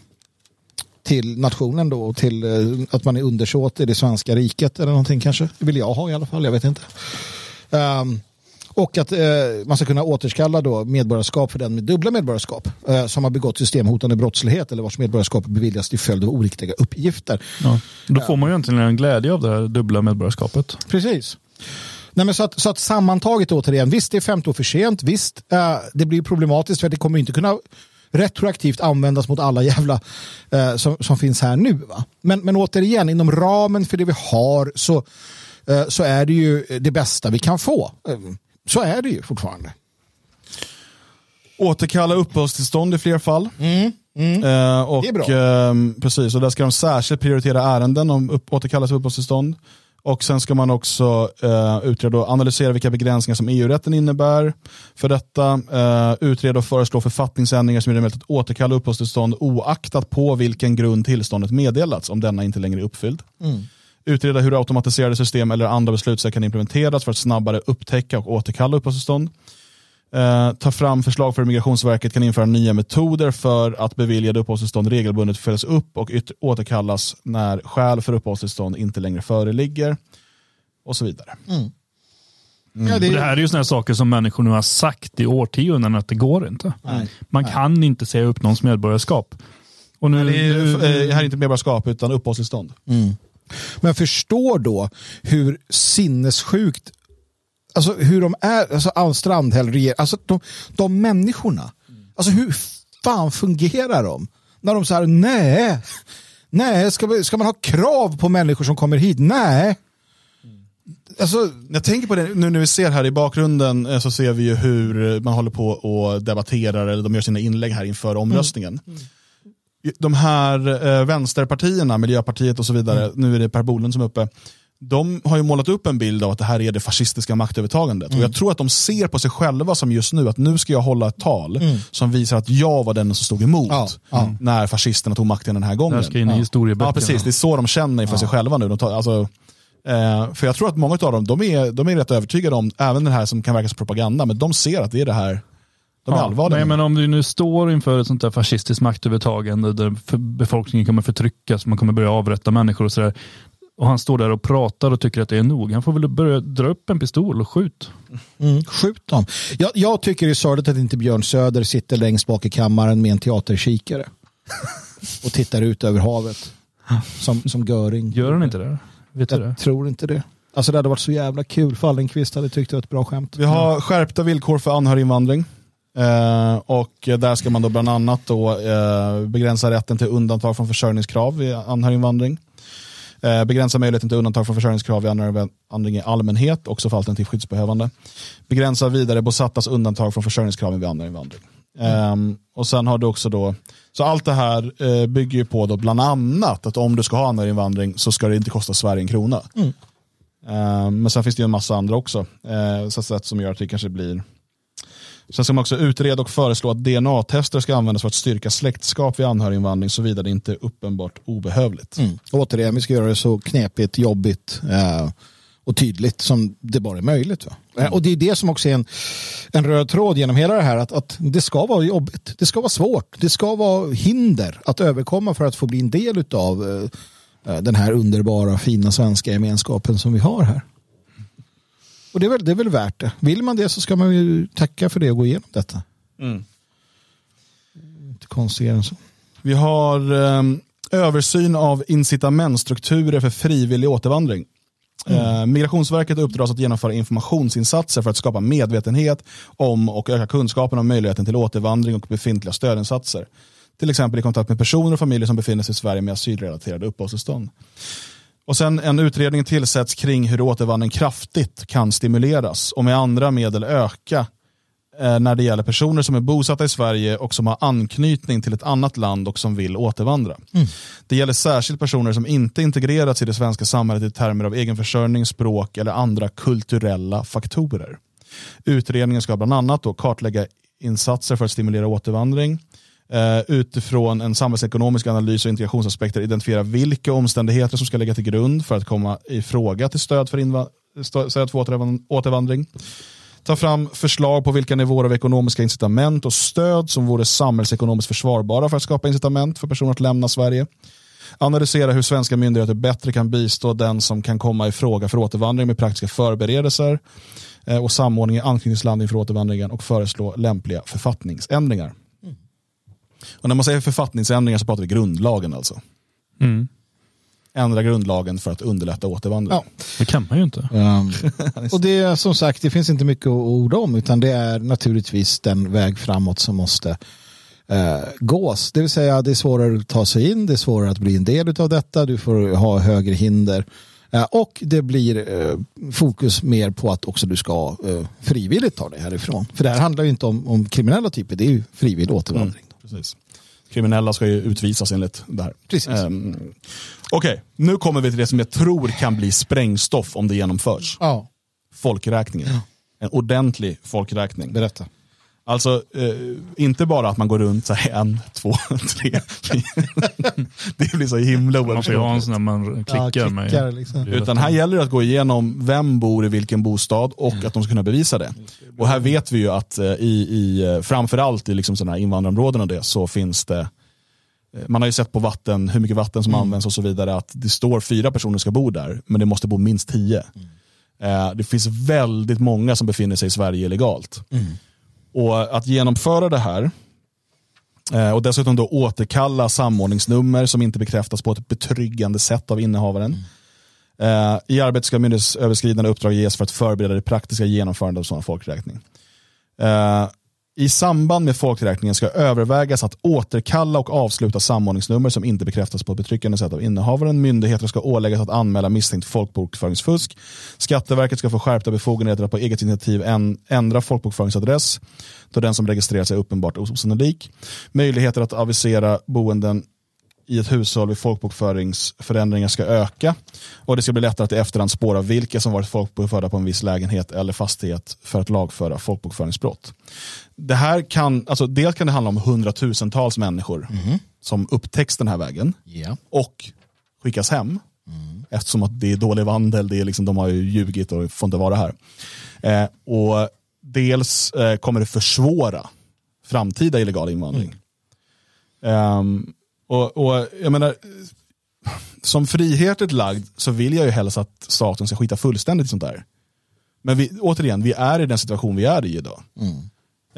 till nationen då till uh, att man är undersåt i det svenska riket eller någonting kanske. Det vill jag ha i alla fall, jag vet inte. Um, och att eh, man ska kunna återkalla då medborgarskap för den med dubbla medborgarskap eh, som har begått systemhotande brottslighet eller vars medborgarskap beviljas till följd av oriktiga uppgifter. Ja. Då får man ju egentligen en glädje av det här dubbla medborgarskapet. Precis. Nej, men så, att, så att sammantaget återigen, visst det är 50 år för sent, visst eh, det blir problematiskt för att det kommer inte kunna retroaktivt användas mot alla jävla eh, som, som finns här nu. Va? Men, men återigen, inom ramen för det vi har så, eh, så är det ju det bästa vi kan få. Eh, så är det ju fortfarande. Återkalla uppehållstillstånd i fler fall. Eh, och, Mm, Det är bra. ehm, precis, och där ska de särskilt prioritera ärenden om upp, återkallelse av uppehållstillstånd. Och sen ska man också eh, utreda och analysera vilka begränsningar som EU-rätten innebär för detta. Eh, utreda och föreslå författningsändringar som gör det möjligt att återkalla uppehållstillstånd oaktat på vilken grund tillståndet meddelats om denna inte längre är uppfylld. Utreda hur automatiserade system eller andra beslutssätt kan implementeras för att snabbare upptäcka och återkalla uppehållstillstånd. Eh, ta fram förslag för hur Migrationsverket kan införa nya metoder för att beviljade uppehållstillstånd regelbundet följs upp och yt- återkallas när skäl för uppehållstillstånd inte längre föreligger. Och så vidare. Ja, det Och det är, här är ju sådana saker som människor nu har sagt i årtionden att det går inte. Man kan inte säga upp någons medborgarskap. Och nu, Det är, nu, eh, här är inte medborgarskap utan uppehållstillstånd. Men förstår då hur sinnessjukt Alltså hur de är, alltså Ann Strandhäll, reger- alltså de, de människorna. Alltså hur fan fungerar de? När de säger nej, nej, ska, vi- ska man ha krav på människor som kommer hit? Nej. Alltså, Jag tänker på det nu när vi ser här i bakgrunden eh, så ser vi ju hur man håller på och debatterar eller de gör sina inlägg här inför omröstningen. De här eh, vänsterpartierna, Miljöpartiet och så vidare, nu är det Per Bolund som är uppe, de har ju målat upp en bild av att det här är det fascistiska maktövertagandet. Och jag tror att de ser på sig själva som just nu, att nu ska jag hålla ett tal som visar att jag var den som stod emot Ja, ja. när fascisterna tog makten den här det gången. här ska in i historieböckerna. Ja, precis. Det är så de känner inför sig själva nu. De tar, alltså, eh, för jag tror att många av dem, de är, de är rätt övertygade om, även det här som kan verka som propaganda, men de ser att det är det här, de är Ja, allvarliga. Nej, men om du nu står inför ett sånt där fascistiskt maktövertagande där befolkningen kommer förtryckas, man kommer börja avrätta människor och sådär. Och han står där och pratar och tycker att det är nog. Han får väl börja dra upp en pistol och skjut. mm, skjut dem. Jag, jag tycker det är sorgligt att inte Björn Söder sitter längst bak i kammaren med en teaterkikare. och tittar ut över havet. Som, som Göring. Gör han inte det? Vet du det? Jag tror inte det. Alltså det hade varit så jävla kul. Fallenkvist hade tyckt det var ett bra skämt. Vi har skärpta villkor för anhöriginvandring. Eh, och där ska man då bland annat då, eh, begränsa rätten till undantag från försörjningskrav vid anhöriginvandring. Eh, begränsa möjligheten till undantag från försörjningskrav vid anhöriginvandring i allmänhet, också för alternativt skyddsbehövande. Begränsa vidare bosattas undantag från försörjningskraven vid anhöriginvandring. Ehm, och sen har du också då, så allt det här eh, bygger ju på då bland annat att om du ska ha anhöriginvandring så ska det inte kosta Sverige en krona. Ehm, men sen finns det ju en massa andra också, eh, så sätt som gör att det kanske blir Sen ska man också utreda och föreslå att DNA-tester ska användas för att styrka släktskap vid anhöriginvandring såvida det inte är uppenbart obehövligt. Mm. Återigen, vi ska göra det så knepigt, jobbigt eh, och tydligt som det bara är möjligt. Va? Mm. Och det är det som också är en, en röd tråd genom hela det här, att, att det ska vara jobbigt, det ska vara svårt, det ska vara hinder att överkomma för att få bli en del av eh, den här underbara, fina svenska gemenskapen som vi har här. Och det är, väl, det är väl värt det. Vill man det så ska man ju tacka för det och gå igenom detta. Mm. Inte konstigare än så. Vi har eh, översyn av incitamentstrukturer för frivillig återvandring. Mm. Eh, Migrationsverket uppdras att genomföra informationsinsatser för att skapa medvetenhet om och öka kunskapen om möjligheten till återvandring och befintliga stödinsatser. Till exempel i kontakt med personer och familjer som befinner sig i Sverige med asylrelaterade uppehållstillstånd. Och sen en utredning tillsätts kring hur återvandring kraftigt kan stimuleras och med andra medel öka eh, när det gäller personer som är bosatta i Sverige och som har anknytning till ett annat land och som vill återvandra. Mm. Det gäller särskilt personer som inte integrerats i det svenska samhället i termer av egenförsörjning, språk eller andra kulturella faktorer. Utredningen ska bland annat då kartlägga insatser för att stimulera återvandring, Eh, utifrån en samhällsekonomisk analys och integrationsaspekter identifiera vilka omständigheter som ska lägga till grund för att komma i fråga till stöd för, stöd för återvandring. Ta fram förslag på vilka nivåer av ekonomiska incitament och stöd som vore samhällsekonomiskt försvarbara för att skapa incitament för personer att lämna Sverige. Analysera hur svenska myndigheter bättre kan bistå den som kan komma i fråga för återvandring med praktiska förberedelser eh, och samordning i anknytningsland inför återvandringen och föreslå lämpliga författningsändringar. Och när man säger författningsändringar så pratar vi grundlagen alltså. Mm. Ändra grundlagen för att underlätta återvandring. Ja. Det kan man ju inte. Um, och det är som sagt, det finns inte mycket att orda om utan det är naturligtvis den väg framåt som måste uh, gås. Det vill säga det är svårare att ta sig in, det är svårare att bli en del av detta, du får ha högre hinder. Uh, och det blir uh, fokus mer på att också du ska frivilligt ta dig härifrån. För det här handlar ju inte om, om kriminella typer, det är ju frivillig återvandring. Mm. Precis. Kriminella ska ju utvisas enligt det här. Um, Okej, okay, nu kommer vi till det som jag tror kan bli sprängstoff om det genomförs. Ja. Folkräkningen. Ja. En ordentlig folkräkning. Berätta. Alltså, eh, inte bara att man går runt så här, en, två, tre, Det blir så himla Man får ha en sån när man klickar. Ja, klickar med, liksom. Utan här gäller det att gå igenom vem bor i vilken bostad och mm. att de ska kunna bevisa det. Och här vet vi ju att eh, i, i eh, framförallt i liksom sådana här invandrarområden och det så finns det eh, man har ju sett på vatten, hur mycket vatten som mm. används och så vidare, att det står fyra personer ska bo där, men det måste bo minst tio. Mm. det finns väldigt många som befinner sig i Sverige illegalt. Mm. Och att genomföra det här eh, och dessutom då återkalla samordningsnummer som inte bekräftas på ett betryggande sätt av innehavaren. Mm. I arbetet ska myndighetsöverskridande uppdrag ges för att förbereda det praktiska genomförandet av sådan folkräkning. Eh, i samband med folkräkningen ska övervägas att återkalla och avsluta samordningsnummer som inte bekräftas på ett betryckande sätt av innehavaren. Myndigheter ska åläggas att anmäla misstänkt folkbokföringsfusk. Skatteverket ska få skärpta befogenheter att på eget initiativ ändra folkbokföringsadress då den som registrerar sig är uppenbart osannolik. Möjligheter att avisera boenden i ett hushåll vid folkbokföringsförändringar ska öka och det ska bli lättare att i efterhand spåra vilka som varit folkbokförda på en viss lägenhet eller fastighet för att lagföra folkbokföringsbrott. Det här kan, alltså dels kan det handla om hundratusentals människor mm. som upptäcks den här vägen yeah. och skickas hem mm. eftersom att det är dålig vandel, det är liksom, de har ju ljugit och får inte vara här. Eh, och dels eh, kommer det försvåra framtida illegal invandring. Mm. Um, och, och jag menar, som frihetligt lagd så vill jag ju helst att staten ska skita fullständigt i sånt där. Men vi, återigen, vi är i den situation vi är i idag. Mm.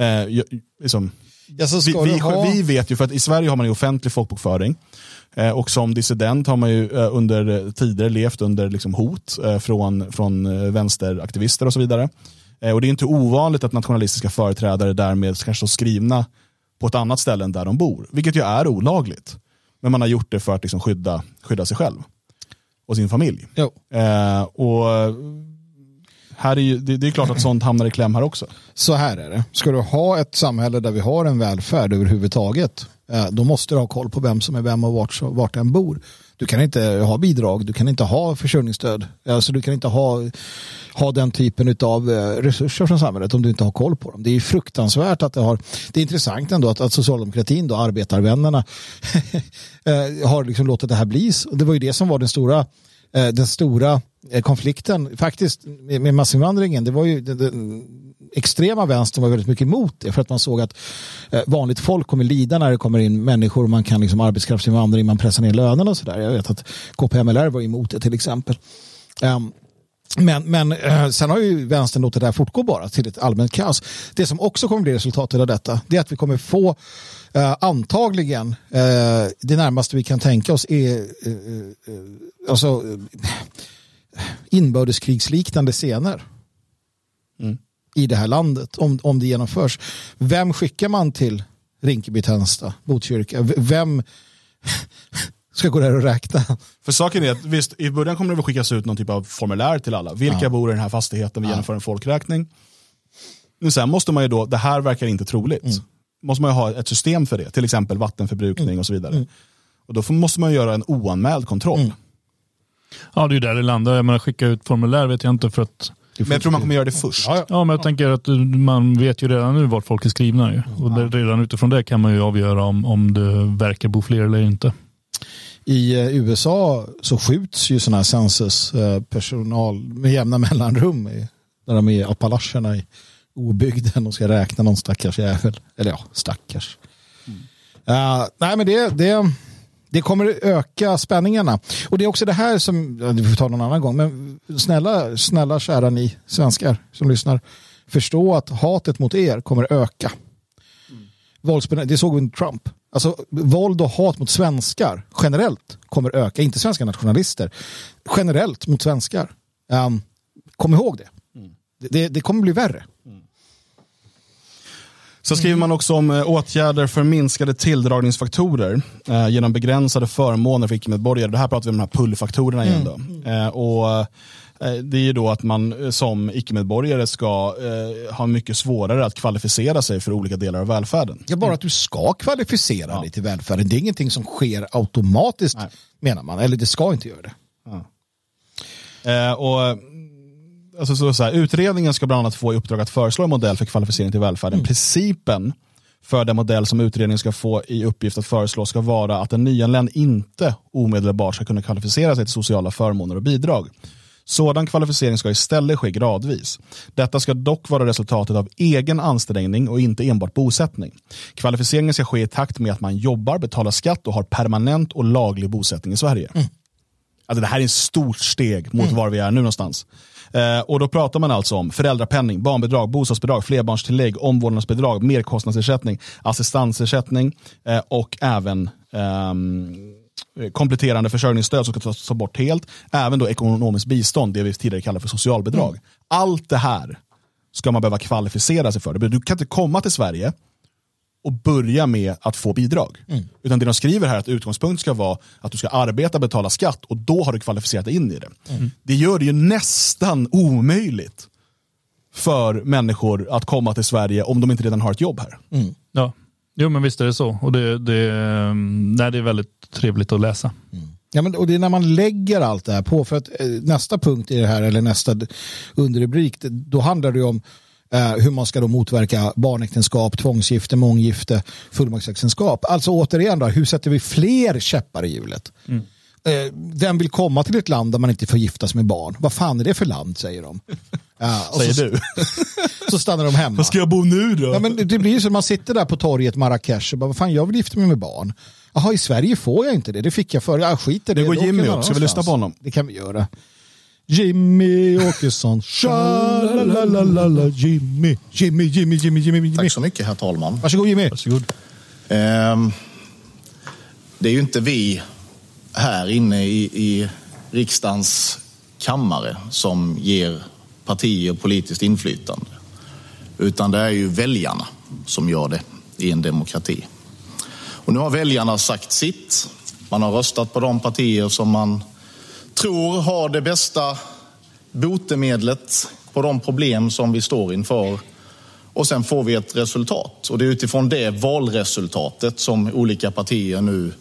Eh, liksom, ja, vi, vi, ha... vi, vet ju, för att i Sverige har man ju offentlig folkbokföring. Eh, och som dissident har man ju eh, under tider levt under liksom, hot eh, från, från eh, vänsteraktivister och så vidare. Eh, och det är inte ovanligt att nationalistiska företrädare därmed kanske står skrivna på ett annat ställe än där de bor. Vilket ju är olagligt. Men man har gjort det för att liksom skydda, skydda sig själv och sin familj. Eh, och här är ju, det, det, är klart att sånt hamnar i kläm här också. Så här är det. Ska du ha ett samhälle där vi har en välfärd överhuvudtaget, eh, då måste du ha koll på vem som är vem och vart, vart den bor. Du kan inte ha bidrag, du kan inte ha försörjningsstöd. Alltså du kan inte ha, ha den typen av eh, resurser från samhället om du inte har koll på dem. Det är fruktansvärt att det har, det är intressant ändå att, att socialdemokratin, då, arbetarvännerna, eh, har liksom låtit det här bli. Det var ju det som var den stora Eh, den stora eh, konflikten faktiskt med, massinvandringen, det var ju den, den extrema vänstern var väldigt mycket emot det för att man såg att eh, vanligt folk kommer lida när det kommer in människor och man kan liksom arbetskraftsinvandring, man pressar ner lönerna och sådär. Jag vet att KPMLR var emot det till exempel. Um, men, men sen har ju vänstern låtit det här fortgå bara till ett allmänt kaos. Det som också kommer bli resultatet av detta det är att vi kommer få eh, antagligen eh, det närmaste vi kan tänka oss är eh alltså, inbördeskrigsliknande scener mm. i det här landet om, om det genomförs. Vem skickar man till Rinkeby, Tensta, Botkyrka? Vem ska gå där och räkna. För saken är att visst, i början kommer det att skickas ut någon typ av formulär till alla. Vilka ja. bor i den här fastigheten? Vi ja. genomför en folkräkning. Men sen måste man ju då, det här verkar inte troligt. Mm. Måste man ju ha ett system för det, till exempel vattenförbrukning mm. och så vidare. Mm. Och då måste man göra en oanmäld kontroll. Mm. Ja, det är ju där det landar. Jag menar, skicka ut formulär vet jag inte för att men jag tror man kommer göra det först. Ja, ja. men jag tänker att man vet ju redan nu vart folk är skrivna. Ju. Och redan utifrån det kan man ju avgöra om, om det verkar bo fler eller inte i eh, USA så skjuts ju sådana här censuspersonal eh, med jämna mellanrum när de är i Appalacherna i obygden och ska räkna någon stackars jävel. Eller ja, stackars. Mm. Uh, nej men det, det, det kommer öka spänningarna. Och det är också det här som, vi får ta någon annan gång, men snälla, snälla kära ni svenskar som lyssnar, förstå att hatet mot er kommer öka. Mm. Det såg vi med Trump. Alltså våld och hat mot svenskar generellt kommer öka, inte svenska nationalister, generellt mot svenskar. Um, kom ihåg det. Mm. det. Det kommer bli värre. Mm. Så skriver man också om eh, åtgärder för minskade tilldragningsfaktorer eh, genom begränsade förmåner för icke-medborgare. Det här pratar vi om de här pullfaktorerna igen. Då. Eh, och Eh, det är ju då att man eh, som icke-medborgare ska eh, ha mycket svårare att kvalificera sig för olika delar av välfärden. Ja, bara att du ska kvalificera ja. dig till välfärden. Det är ingenting som sker automatiskt Nej. menar man. Eller det ska inte göra det. Ja. Eh, och alltså, så, så här, utredningen ska bland annat få i uppdrag att föreslå en modell för kvalificering till välfärden. Mm. Principen för den modell som utredningen ska få i uppgift att föreslå ska vara att en nyanländ inte omedelbart ska kunna kvalificera sig till sociala förmåner och bidrag. Sådan kvalificering ska istället ske gradvis. Detta ska dock vara resultatet av egen ansträngning och inte enbart bosättning. Kvalificeringen ska ske i takt med att man jobbar, betalar skatt och har permanent och laglig bosättning i Sverige. Mm. Alltså det här är ett stort steg mot mm. var vi är nu någonstans. Eh, och då pratar man alltså om föräldrapenning, barnbidrag, bostadsbidrag, flerbarnstillägg, omvårdnadsbidrag, merkostnadsersättning, assistansersättning eh, och även Eh, kompletterande försörjningsstöd som ska tas bort helt. Även då ekonomiskt bistånd, det vi tidigare kallade för socialbidrag. Mm. Allt det här ska man behöva kvalificera sig för. Du kan inte komma till Sverige och börja med att få bidrag. Mm. Utan det de skriver här är att utgångspunkt ska vara att du ska arbeta, betala skatt och då har du kvalificerat dig in i det. Mm. Det gör det ju nästan omöjligt för människor att komma till Sverige om de inte redan har ett jobb här. Mm. Ja. Jo men visst är det så. Och det, det, nej, det är väldigt trevligt att läsa. Mm. Ja, men, och det är när man lägger allt det här på, för att eh, nästa punkt i det här, eller nästa underrubrik, då handlar det om eh, hur man ska då motverka barnäktenskap, tvångsgifte, månggifte, fullmaktsäktenskap. Alltså återigen, då, hur sätter vi fler käppar i hjulet? Mm. Eh, vill komma till ett land där man inte får giftas med barn? Vad fan är det för land, säger de. Ja, säger så, du. så stannar de hemma. Var ska jag bo nu då? Ja, men det blir ju så man sitter där på torget Marrakesh och bara, vad fan, jag vill gifta mig med barn. Jaha, i Sverige får jag inte det. Det fick jag förr. Jag skiter det. Det går Jimmy också. Ska vi lyssna på honom? Det kan vi göra. Jimmy Åkesson. Jimmy, Jimmy, Jimmy, Jimmy, Jimmy. Tack så mycket, herr talman. Varsågod Jimmy. Varsågod. Um, det är ju inte vi här inne i, i riksdagens kammare som ger partier politiskt inflytande. Utan det är ju väljarna som gör det i en demokrati. Och nu har väljarna sagt sitt. Man har röstat på de partier som man tror har det bästa botemedlet på de problem som vi står inför. Och sen får vi ett resultat. Och det är utifrån det valresultatet som olika partier nu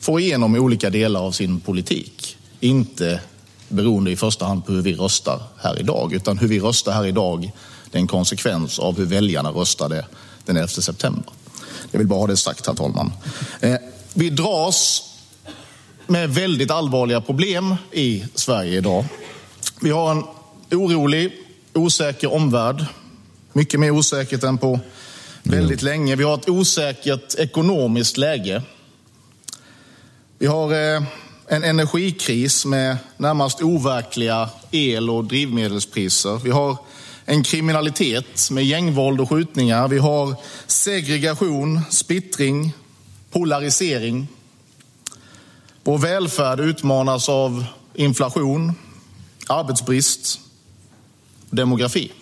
får igenom olika delar av sin politik. Inte beroende i första hand på hur vi röstar här idag, utan hur vi röstar här idag det är en konsekvens av hur väljarna röstade den 11 september. Jag vill bara ha det sagt, herr talman. Eh, vi dras med väldigt allvarliga problem i Sverige idag. Vi har en orolig, osäker omvärld. Mycket mer osäkert än på väldigt länge. Vi har ett osäkert ekonomiskt läge. Vi har eh, en energikris med närmast overkliga el och drivmedelspriser. Vi har en kriminalitet med gängvåld och skjutningar. Vi har segregation, splittring, polarisering. Vår välfärd utmanas av inflation, arbetsbrist och demografi.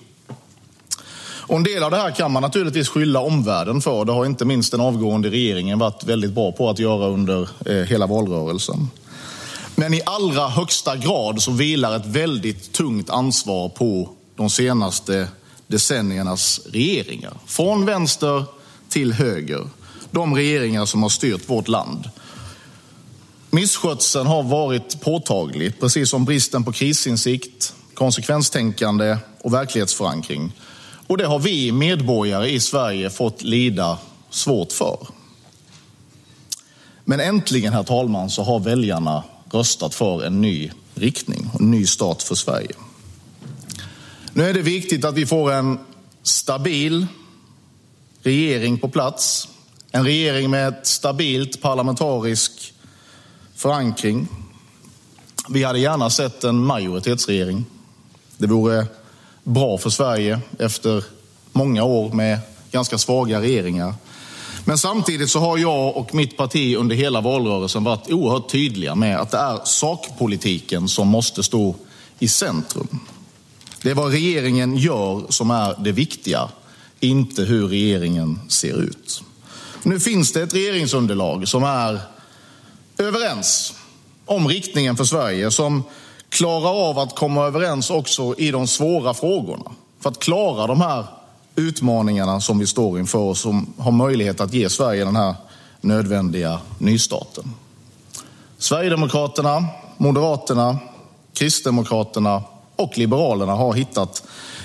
Och en del av det här kan man naturligtvis skylla omvärlden för. Det har inte minst den avgående regeringen varit väldigt bra på att göra under eh, hela valrörelsen. Men i allra högsta grad så vilar ett väldigt tungt ansvar på de senaste decenniernas regeringar. Från vänster till höger. De regeringar som har styrt vårt land. Misskötseln har varit påtaglig, precis som bristen på krisinsikt, konsekvenstänkande och verklighetsförankring. Och det har vi medborgare i Sverige fått lida svårt för. Men äntligen, herr talman, så har väljarna röstat för en ny riktning och en ny start för Sverige. Nu är det viktigt att vi får en stabil regering på plats. En regering med ett stabilt parlamentariskt förankring. Vi hade gärna sett en majoritetsregering. Det vore bra för Sverige efter många år med ganska svaga regeringar. Men samtidigt så har jag och mitt parti under hela valrörelsen varit oerhört tydliga med att det är sakpolitiken som måste stå i centrum. Det är vad regeringen gör som är det viktiga, inte hur regeringen ser ut. Nu finns det ett regeringsunderlag som är överens om riktningen för Sverige, som klarar av att komma överens också i de svåra frågorna. För att klara de här utmaningarna som vi står inför och som har möjlighet att ge Sverige den här nödvändiga nystarten. Sverigedemokraterna, Moderaterna, Kristdemokraterna och Liberalerna har hittat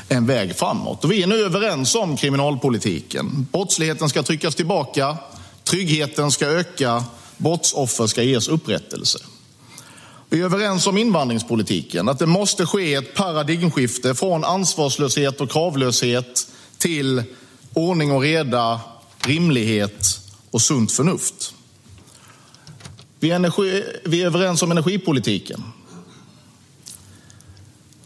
en väg framåt. Och vi är nu överens om kriminalpolitiken. Brottsligheten ska tryckas tillbaka, tryggheten ska öka, brottsoffer ska ges upprättelse. Vi är överens om invandringspolitiken, att det måste ske ett paradigmskifte från ansvarslöshet och kravlöshet till ordning och reda, rimlighet och sunt förnuft. Vi är, energi, vi är överens om energipolitiken.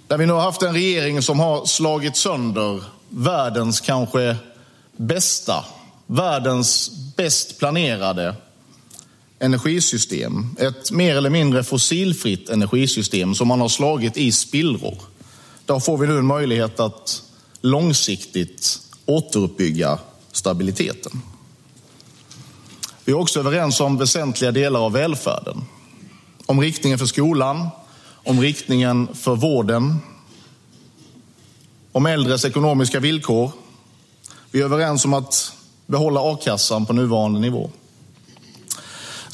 Där vi nu har haft en regering som har slagit sönder världens kanske bästa, världens bäst planerade energisystem. Ett mer eller mindre fossilfritt energisystem som man har slagit i spillror. Där får vi nu en möjlighet att långsiktigt återuppbygga stabiliteten. Vi är också överens om väsentliga delar av välfärden. Om riktningen för skolan, om riktningen för vården, om äldres ekonomiska villkor. Vi är överens om att behålla a-kassan på nuvarande nivå.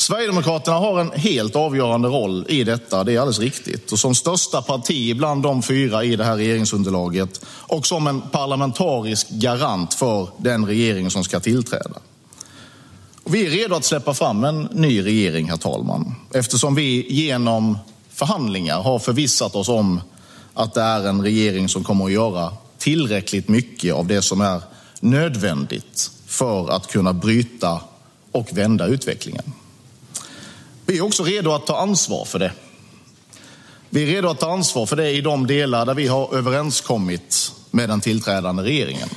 Sverigedemokraterna har en helt avgörande roll i detta, det är alldeles riktigt. Och som största parti bland de fyra i det här regeringsunderlaget och som en parlamentarisk garant för den regering som ska tillträda. Och vi är redo att släppa fram en ny regering, herr talman, eftersom vi genom förhandlingar har förvissat oss om att det är en regering som kommer att göra tillräckligt mycket av det som är nödvändigt för att kunna bryta och vända utvecklingen. Vi är också redo att ta ansvar för det. Vi är redo att ta ansvar för det i de delar där vi har överenskommit med den tillträdande regeringen.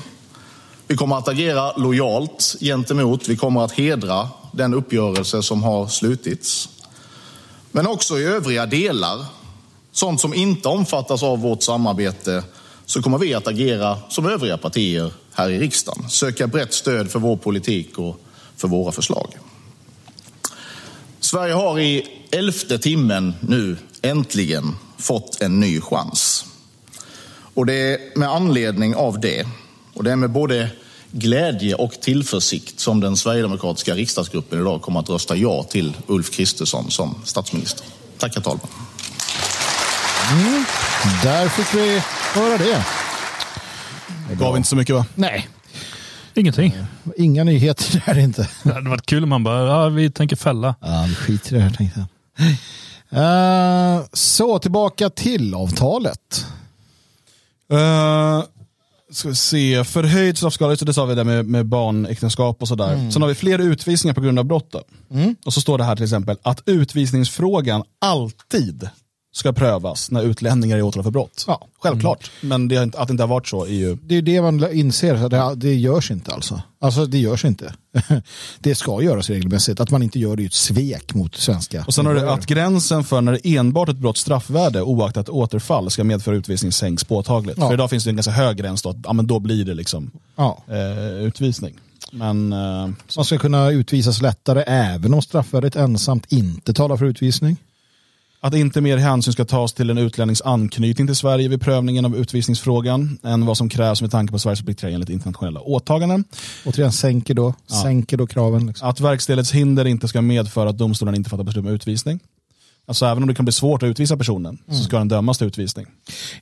Vi kommer att agera lojalt gentemot, vi kommer att hedra den uppgörelse som har slutits. Men också i övriga delar, sånt som inte omfattas av vårt samarbete, så kommer vi att agera som övriga partier här i riksdagen. Söka brett stöd för vår politik och för våra förslag. Sverige har i elfte timmen nu äntligen fått en ny chans. Och det är med anledning av det, och det är med både glädje och tillförsikt som den sverigedemokratiska riksdagsgruppen idag kommer att rösta ja till Ulf Kristersson som statsminister. Tack herr talman. Mm. Där fick vi höra det. Det gav inte så mycket va? Nej, Ingenting. inga nyheter där inte. Det hade varit kul om man bara, ja, vi tänker fälla. Ja, vi skiter i det här tänkte jag. Eh, så, tillbaka till avtalet. Uh, ska vi se, förhöjd straffskala, så det sa vi där med, med barnäktenskap och sådär. Mm. Sen har vi fler utvisningar på grund av brott. då. Och så står det här till exempel att utvisningsfrågan alltid ska prövas när utlänningar är åtalade för brott. Ja. Självklart, men det, att det inte har varit så är ju... Det är det man inser, det, det görs inte alltså. Alltså det görs inte. det ska göras regelmässigt. Att man inte gör det är ett svek mot svenska. Och sen har det att gränsen för när det enbart ett brott straffvärde oaktat återfall ska medföra utvisning sänks påtagligt. Ja. För idag finns det en ganska hög gräns då, att ja, men då blir det liksom Ja. eh, utvisning. Men eh, Man ska kunna utvisas lättare även om straffvärdet ensamt inte talar för utvisning. Att inte mer hänsyn ska tas till en utlännings anknytning till Sverige vid prövningen av utvisningsfrågan än vad som krävs med tanke på Sveriges förpliktelser enligt internationella åtaganden. Återigen sänker då, sänker då kraven. Liksom. Att verkställighetshinder inte ska medföra att domstolen inte fattar beslut om utvisning. Alltså även om det kan bli svårt att utvisa personen så ska den dömas till utvisning.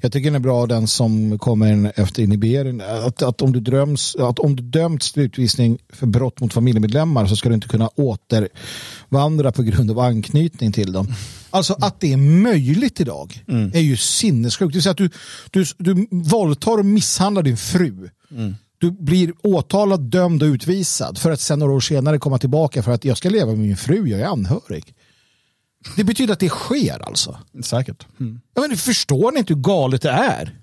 Jag tycker den är bra den som kommer in efter inhibering. Att, att, om du dröms, att om du dömts till utvisning för brott mot familjemedlemmar så ska du inte kunna återvandra på grund av anknytning till dem. Alltså att det är möjligt idag är ju sinnessjukt. Det vill säga att du, du, du våldtar och misshandlar din fru. Du blir åtalad, dömd och utvisad för att sen några år senare komma tillbaka för att jag ska leva med min fru, jag är anhörig. Det betyder att det sker alltså. Säkert. Mm. Ja, men förstår ni inte hur galet det är?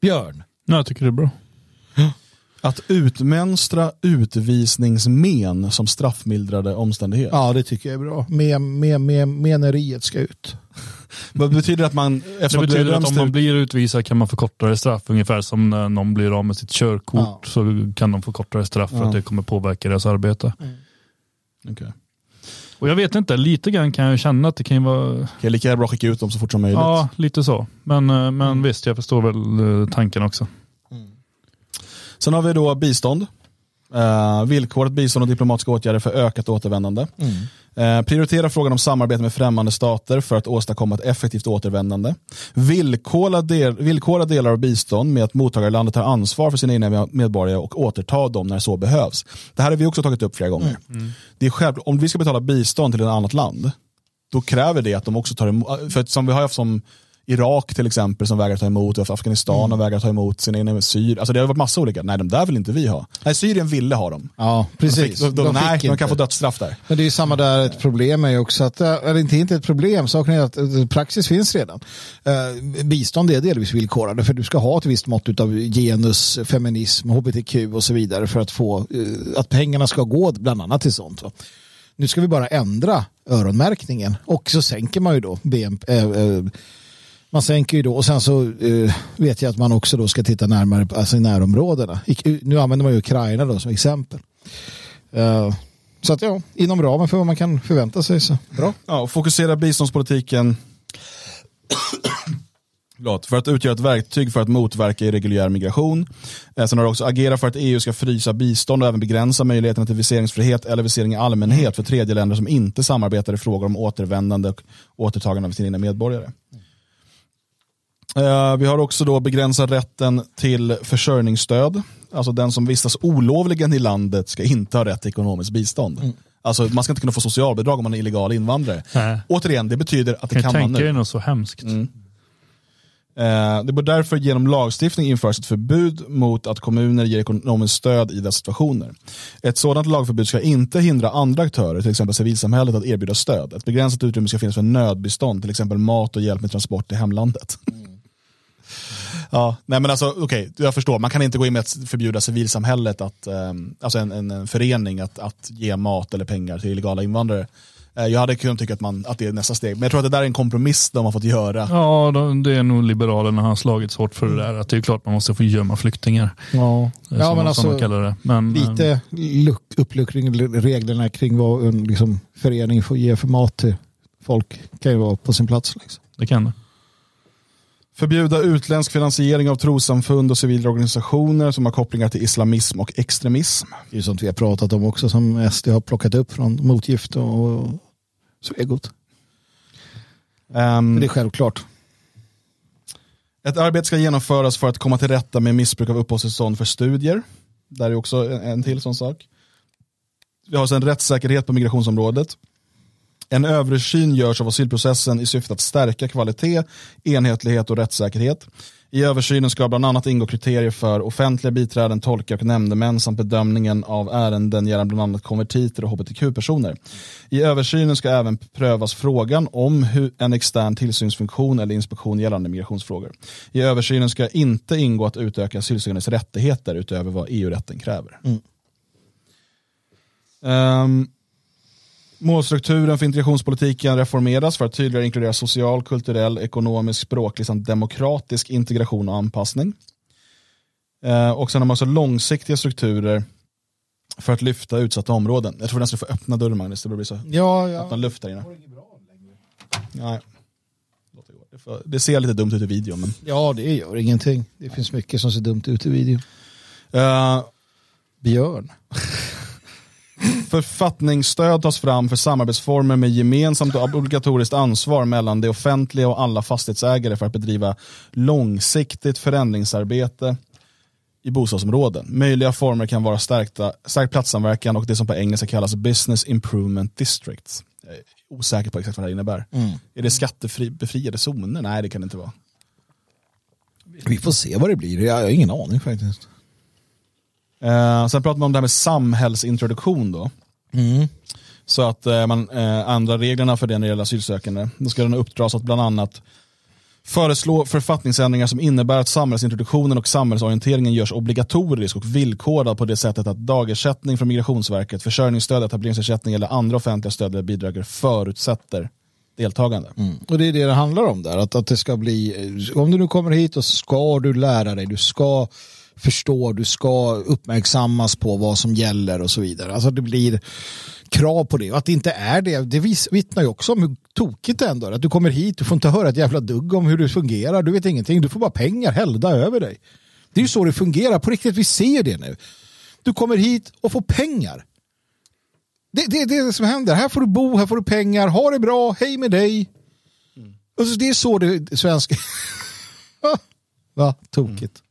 Björn. Nej, jag tycker det är bra. Att utmönstra utvisningsmen som straffmildrade omständighet. Ja, det tycker jag är bra. Med, med, med, meneriet ska ut. Vad betyder att man Det betyder att om man blir utvisad kan man få kortare straff. Ungefär som när någon blir av med sitt körkort Ja. så kan de få kortare straff för Ja. att det kommer påverka deras arbete. Okej. Och jag vet inte, lite grann kan jag känna att det kan ju vara Okej, lika gärna bra skicka ut dem så fort som möjligt. Ja, lite så. Men, eh, men visst, jag förstår väl eh, tanken också. Sen har vi då bistånd. Uh, villkorat bistånd och diplomatiska åtgärder för ökat återvändande. Eh, prioritera frågan om samarbete med främmande stater för att åstadkomma ett effektivt återvändande. Villkora, del, villkora delar av bistånd med att mottagarlandet tar ansvar för sina egna medborgare och återta dem när så behövs. Det här har vi också tagit upp flera gånger. Det är själv, om vi ska betala bistånd till ett annat land, då kräver det att de också tar emot, för som vi har haft som Irak till exempel som vägrar ta emot, och Afghanistan och vägrar ta emot sina egna Syrien. Alltså det har varit massa olika, nej de där vill inte vi ha. Nej Syrien ville ha dem. Ja, De precis. fick, de, de, nej, fick de inte. kan få dödsstraff där. Men det är ju samma där, ett problem är ju också att, eh, eller inte, inte ett problem, saken är att eh, praxis finns redan. Eh, bistånd är delvis villkorade för du ska ha ett visst mått av genus, feminism, hbtq och så vidare för att få, eh, att pengarna ska gå bland annat till sånt. Va? Nu ska vi bara ändra öronmärkningen och så sänker man ju då BNP, eh, eh, man sänker ju då och sen så uh, vet jag att man också då ska titta närmare på alltså närområdena. I, nu använder man ju Ukraina då som exempel. Uh, så att ja, inom ramen för vad man kan förvänta sig så bra. Ja, och fokusera biståndspolitiken för att utgöra ett verktyg för att motverka irreguljär migration. Eh, sen har det också agera för att EU ska frysa bistånd och även begränsa möjligheterna till viseringsfrihet eller visering i allmänhet för tredje länder som inte samarbetar i frågor om återvändande och återtagande av sina medborgare. Eh, Vi har också då begränsat rätten till försörjningsstöd. Alltså den som vistas olovligen i landet ska inte ha rätt till ekonomiskt bistånd. Alltså man ska inte kunna få socialbidrag om man är illegal invandrare. Nej. Återigen, det betyder att det Kan kan jag man nu. er något så hemskt. Eh, Det bör därför genom lagstiftning införas ett förbud mot att kommuner ger ekonomiskt stöd i dessa situationer. Ett sådant lagförbud ska inte hindra andra aktörer, till exempel civilsamhället, att erbjuda stöd. Ett begränsat utrymme ska finnas för nödbistånd, till exempel mat och hjälp med transport till hemlandet. Ja, nej men alltså okej, jag förstår. Man kan inte gå in med att förbjuda civilsamhället, att, ehm, alltså en, en, en förening, att, att ge mat eller pengar till illegala invandrare. Eh, jag hade kunnat tycka att, man, att det är nästa steg, men jag tror att det där är en kompromiss de har fått göra. Ja, de- det är nog Liberalerna har slagits hårt för det där. Att det är klart man måste få gömma flyktingar. Ja, eh, ja som, men som de alltså. Men, eh, lite luck, uppluckring reglerna kring vad en liksom, förening får ge för mat till folk kan ju vara på sin plats. Liksom. Det kan det. Förbjuda utländsk finansiering av trossamfund och civila organisationer som har kopplingar till islamism och extremism. Det är ju sånt vi har pratat om också som SD har plockat upp från motgift och Svegot. Ehm, Men det är självklart. Ett arbete ska genomföras för att komma till rätta med missbruk av uppehållstillstånd för studier. Där är också en, en till sån sak. Vi har sen rättssäkerhet på migrationsområdet. En översyn görs av asylprocessen i syfte att stärka kvalitet, enhetlighet och rättssäkerhet. I översynen ska bland annat ingå kriterier för offentliga biträden, tolkar och nämndemän samt bedömningen av ärenden gällande bland annat konvertiter och hbtq-personer. I översynen ska även prövas frågan om hur en extern tillsynsfunktion eller inspektion gällande migrationsfrågor. I översynen ska inte ingå att utöka asylsökandes rättigheter utöver vad EU-rätten kräver. Um, Målstrukturen för integrationspolitiken reformeras för att tydligare inkludera social, kulturell, ekonomisk, språklig samt demokratisk integration och anpassning. Eh, och sen har man också långsiktiga strukturer för att lyfta utsatta områden. Jag tror nästan du får öppna dörren Magnus, det blir så Ja, ja. öppna luft där inne. Nej. Det ser lite dumt ut i videon men. ja, det gör ingenting. Det finns mycket som ser dumt ut i videon. Eh, Björn. Författningsstöd tas fram för samarbetsformer med gemensamt och obligatoriskt ansvar mellan det offentliga och alla fastighetsägare för att bedriva långsiktigt förändringsarbete i bostadsområden. Möjliga former kan vara stärkta, stärkt platssamverkan och det som på engelska kallas business improvement districts. Jag är osäker på exakt vad det här innebär. Är det skattebefriade zoner? Nej, det kan det inte vara. Vi får se vad det blir. Jag har ingen aning faktiskt. Eh, sen pratar man om det här med samhällsintroduktion då. Så att eh, man eh, ändrar reglerna för det när det gäller asylsökande. Då ska den uppdras att bland annat föreslå författningsändringar som innebär att samhällsintroduktionen och samhällsorienteringen görs obligatorisk och villkorad på det sättet att dagersättning från Migrationsverket, försörjningsstöd, etableringsersättning eller andra offentliga stöd eller bidrag förutsätter deltagande. Och det är det det handlar om där. Att, att det ska bli, om du nu kommer hit så ska du lära dig, du ska förstå, du ska uppmärksammas på vad som gäller och så vidare. Alltså det blir krav på det. Och att det inte är det, det vittnar ju också om hur tokigt det ändå är. Att du kommer hit, du får inte höra ett jävla dugg om hur det fungerar, du vet ingenting, du får bara pengar hällda över dig. Det är ju så det fungerar, på riktigt, vi ser det nu. Du kommer hit och får pengar. Det, det, det är det som händer. Här får du bo, här får du pengar, ha det bra, hej med dig. Och så, det är så det svenska... Va? Tokigt.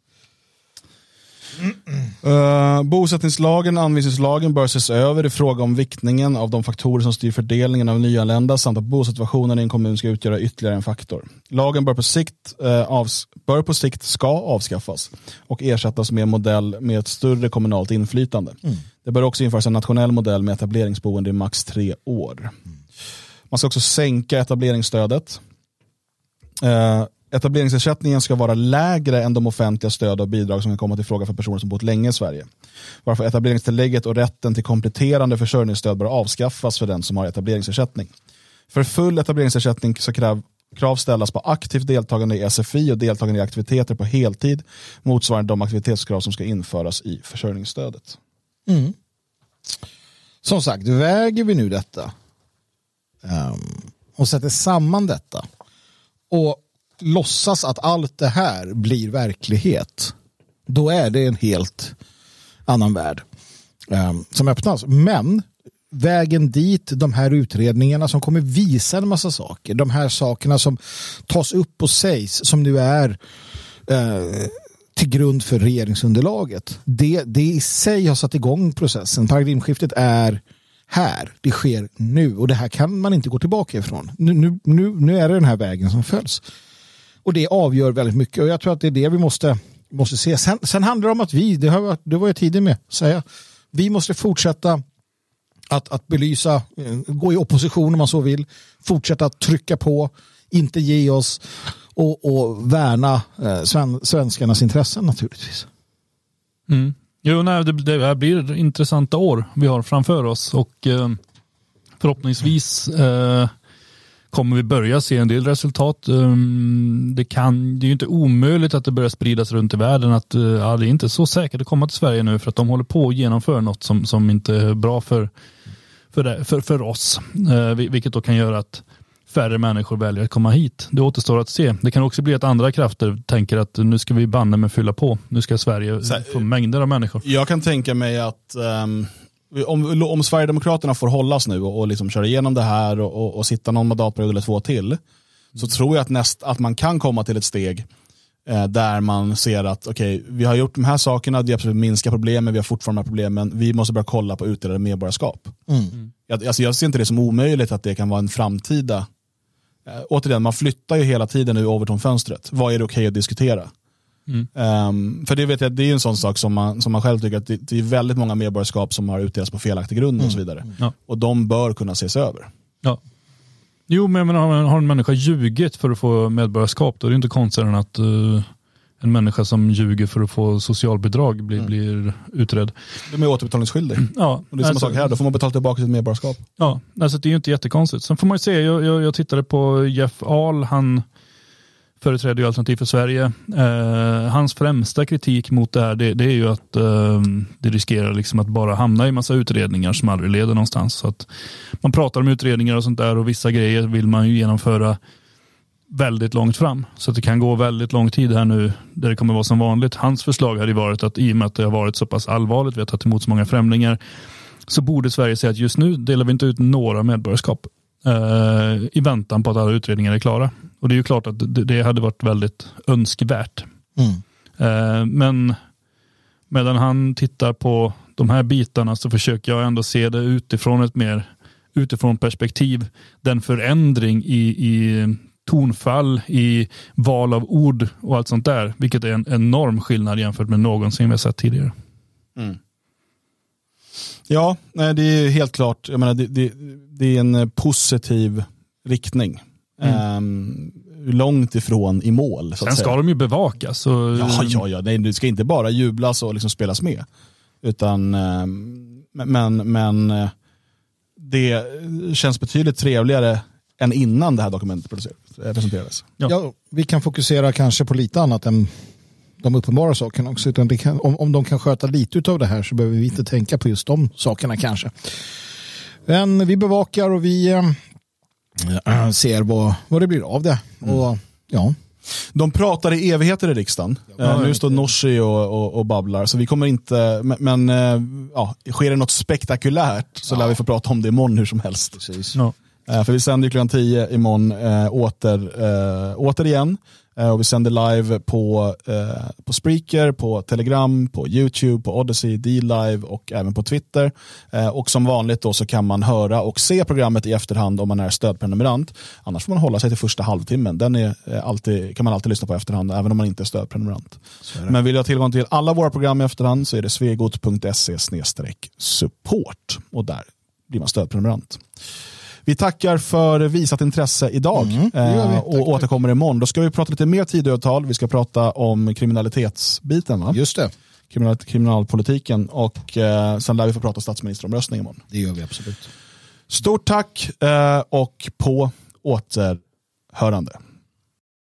Uh, bosättningslagen och anvisningslagen bör ses över i fråga om viktningen av de faktorer som styr fördelningen av nyanlända samt att bosituationen i en kommun ska utgöra ytterligare en faktor. Lagen bör på sikt, uh, avs bör på sikt ska avskaffas och ersättas med en modell med ett större kommunalt inflytande. Det bör också införas en nationell modell med etableringsboende i max tre år. Man ska också sänka etableringsstödet. Uh, Etableringsersättningen ska vara lägre än de offentliga stöd och bidrag som kan komma till fråga för personer som bott länge i Sverige. Varför etableringstillägget och rätten till kompletterande försörjningsstöd bör avskaffas för den som har etableringsersättning. För full etableringsersättning ska krav, krav ställas på aktivt deltagande i SFI och deltagande i aktiviteter på heltid motsvarande de aktivitetskrav som ska införas i försörjningsstödet. Mm. Som sagt, väger vi nu detta um, och sätter samman detta och låtsas att allt det här blir verklighet, då är det en helt annan värld eh, som öppnas. Men vägen dit, de här utredningarna som kommer visa en massa saker, de här sakerna som tas upp och sägs, som nu är eh, till grund för regeringsunderlaget. Det, det i sig har satt igång processen. Paradigmskiftet är här. Det sker nu och det här kan man inte gå tillbaka ifrån. Nu, nu, nu, nu är det den här vägen som följs. Och det avgör väldigt mycket och jag tror att det är det vi måste, måste se. Sen, sen handlar det om att vi, det, har, det var jag tidig med att säga, vi måste fortsätta att, att belysa, eh, gå i opposition om man så vill, fortsätta att trycka på, inte ge oss och, och värna eh, sven, svenskarnas intressen naturligtvis. Mm. Jo, nej, det, det här blir intressanta år vi har framför oss och eh, förhoppningsvis eh, kommer vi börja se en del resultat. Um, det, kan, det är ju inte omöjligt att det börjar spridas runt i världen att uh, ja, det är inte så säkert att komma till Sverige nu för att de håller på att genomföra något som, som inte är bra för, för, det, för, för oss. Uh, vilket då kan göra att färre människor väljer att komma hit. Det återstår att se. Det kan också bli att andra krafter tänker att nu ska vi banne med fylla på. Nu ska Sverige Så få mängder av människor. Jag kan tänka mig att ehm, om, om Sverigedemokraterna får hållas nu och, och liksom köra igenom det här och, och, och sitta någon mandatperiod eller två till så tror jag att, näst, att man kan komma till ett steg Eh, där man ser att okay, vi har gjort de här sakerna, det absolut minska problemen, vi har fortfarande problemen, vi måste börja kolla på utdelade medborgarskap. Mm. Jag, alltså jag ser inte det som omöjligt att det kan vara en framtida, eh, återigen man flyttar ju hela tiden nu Overton-fönstret, vad är det okej okay att diskutera? Mm. Um, för det vet jag, det är en sån sak som man, som man själv tycker att det, det är väldigt många medborgarskap som har utdelats på felaktig grund och så vidare. Mm. Ja. Och de bör kunna ses över. Ja. Jo, men menar, har, har en människa ljugit för att få medborgarskap, då är det inte konstigt att uh, en människa som ljuger för att få socialbidrag blir, Mm. blir utredd. De är återbetalningsskyldiga. Ja, Och det är samma alltså- sak här, då får man betala tillbaka sitt medborgarskap. Ja, alltså det är ju inte jättekonstigt. Sen får man ju se, jag, jag, jag tittade på Jeff Ahl, han företräder ju Alternativ för Sverige. Eh, hans främsta kritik mot det här, det, det är ju att eh, det riskerar liksom att bara hamna i massa utredningar som aldrig leder någonstans. Så att man pratar om utredningar och sånt där och vissa grejer vill man ju genomföra väldigt långt fram. Så att det kan gå väldigt lång tid här nu där det kommer vara som vanligt. Hans förslag hade ju varit att i och med att det har varit så pass allvarligt, vi har tagit emot så många främlingar, så borde Sverige säga att just nu delar vi inte ut några medborgarskap eh, i väntan på att alla utredningar är klara. Och det är ju klart att det, det hade varit väldigt önskvärt. Mm. Eh, men medan han tittar på de här bitarna så försöker jag ändå se det utifrån ett mer utifrån perspektiv. Den förändring i, i tonfall, i val av ord och allt sånt där. Vilket är en enorm skillnad jämfört med någonsin vi har sett tidigare. Ja, nej, det är helt klart. Jag menar, det, det, det är en eh, positiv riktning. Ehm, långt ifrån i mål. Så att Mm. Sen ska de ju bevakas. Och, Ja, ja, ja. Nej, det ska inte bara jublas och liksom spelas med. Utan, ehm, men, men eh, det känns betydligt trevligare än innan det här dokumentet eh, presenterades. Ja. Ja, vi kan fokusera kanske på lite annat än de uppenbara sakerna också. Utan det kan, om, om de kan sköta lite av det här så behöver vi inte tänka på just de sakerna kanske. Men vi bevakar och vi eh, ser vad, vad det blir av det. Och, ja. De pratar i evigheter i riksdagen. Eh, nu står Norsi och, och, och babblar, så vi kommer inte, men, men ja, sker det något spektakulärt så lär vi få prata om det imorgon hur som helst. Precis. Ja. Eh, för vi sänder ju klockan 10 imorgon eh, åter, eh, återigen. Eh, och vi sänder live på, eh, på Spreaker, på Telegram, på YouTube, på Odyssey, D-Live och även på Twitter. Eh, och som vanligt då så kan man höra och se programmet i efterhand om man är stödprenumerant. Annars får man hålla sig till första halvtimmen. Den är, eh, alltid, kan man alltid lyssna på i efterhand även om man inte är stödprenumerant. Men vill du ha tillgång till alla våra program i efterhand så är det svegot.se support och där blir man stödprenumerant. Vi tackar för visat intresse idag Mm, vi. eh, Tack, och tack. återkommer imorgon. Då ska vi prata lite mer Tidöavtal. Vi ska prata om kriminalitetsbiten, va? Just det, Kriminal, kriminalpolitiken och eh, sen lär vi få prata statsministeromröstning imorgon. det gör vi absolut. Stort tack eh, och på återhörande.